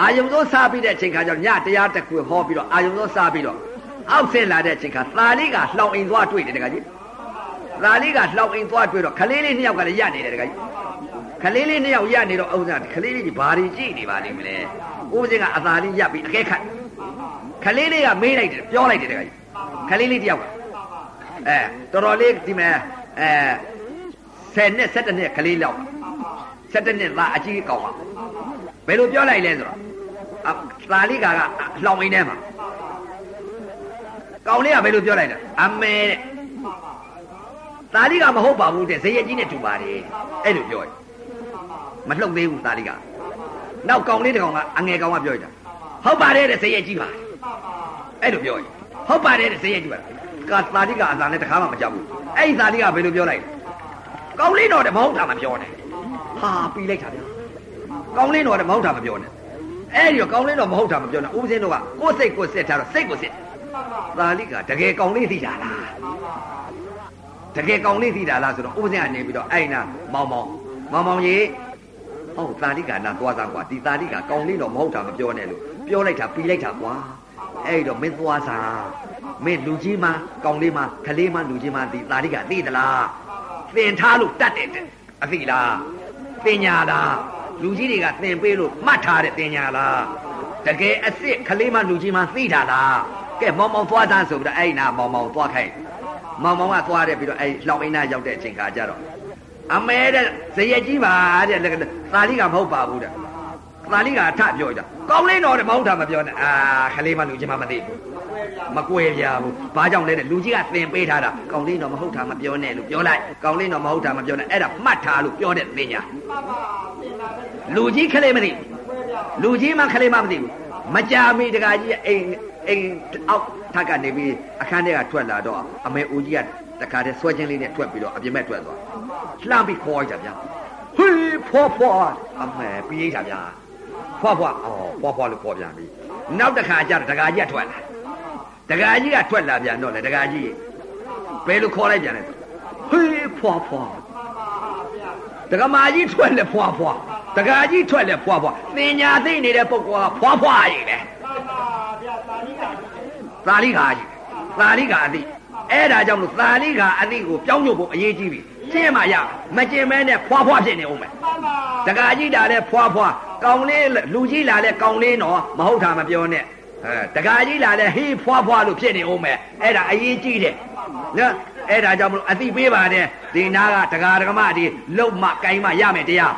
အာယုံသောစားပြီးတဲ့အချိန်ခါကျတော့ညတရားတစ်ခုဟောပြီးတော့အာယုံသောစားပြီးတော့အောက်ဆင်းလာတဲ့အချိန်ခါသာလိကလှောင်အိမ်သွားတွေ့တယ်တခါကြီးသာလိကလှောင်အိမ်သွားတွေ့တော့ခလေးလေးနှစ်ယောက်ကလည်းရနေတယ်တခါကြီးခလေးလေးနှစ်ယောက်ရနေတော့ဥစ္စာခလေးလေးကြီးဘာတွေကြည့်နေပါလိမ့်မလဲဥပဒေကအသာလေးရပ်ပြီးအကဲခတ်ခလေးလေးကမေးလိုက်တယ်ပြောလိုက်တယ်တခါကြီးခလေးလေးတယောက်ကအဲတော်တော်လေးဒီမဲ့အဲ10နှစ်17နှစ်ခလေးလောက်17နှစ်သားအကြီးကောင်ပါ ဘယ်လိုပြောလိုက်လဲဆိုတော့သာလိကာကလှောင်အိမ်ထဲမှာကောင်လေးကဘယ်လိုပြောလိုက်လဲအမဲတဲ့သာလိကမဟုတ်ပါဘူးတဲ့ဇေယျကြီးနဲ့တူပါတယ်အဲ့လိုပြောတယ်မလှုပ်သေးဘူးသာလိကနောက်ကောင်လေးတကောင်ကအငယ်ကောင်ကပြောရတာဟုတ်ပါတယ်တဲ့ဇေယျကြီးပါအဲ့လိုပြောရင်ဟုတ်ပါတယ်တဲ့ဇေယျကြီးပါကသာလိကအသာနဲ့တခါမှမကြောက်ဘူးအဲ့ဒီသာလိကဘယ်လိုပြောလိုက်ကောင်လေးတော့တမဟုတ်တာမပြောနဲ့ဟာပြီးလိုက်တာဗျာ ကောင်းလင်းတော်လည်းမဟုတ်တာမပြောနဲ့အဲ့ဒီတော့ကောင်းလင်းတော်မဟုတ်တာမပြောနဲ့ဦးစင်းတို့ကကိုယ်စိတ်ကိုစစ်ထားတော့စိတ်ကိုစစ်သာလိကတကယ်ကောင်းလေးသိတာလားတကယ်ကောင်းလေးသိတာလားဆိုတော့ဦးစင်းကနေပြီးတော့အဲ့နာမောင်မောင်မောင်မောင်ကြီးဟုတ်သာလိကနာသွားသားကွာဒီသာလိကကောင်းလေးတော့မဟုတ်တာမပြောနဲ့လို့ပြောလိုက်တာပြီးလိုက်တာကွာအဲ့တော့မင်းသွားစားမင်းလူကြီးမကောင်းလေးမခလေးမလူကြီးမဒီသာလိကသိသလားသင်ထားလို့တတ်တယ်အသိလားပညာလား လူကြီးတွေကသင်ပေးလို့မှတ်ထားတဲ့တင်ညာလားတကယ်အစ်စ်ကလေးမလူကြီးမှသိတာလားကဲမောင်မောင်သွားသားဆိုပြီးတော့အဲ့နာမောင်မောင်သွားခိုင်းမောင်မောင်ကသွားတယ်ပြီးတော့အဲ့လှောင်အိမ်နာရောက်တဲ့အချိန်ခါကျတော့အမဲတဲ့ဇယက်ကြီးပါတဲ့သာလိကမဟုတ်ပါဘူးတဲ့သာလိကထပြောကြကောင်းလင်းတော်တဲ့မဟုတ်တာမပြောနဲ့အာကလေးမလူကြီးမှမသိဘူး မကွယ်ပြဘူးဘာကြောင့်လဲတဲ့လူကြီးကသင်ပေးထားတာကောင်းလင်းတော်မဟုတ်တာမပြောနဲ့လို့ပြောလိုက်ကောင်းလင်းတော်မဟုတ်တာမပြောနဲ့အဲ့ဒါမှတ်ထားလို့ပြောတဲ့သင်ညာလူကြီးခလေးမသိလူကြီးမှခလေးမှမသိဘူးမကြာမီတကကြီးအိမ်အိမ်အောက်ထပ်ကနေပြီးအခန်းထဲကထွက်လာတော့အမေဦးကြီးကတခါတည်းဆွဲချင်းလေးနဲ့ထွက်ပြီးတော့အပြင်ဘက်ထွက်သွားလှမ်းပြီးခေါ်ကြဗျာဟေးဖွားဖွားအမေပြေးကြဗျာဖွားဖွားအော်ဖွားဖွားလို့ခေါ်ပြန်ပြီနောက်တစ်ခါကျတော့ဒကာကြီးကထွက်လာ ဒကာကြီးကထွက်လာပြန်တော့လေဒကာကြီးဘယ်လိုခေါ်လိုက်ပြန်လဲဟေးဖွားဖွားဒကမာကြီးထွက်လေဖွားဖွားဒကာကြီးထွက်လေဖွားဖွားသင်ညာသိနေတဲ့ပုဂ္ဂိုလ်ကဖွားဖွားကြီးလေသာလိကာကြီးသာလိကာအသိအဲ့ဒါကြောင့်လို့သာလိကာအသိကိုပြောင်းညုတ်ဖို့အရေးကြီးပြီကျင့်မှရမကျင့်မဲနဲ့ဖွားဖွားဖြစ်နေအောင်မယ်ဒကာကြီးတာလဲဖွားဖွားကောင်လေးလူကြီးလာလဲကောင်လေးနော်မဟုတ်တာမပြောနဲ့ အဲဒကာကြီးလာလဲဟေးဖွားဖွားလို့ဖြစ်နေအောင်မယ်အဲ့ဒါအရေးကြီးတယ်နော်အဲ့ဒါကြောင့်မလို့အသိပေးပါတယ်ဒီနာကဒကာဒကမဒီလုံမကိုင်းမရမယ်တရား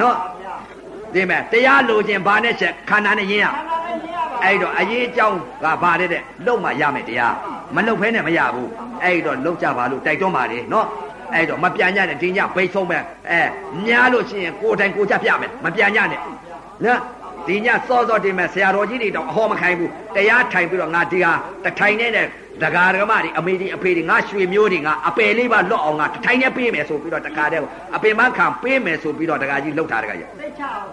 နော်ဒီမဲ့တရားလိုခြင်းဘာနဲ့ချက်ခန္ဓာနဲ့ရင်းရအဲ့တော့အရေးအကြောင်းကဘာတဲ့တဲ့လုံမရမယ်တရားမလုံဖဲနဲ့မရဘူးအဲ့တော့လုံကြပါလို့တိုက်တွန်းပါတယ်နော်အဲ့တော့မပြန်ညနဲ့ဒီညဘိတ်ဆုံးမဲ့အဲများလို့ရှိရင်ကိုယ်တိုင်ကိုကြပြမယ်မပြန်ညနဲ့နော် ဒီညစောစောတင်မဲ့ဆရာတော်ကြီးတွေတော့အဟောမခိုင်းဘူးတရားထိုင်ပြီးတော့ငါဒီဟာတထိုင်နေတဲ့ဒကာဒကမတွေအမေတွေအဖေတွေငါရွှေမျိုးတွေငါအပယ်လေးပါလွတ်အောင်ငါတထိုင်နဲ့ပေးမယ်ဆိုပြီးတော့တခါတည်းအပင်မခံပေးမယ်ဆိုပြီးတော့ဒကာကြီးလှုပ်ထားဒကာကြီး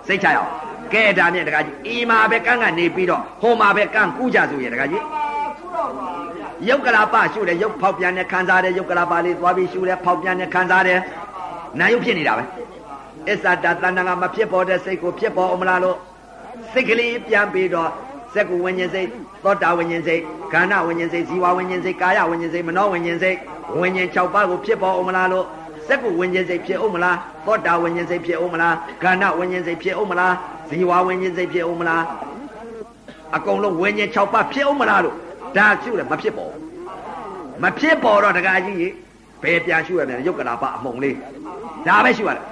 စိတ်ချအောင်ကဲဒါနဲ့ဒကာကြီးအီမာပဲကန်းကနေပြီးတော့ဟိုမှာပဲကန်းကူးကြဆိုရင်ဒကာကြီးယုတ်ကလာပရှုတယ်ယုတ်ဖောက်ပြန်တဲ့ခံစားတယ်ယုတ်ကလာပလေးသွားပြီးရှုတယ်ဖောက်ပြန်တဲ့ခံစားတယ်နာယုတ်ဖြစ်နေတာပဲအစ္ဆတတဏ္ဍာကမဖြစ်ပေါ်တဲ့စိတ်ကိုဖြစ်ပေါ်အောင်မလားလို့ စိတ်ကလေးပြန်ပြီးတော့စက္ကုဝิญဉ်စိတ်သောတာဝิญဉ်စိတ်ခန္ဓာဝิญဉ်စိတ်ဇီဝဝิญဉ်စိတ်ကာယဝิญဉ်စိတ်မနောဝิญဉ်စိတ်ဝิญဉ်6ပါးကိုဖြစ်ပေါ်အောင်မလားလို့စက္ကုဝิญဉ်စိတ်ဖြစ်အောင်မလားသောတာဝิญဉ်စိတ်ဖြစ်အောင်မလားခန္ဓာဝิญဉ်စိတ်ဖြစ်အောင်မလားဇီဝဝิญဉ်စိတ်ဖြစ်အောင်မလားအကုန်လုံးဝิญဉ်6ပါးဖြစ်အောင်မလားလို့ဒါရှုတယ်မဖြစ်ပေါ်မဖြစ်ပေါ်တော့တကကြီးဘယ်ပြန်ရှုရမလဲရုပ်ကလာပအမုံလေးဒါပဲရှုရတယ်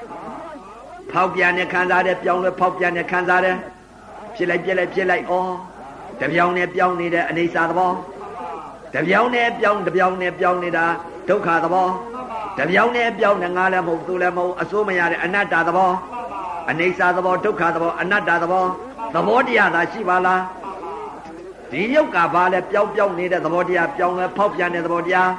ဖောက်ပြန်နဲ့ခံစားတယ်ပြောင်းလဲဖောက်ပြန်နဲ့ခံစားတယ် ဖြစ်လိုက်ပြက်လိုက်ဖြစ်လိုက်ဩတပြောင်းနဲ့ပြောင်းနေတဲ့အနေစာသဘောတပြောင်းနဲ့ပြောင်းတပြောင်းနဲ့ပြောင်းနေတာဒုက္ခသဘောတပြောင်းနဲ့ပြောင်းနေငါလည်းမဟုတ်သူလည်းမဟုတ်အစိုးမရတဲ့အနတ္တသဘောအနေစာသဘောဒုက္ခသဘောအနတ္တသဘောသဘောတရားသာရှိပါလားဒီယုတ်ကဘာလဲပြောင်းပြောင်းနေတဲ့သဘောတရားပြောင်းလဲဖောက်ပြန်တဲ့သဘောတရား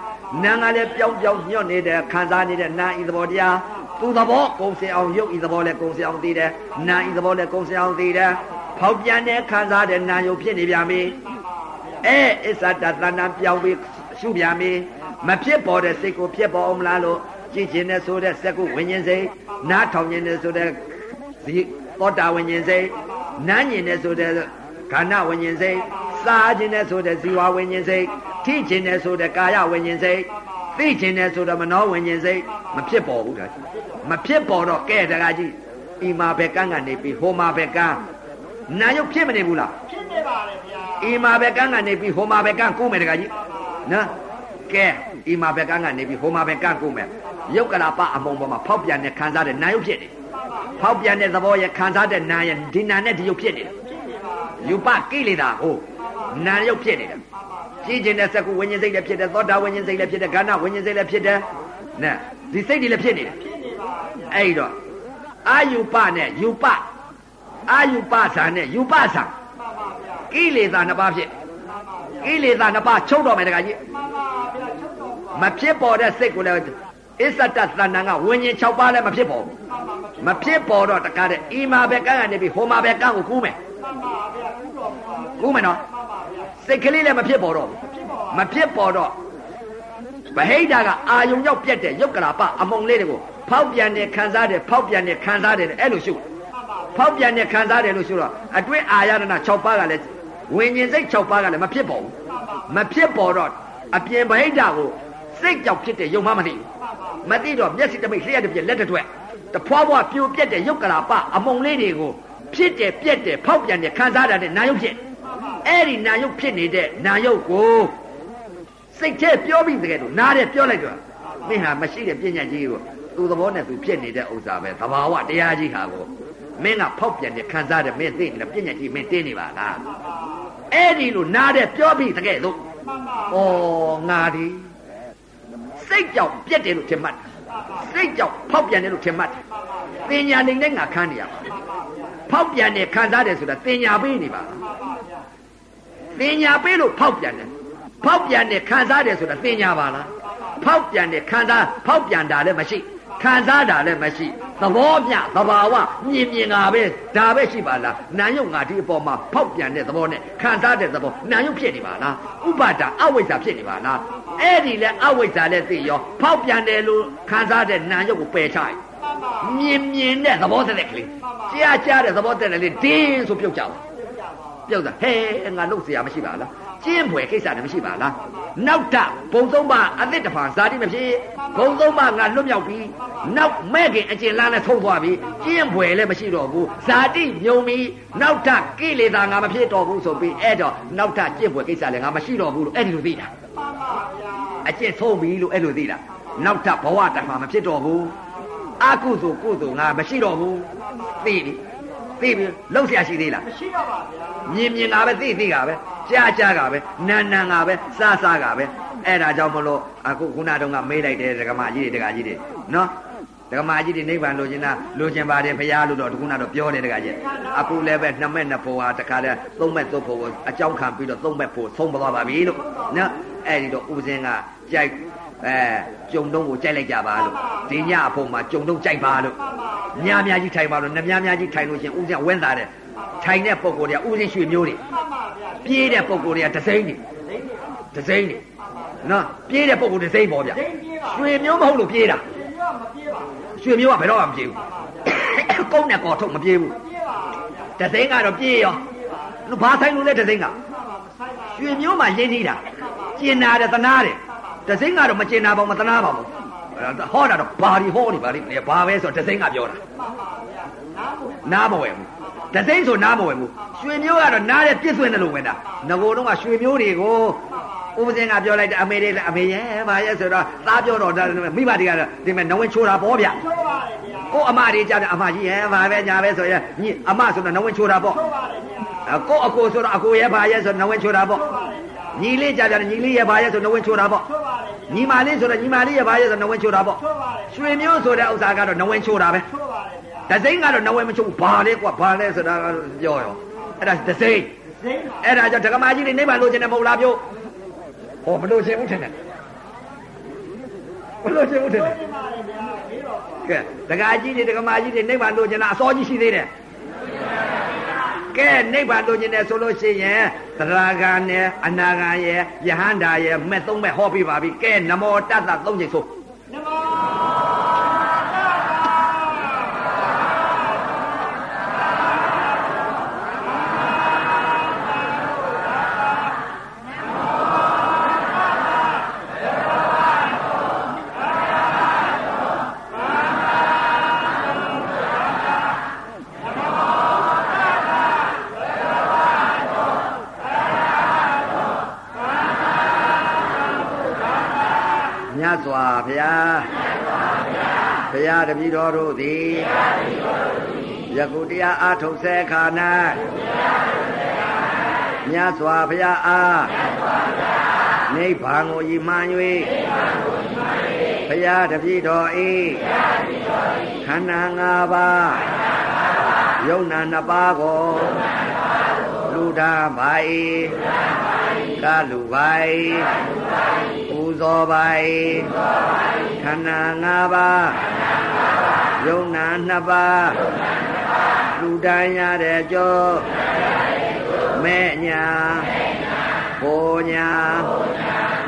နာငါလည်းပြောင်းပြောင်းညွတ်နေတဲ့ခံစားနေတဲ့နာဤသဘောတရားသူသဘောကုံစင်အောင်ယုတ်ဤသဘောလည်းကုံစင်အောင်သိတယ်နာဤသဘောလည်းကုံစင်အောင်သိတယ် ဖောက်ပြန်တဲ့ခံစားတဲ့နာယုတ်ဖြစ်နေပြန်ပြီအဲအစ္ဆတတဏပြောင်းပြီးရှုပြန်ပြီမဖြစ်ပေါ်တဲ့စိတ်ကိုဖြစ်ပေါ်အောင်မလားလို့ကြည့်ခြင်းနဲ့ဆိုတဲ့စက်ကုဝิญဉ်စိတ်နားထောင်ခြင်းနဲ့ဆိုတဲ့ဇီသောတာဝิญဉ်စိတ်နားညင်နဲ့ဆိုတဲ့ခန္ဓာဝิญဉ်စိတ်စားခြင်းနဲ့ဆိုတဲ့ဇီဝဝิญဉ်စိတ်ထိခြင်းနဲ့ဆိုတဲ့ကာယဝิญဉ်စိတ်သိခြင်းနဲ့ဆိုတော့မနောဝิญဉ်စိတ်မဖြစ်ပေါ်ဘူးဒါမဖြစ်ပေါ်တော့ကဲတကားကြီးဤမှာဘက်ကန်းကနေပြီးဟိုမှာဘက်ကန်း နာယုတ်ဖြစ်မနေဘူးလား
ဖြစ်နေပါတယ်ဗျာ
ဤမှာဘက်ကန်းကနေပြီးဟိုမှာဘက်ကန်းကိုမယ်တကားကြီးနော်ကဲဤမှာဘက်ကန်းကနေပြီးဟိုမှာဘက်ကန်းကိုမယ်ယုတ်ကလာပအမုံပေါ်မှာဖောက်ပြန်တဲ့ခံစားတဲ့နာယုတ်ဖြစ်နေဖောက်ပြန်တဲ့သဘောရဲ့ခံစားတဲ့နာရဲ့ဒီနာနဲ့ဒီယုတ်ဖြစ်နေတယ်ယူပကိလေသာကိုနာယုတ်ဖြစ်နေတယ်ကြည်ကျင်တဲ့စကုဝิญဉ်စိတ်လည်းဖြစ်တယ်သောတာဝิญဉ်စိတ်လည်းဖြစ်တယ်ခန္ဓာဝิญဉ်စိတ်လည်းဖြစ်တယ်နဲ့ဒီစိတ်တွေလည်းဖြစ်နေတယ်အဲ့တော့အာယူပနဲ့ယူပ အာယူပဇာနဲ့ယူပဇာကိလေသာနှစ်ပါးဖြစ်ကိလေသာနှစ်ပါးချုပ်တော်မယ်တခါကြီးမဖြစ်ပေါ်တဲ့စိတ်ကိုလည်းအစ္ဆတသဏ္ဍာန်ကဝิญဉ်6ပါးလည်းမဖြစ်ပေါ်ဘူးမဖြစ်ပေါ်တော့တကားတဲ့ဤမှာပဲကန်းကနေပြီးဟိုမှာပဲကန်းကိုကူးမယ်ကူးမယ်နော်စိတ်ကလေးလည်းမဖြစ်ပေါ်တော့မဖြစ်ပေါ်တော့ဗဟိတကအာယုံရောက်ပြက်တဲ့ယုတ်ကလာပအမုံလေးတွေကိုဖောက်ပြန်တယ်ခံစားတယ်ဖောက်ပြန်တယ်ခံစားတယ်အဲ့လိုရှု ဖောက်ပြန်တယ်ခံစားတယ်လို့ရှုတော့အတွင်းအာရဏ6ပါးကလည်းဝิญဉ်စိတ်6ပါးကလည်းမဖြစ်ပေါ်ဘူးမဖြစ်ပေါ်တော့အပြင်ဗဟိတကိုစိတ်ကြောက်ဖြစ်တဲ့ယုံမှမသိဘူးမသိတော့မျက်စိတမိတ်လျှက်တစ်ပြက်လက်တစ်ထွက်တဖွာဖွာပြိုပြက်တဲ့ယုတ်ကလာပအမုံလေးတွေကိုဖြစ်တယ်ပြက်တယ်ဖောက်ပြန်တယ်ခံစားတာတဲ့နာယုတ်ဖြစ်အဲ့ဒီနာယုတ်ဖြစ်နေတဲ့နာယုတ်ကိုစိတ်ထဲပြောပြီးတကယ်လို့နားတယ်ပြောလိုက်တော့မင်းဟာမရှိတဲ့ပညာကြီးကိုသူ့သဘောနဲ့သူဖြစ်နေတဲ့ဥစ္စာပဲသဘာဝတရားကြီးဟာကို မင်းကဖောက်ပြန်တယ်ခံစားတယ်မင်းသိနေတယ်ပညာကြီးမင်းတင်းနေပါလားအဲ့ဒီလိုနားတယ်ပြောပြီးတကယ်လို့ဩငါဒီစိတ်ကြောင့်ပြက်တယ်လို့ထင်မှတ်စိတ်ကြောင့်ဖောက်ပြန်တယ်လို့ထင်မှတ်ပညာနေနဲ့ငါခန်းနေရပါဖောက်ပြန်တယ်ခံစားတယ်ဆိုတာပညာပေးနေပါပညာပေးလို့ဖောက်ပြန်တယ်ဖောက်ပြန်တဲ့ခံစားတယ်ဆိုတာသိညာပါလားဖောက်ပြန်တဲ့ခံစားဖောက်ပြန်တာလည်းမရှိ ခံစားတာလည်းမရှိသဘောမျှသဘာဝမြင်မြင်တာပဲဒါပဲရှိပါလားနာယုတ်ငါဒီအပေါ်မှာဖောက်ပြန်တဲ့သဘောနဲ့ခံစားတဲ့သဘောနာယုတ်ဖြစ်နေပါလားဥပါဒအဝိဇ္ဇာဖြစ်နေပါလားအဲ့ဒီလဲအဝိဇ္ဇာလည်းသိရောဖောက်ပြန်တယ်လို့ခံစားတဲ့နာယုတ်ကိုပယ်ချလိုက်မြင်မြင်တဲ့သဘောတည်းကလေးကြားကြားတဲ့သဘောတည်းလေးဒင်းဆိုပြုတ်ကြပါပြုတ်တာဟဲငါလုတ်เสียမရှိပါလား ကျင်းဖွယ်ကိစ္စလည်းမရှိပါလားနောက်တဘုံသုံးပါအသစ်တဖန်ဇာတိမဖြစ်ဘုံသုံးပါငါလွတ်မြောက်ပြီနောက်မဲ့ခင်အကျဉ်းလန်းနဲ့ထုံသွားပြီကျင်းဖွယ်လည်းမရှိတော့ဘူးဇာတိမြုံပြီနောက်ထကိလေသာငါမဖြစ်တော့ဘူးဆိုပြီးအဲ့တော့နောက်ထကျင့်ဖွယ်ကိစ္စလည်းငါမရှိတော့ဘူးလို့အဲ့ဒီလိုသိတာအကျင့်ဆုံးပြီလို့အဲ့လိုသိတာနောက်ထဘဝတခါမဖြစ်တော့ဘူးအကုသိုလ်ကုသိုလ်ငါမရှိတော့ဘူးသိပြီ သိပြီလှုပ်ရှားရှိသေးလား
မရှိတော့ပါဗျာ
မြင်မြင်ကပဲသိသိကပဲကြားကြားကပဲနာနာကပဲစားစားကပဲအဲ့ဒါကြောင့်မလို့အခုခုနတုန်းကမေးလိုက်တယ်ဒကမကြီးတွေဒကကြီးတွေနော်ဒကမကြီးတွေနိဗ္ဗာန်လိုချင်တာလိုချင်ပါတယ်ဖရာလို့တော့ခုနတော့ပြောတယ်ဒကကြီးအခုလည်းပဲနှစ်မဲ့နှစ်ဖို့ဟာတခါတည်းသုံးမဲ့သုံးဖို့အကြောင်းခံပြီးတော့သုံးမဲ့ဖို့သုံးသွားပါပြီလို့နော်အဲ့ဒီတော့ဦးစင်းကကြိုက် အဲကြုံတုံးကိုကြိုက်လိုက်ကြပါလို့ဒီညအဖို့မှာကြုံတုံးကြိုက်ပါလို့ညများကြီးထိုင်ပါလို့နှများများကြီးထိုင်လို့ရှင်ဦးစင်းဝင်းသားတယ်ထိုင်တဲ့ပုံကိုယ်တွေကဥစဉ်ရွှေမျိုးတွေ
မှန်ပါဗျာ
ပြေးတဲ့ပုံကိုယ်တွေကဒစိမ့်တွေဒစိမ့်တွေနော်ပြေးတဲ့ပုံကိုယ်ဒစိမ့်ပေါ့ဗျ
ဒိန်းပြေးပါ
ရွှေမျိုးမဟုတ်လို့ပြေးတာ
ဒီမျိုးမပြေးပါဘူး
ရွှေမျိုးကဘယ်တော့မှမပြေးဘူးကုန်းနဲ့ကော်ထုတ်မပြေးဘူး
ပြေးပါဗျာ
ဒစိမ့်ကတော့ပြေးရောလို့ဘာဆိုင်လို့လဲဒစိမ့်က
မှန်ပါမဆိုင်ပါဘူး
ရွှေမျိုးမှရင်းနေတာကျင်နာတယ်သနာတယ် ဒစိမ့်ကတော့မကျင်နာပါဘူးမသနာပါဘူးဟောတာတော့ဘာဒီဟောနေပါလိမ့်မယ်ဘာပဲဆိုဒစိမ့်ကပြောတာ
မှန်ပါဗျာနားဖို့
နားမဝယ်ဘူးဒစိမ့်ဆိုနားမဝယ်ဘူးရွှေမျိုးကတော့နားတဲ့ပြည့်စွင့်တယ်လို့ဝင်တာငကိုတော့ကရွှေမျိုးတွေကိုဥပဇင်ကပြောလိုက်တယ်အမေလေးအမေရဲ့ဘာရဲ့ဆိုတော့သားပြောတော့ဒါမိဘတွေကဒီမဲ့နဝင်ချိုးတာပေါ့ဗျ
ချိုးပါတယ်ဗျာ
ကိုအမတွေကြောက်တယ်အမကြီးရဲ့ဘာပဲညာပဲဆိုရင်ညီအမဆိုတော့နဝင်ချိုးတာပေါ့
ချိုးပါတယ်ဗျာ
ကိုအကိုဆိုတော့အကိုရဲ့ဘာရဲ့ဆိုနဝင်ချိုးတာပေါ့
ချိုးပါတယ်ဗျာ
ညီလေးကြောက်တယ်ညီလေးရဲ့ဘာရဲ့ဆိုနဝင်ချိုးတာပေါ့
ချိုးပါတယ်ဗျာ
ညီမလေးဆိုတော့ညီမလေးရဲ့ဘာရဲ့ဆိုနဝင်ချိုးတာပေါ့
ချိုးပါတယ်
ရွှေမျိုးဆိုတဲ့ဥစ္စာကတော့နဝင်ချိုးတာပဲ
ချိုးပါတယ်ဗျာ
ဒစိမ့်ကတော့နဝဲမချုပ်ဘူးဘာလဲကွာဘာလဲဆိုတာကတော့ပြောရောအဲ့ဒါဒစိမ့်
ဒိန်းပါ
အဲ့ဒါကြောင့်ဒကမာကြီးတွေနိဗ္ဗာန်လိုချင်တယ်မဟုတ်လားပြောဟောမလိုချင်ဘူးထင်တယ်မလိုချင်ဘူးထင်တယ်
ဒီမှာလေဗျာပြီးတော့
ကဲဒကာကြီးတွေဒကမာကြီးတွေနိဗ္ဗာန်လိုချင်တာအစောကြီးရှိသေးတယ် ကဲနိဗ္ဗာန်လိုချင်တယ်ဆိုလို့ရှိရင်သရဂံနဲ့အနာဂံရဲ့ယဟန္တာရဲ့မဲ့သုံးမဲ့ဟောပြပါပြီကဲနမောတတ္တသုံးချိန်ဆို
နမော
မြတ်စွာဘုရားဘုရား တပည့်တော်တို့သည်ယခုတရားအားထုတ်စေခါ၌မြတ်စွာဘုရားအားနိဗ္ဗာန်ကိုယီမှန်၍ဘုရားတပည့်တော်ဤခန္ဓာ၅ပါးယုံနာနှစ်ပါးကိုလူဒါပါ၏ကလူပါ၏ပူဇော်ပါ၏ခန္ဓာ၅ပါး ယုံနာနှစ်ပါးလူတန်းရတဲ့ကြောမဲ့ညာဘောညာ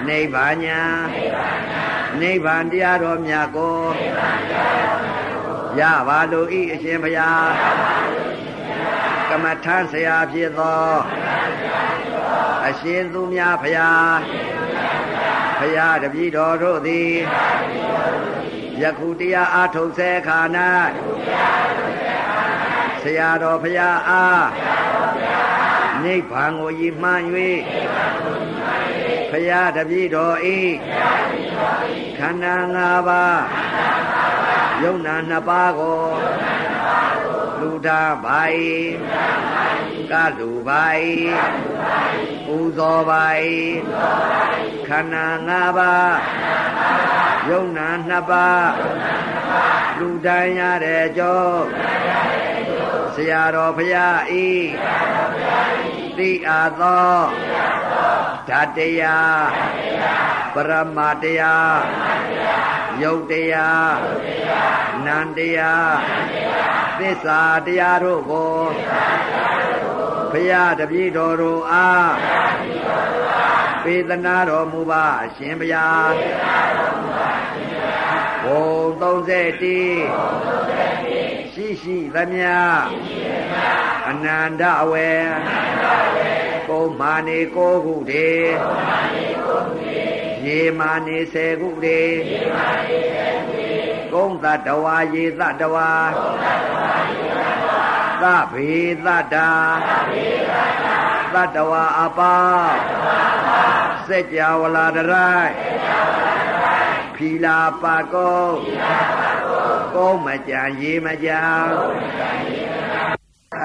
နိဗ္ဗာန်ညာနိဗ္ဗာန်တရားတော်မြတ်ကိုရပါလို့ဤအရှင်ဘုရားကမ္မထမ်းဆရာဖြစ်သောအရှင်သူများဘုရားဘုရားတပည့်တော်တို့သည် ယခုတရားအားထုတ်စေခါ၌ဆရာတော်ဘုရားအားနိဗ္ဗာန်ကိုရည်မှန်း၍ဘုရားတပည့်တော်ဤခန္ဓာ၅ပါးယုံနာနှစ်ပါးကိုလူတာပါ၏ကလူပါ၏ပူဇော်ပါ၏ခန္ဓာ၅ပါး ယုံနာနှစ်ပါးလူတိုင်းရတဲ့ကြောဆရာတော်ဘုရားဤတိအားသောဓာတ်တရားပရမတရားယုတ်တရားနန္တရားသစ္စာတရားတို့ကိုဘုရားတပည့်တော်တို့အား ပေးသနာတော်မူပါအရှင်ဘုရားဘုံ30တိရှိရှိသမျှအနန္တအဝေကိုမာနေကိုခုတည်းရေမာနေစေခုတည်းကုံသတ္တဝါရေသတ္တဝါသဗေသတ္တာသတ္တ ဝါအပါစัจ java လာတရိုက်ဖီလာပါကောကုံမကြံရေမကြံ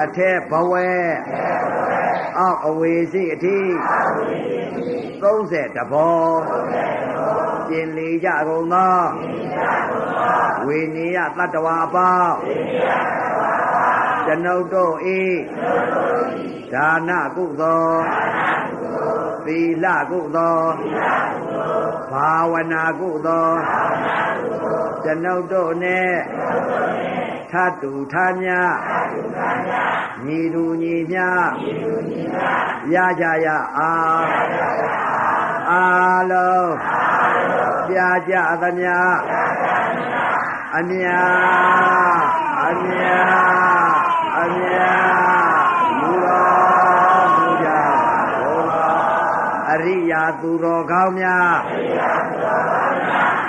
အထက်ဘဝဲအောက်အဝေစီအထိ30တဘောကျင်လေကြကုန်သောဝိနည်းယတတ္တဝါအပေါင်း ကျွန်ုပ်တို့ဤဒါနကုသိုလ်သီလကုသိုလ်ဘာဝနာကုသိုလ်ကျွန်ုပ်တို့နဲ့ထတူထာမြညီတူညီမြရကြရအားအားလုံးပြကြသမျှအမြအမြအမြလူတော်မူကြဘု ရားအရိယာသူတော်ကောင်းများ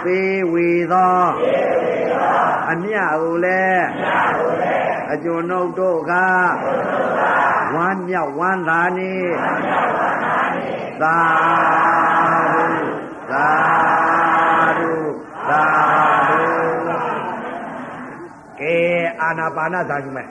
ပေးဝေသောအမြကိုလည်းအကျွန်ုပ်တို့ကဝမ်းမြောက်ဝမ်းသာနေသာဓုသာဓုသာဓုကဲအာနာပါနသာယူမယ်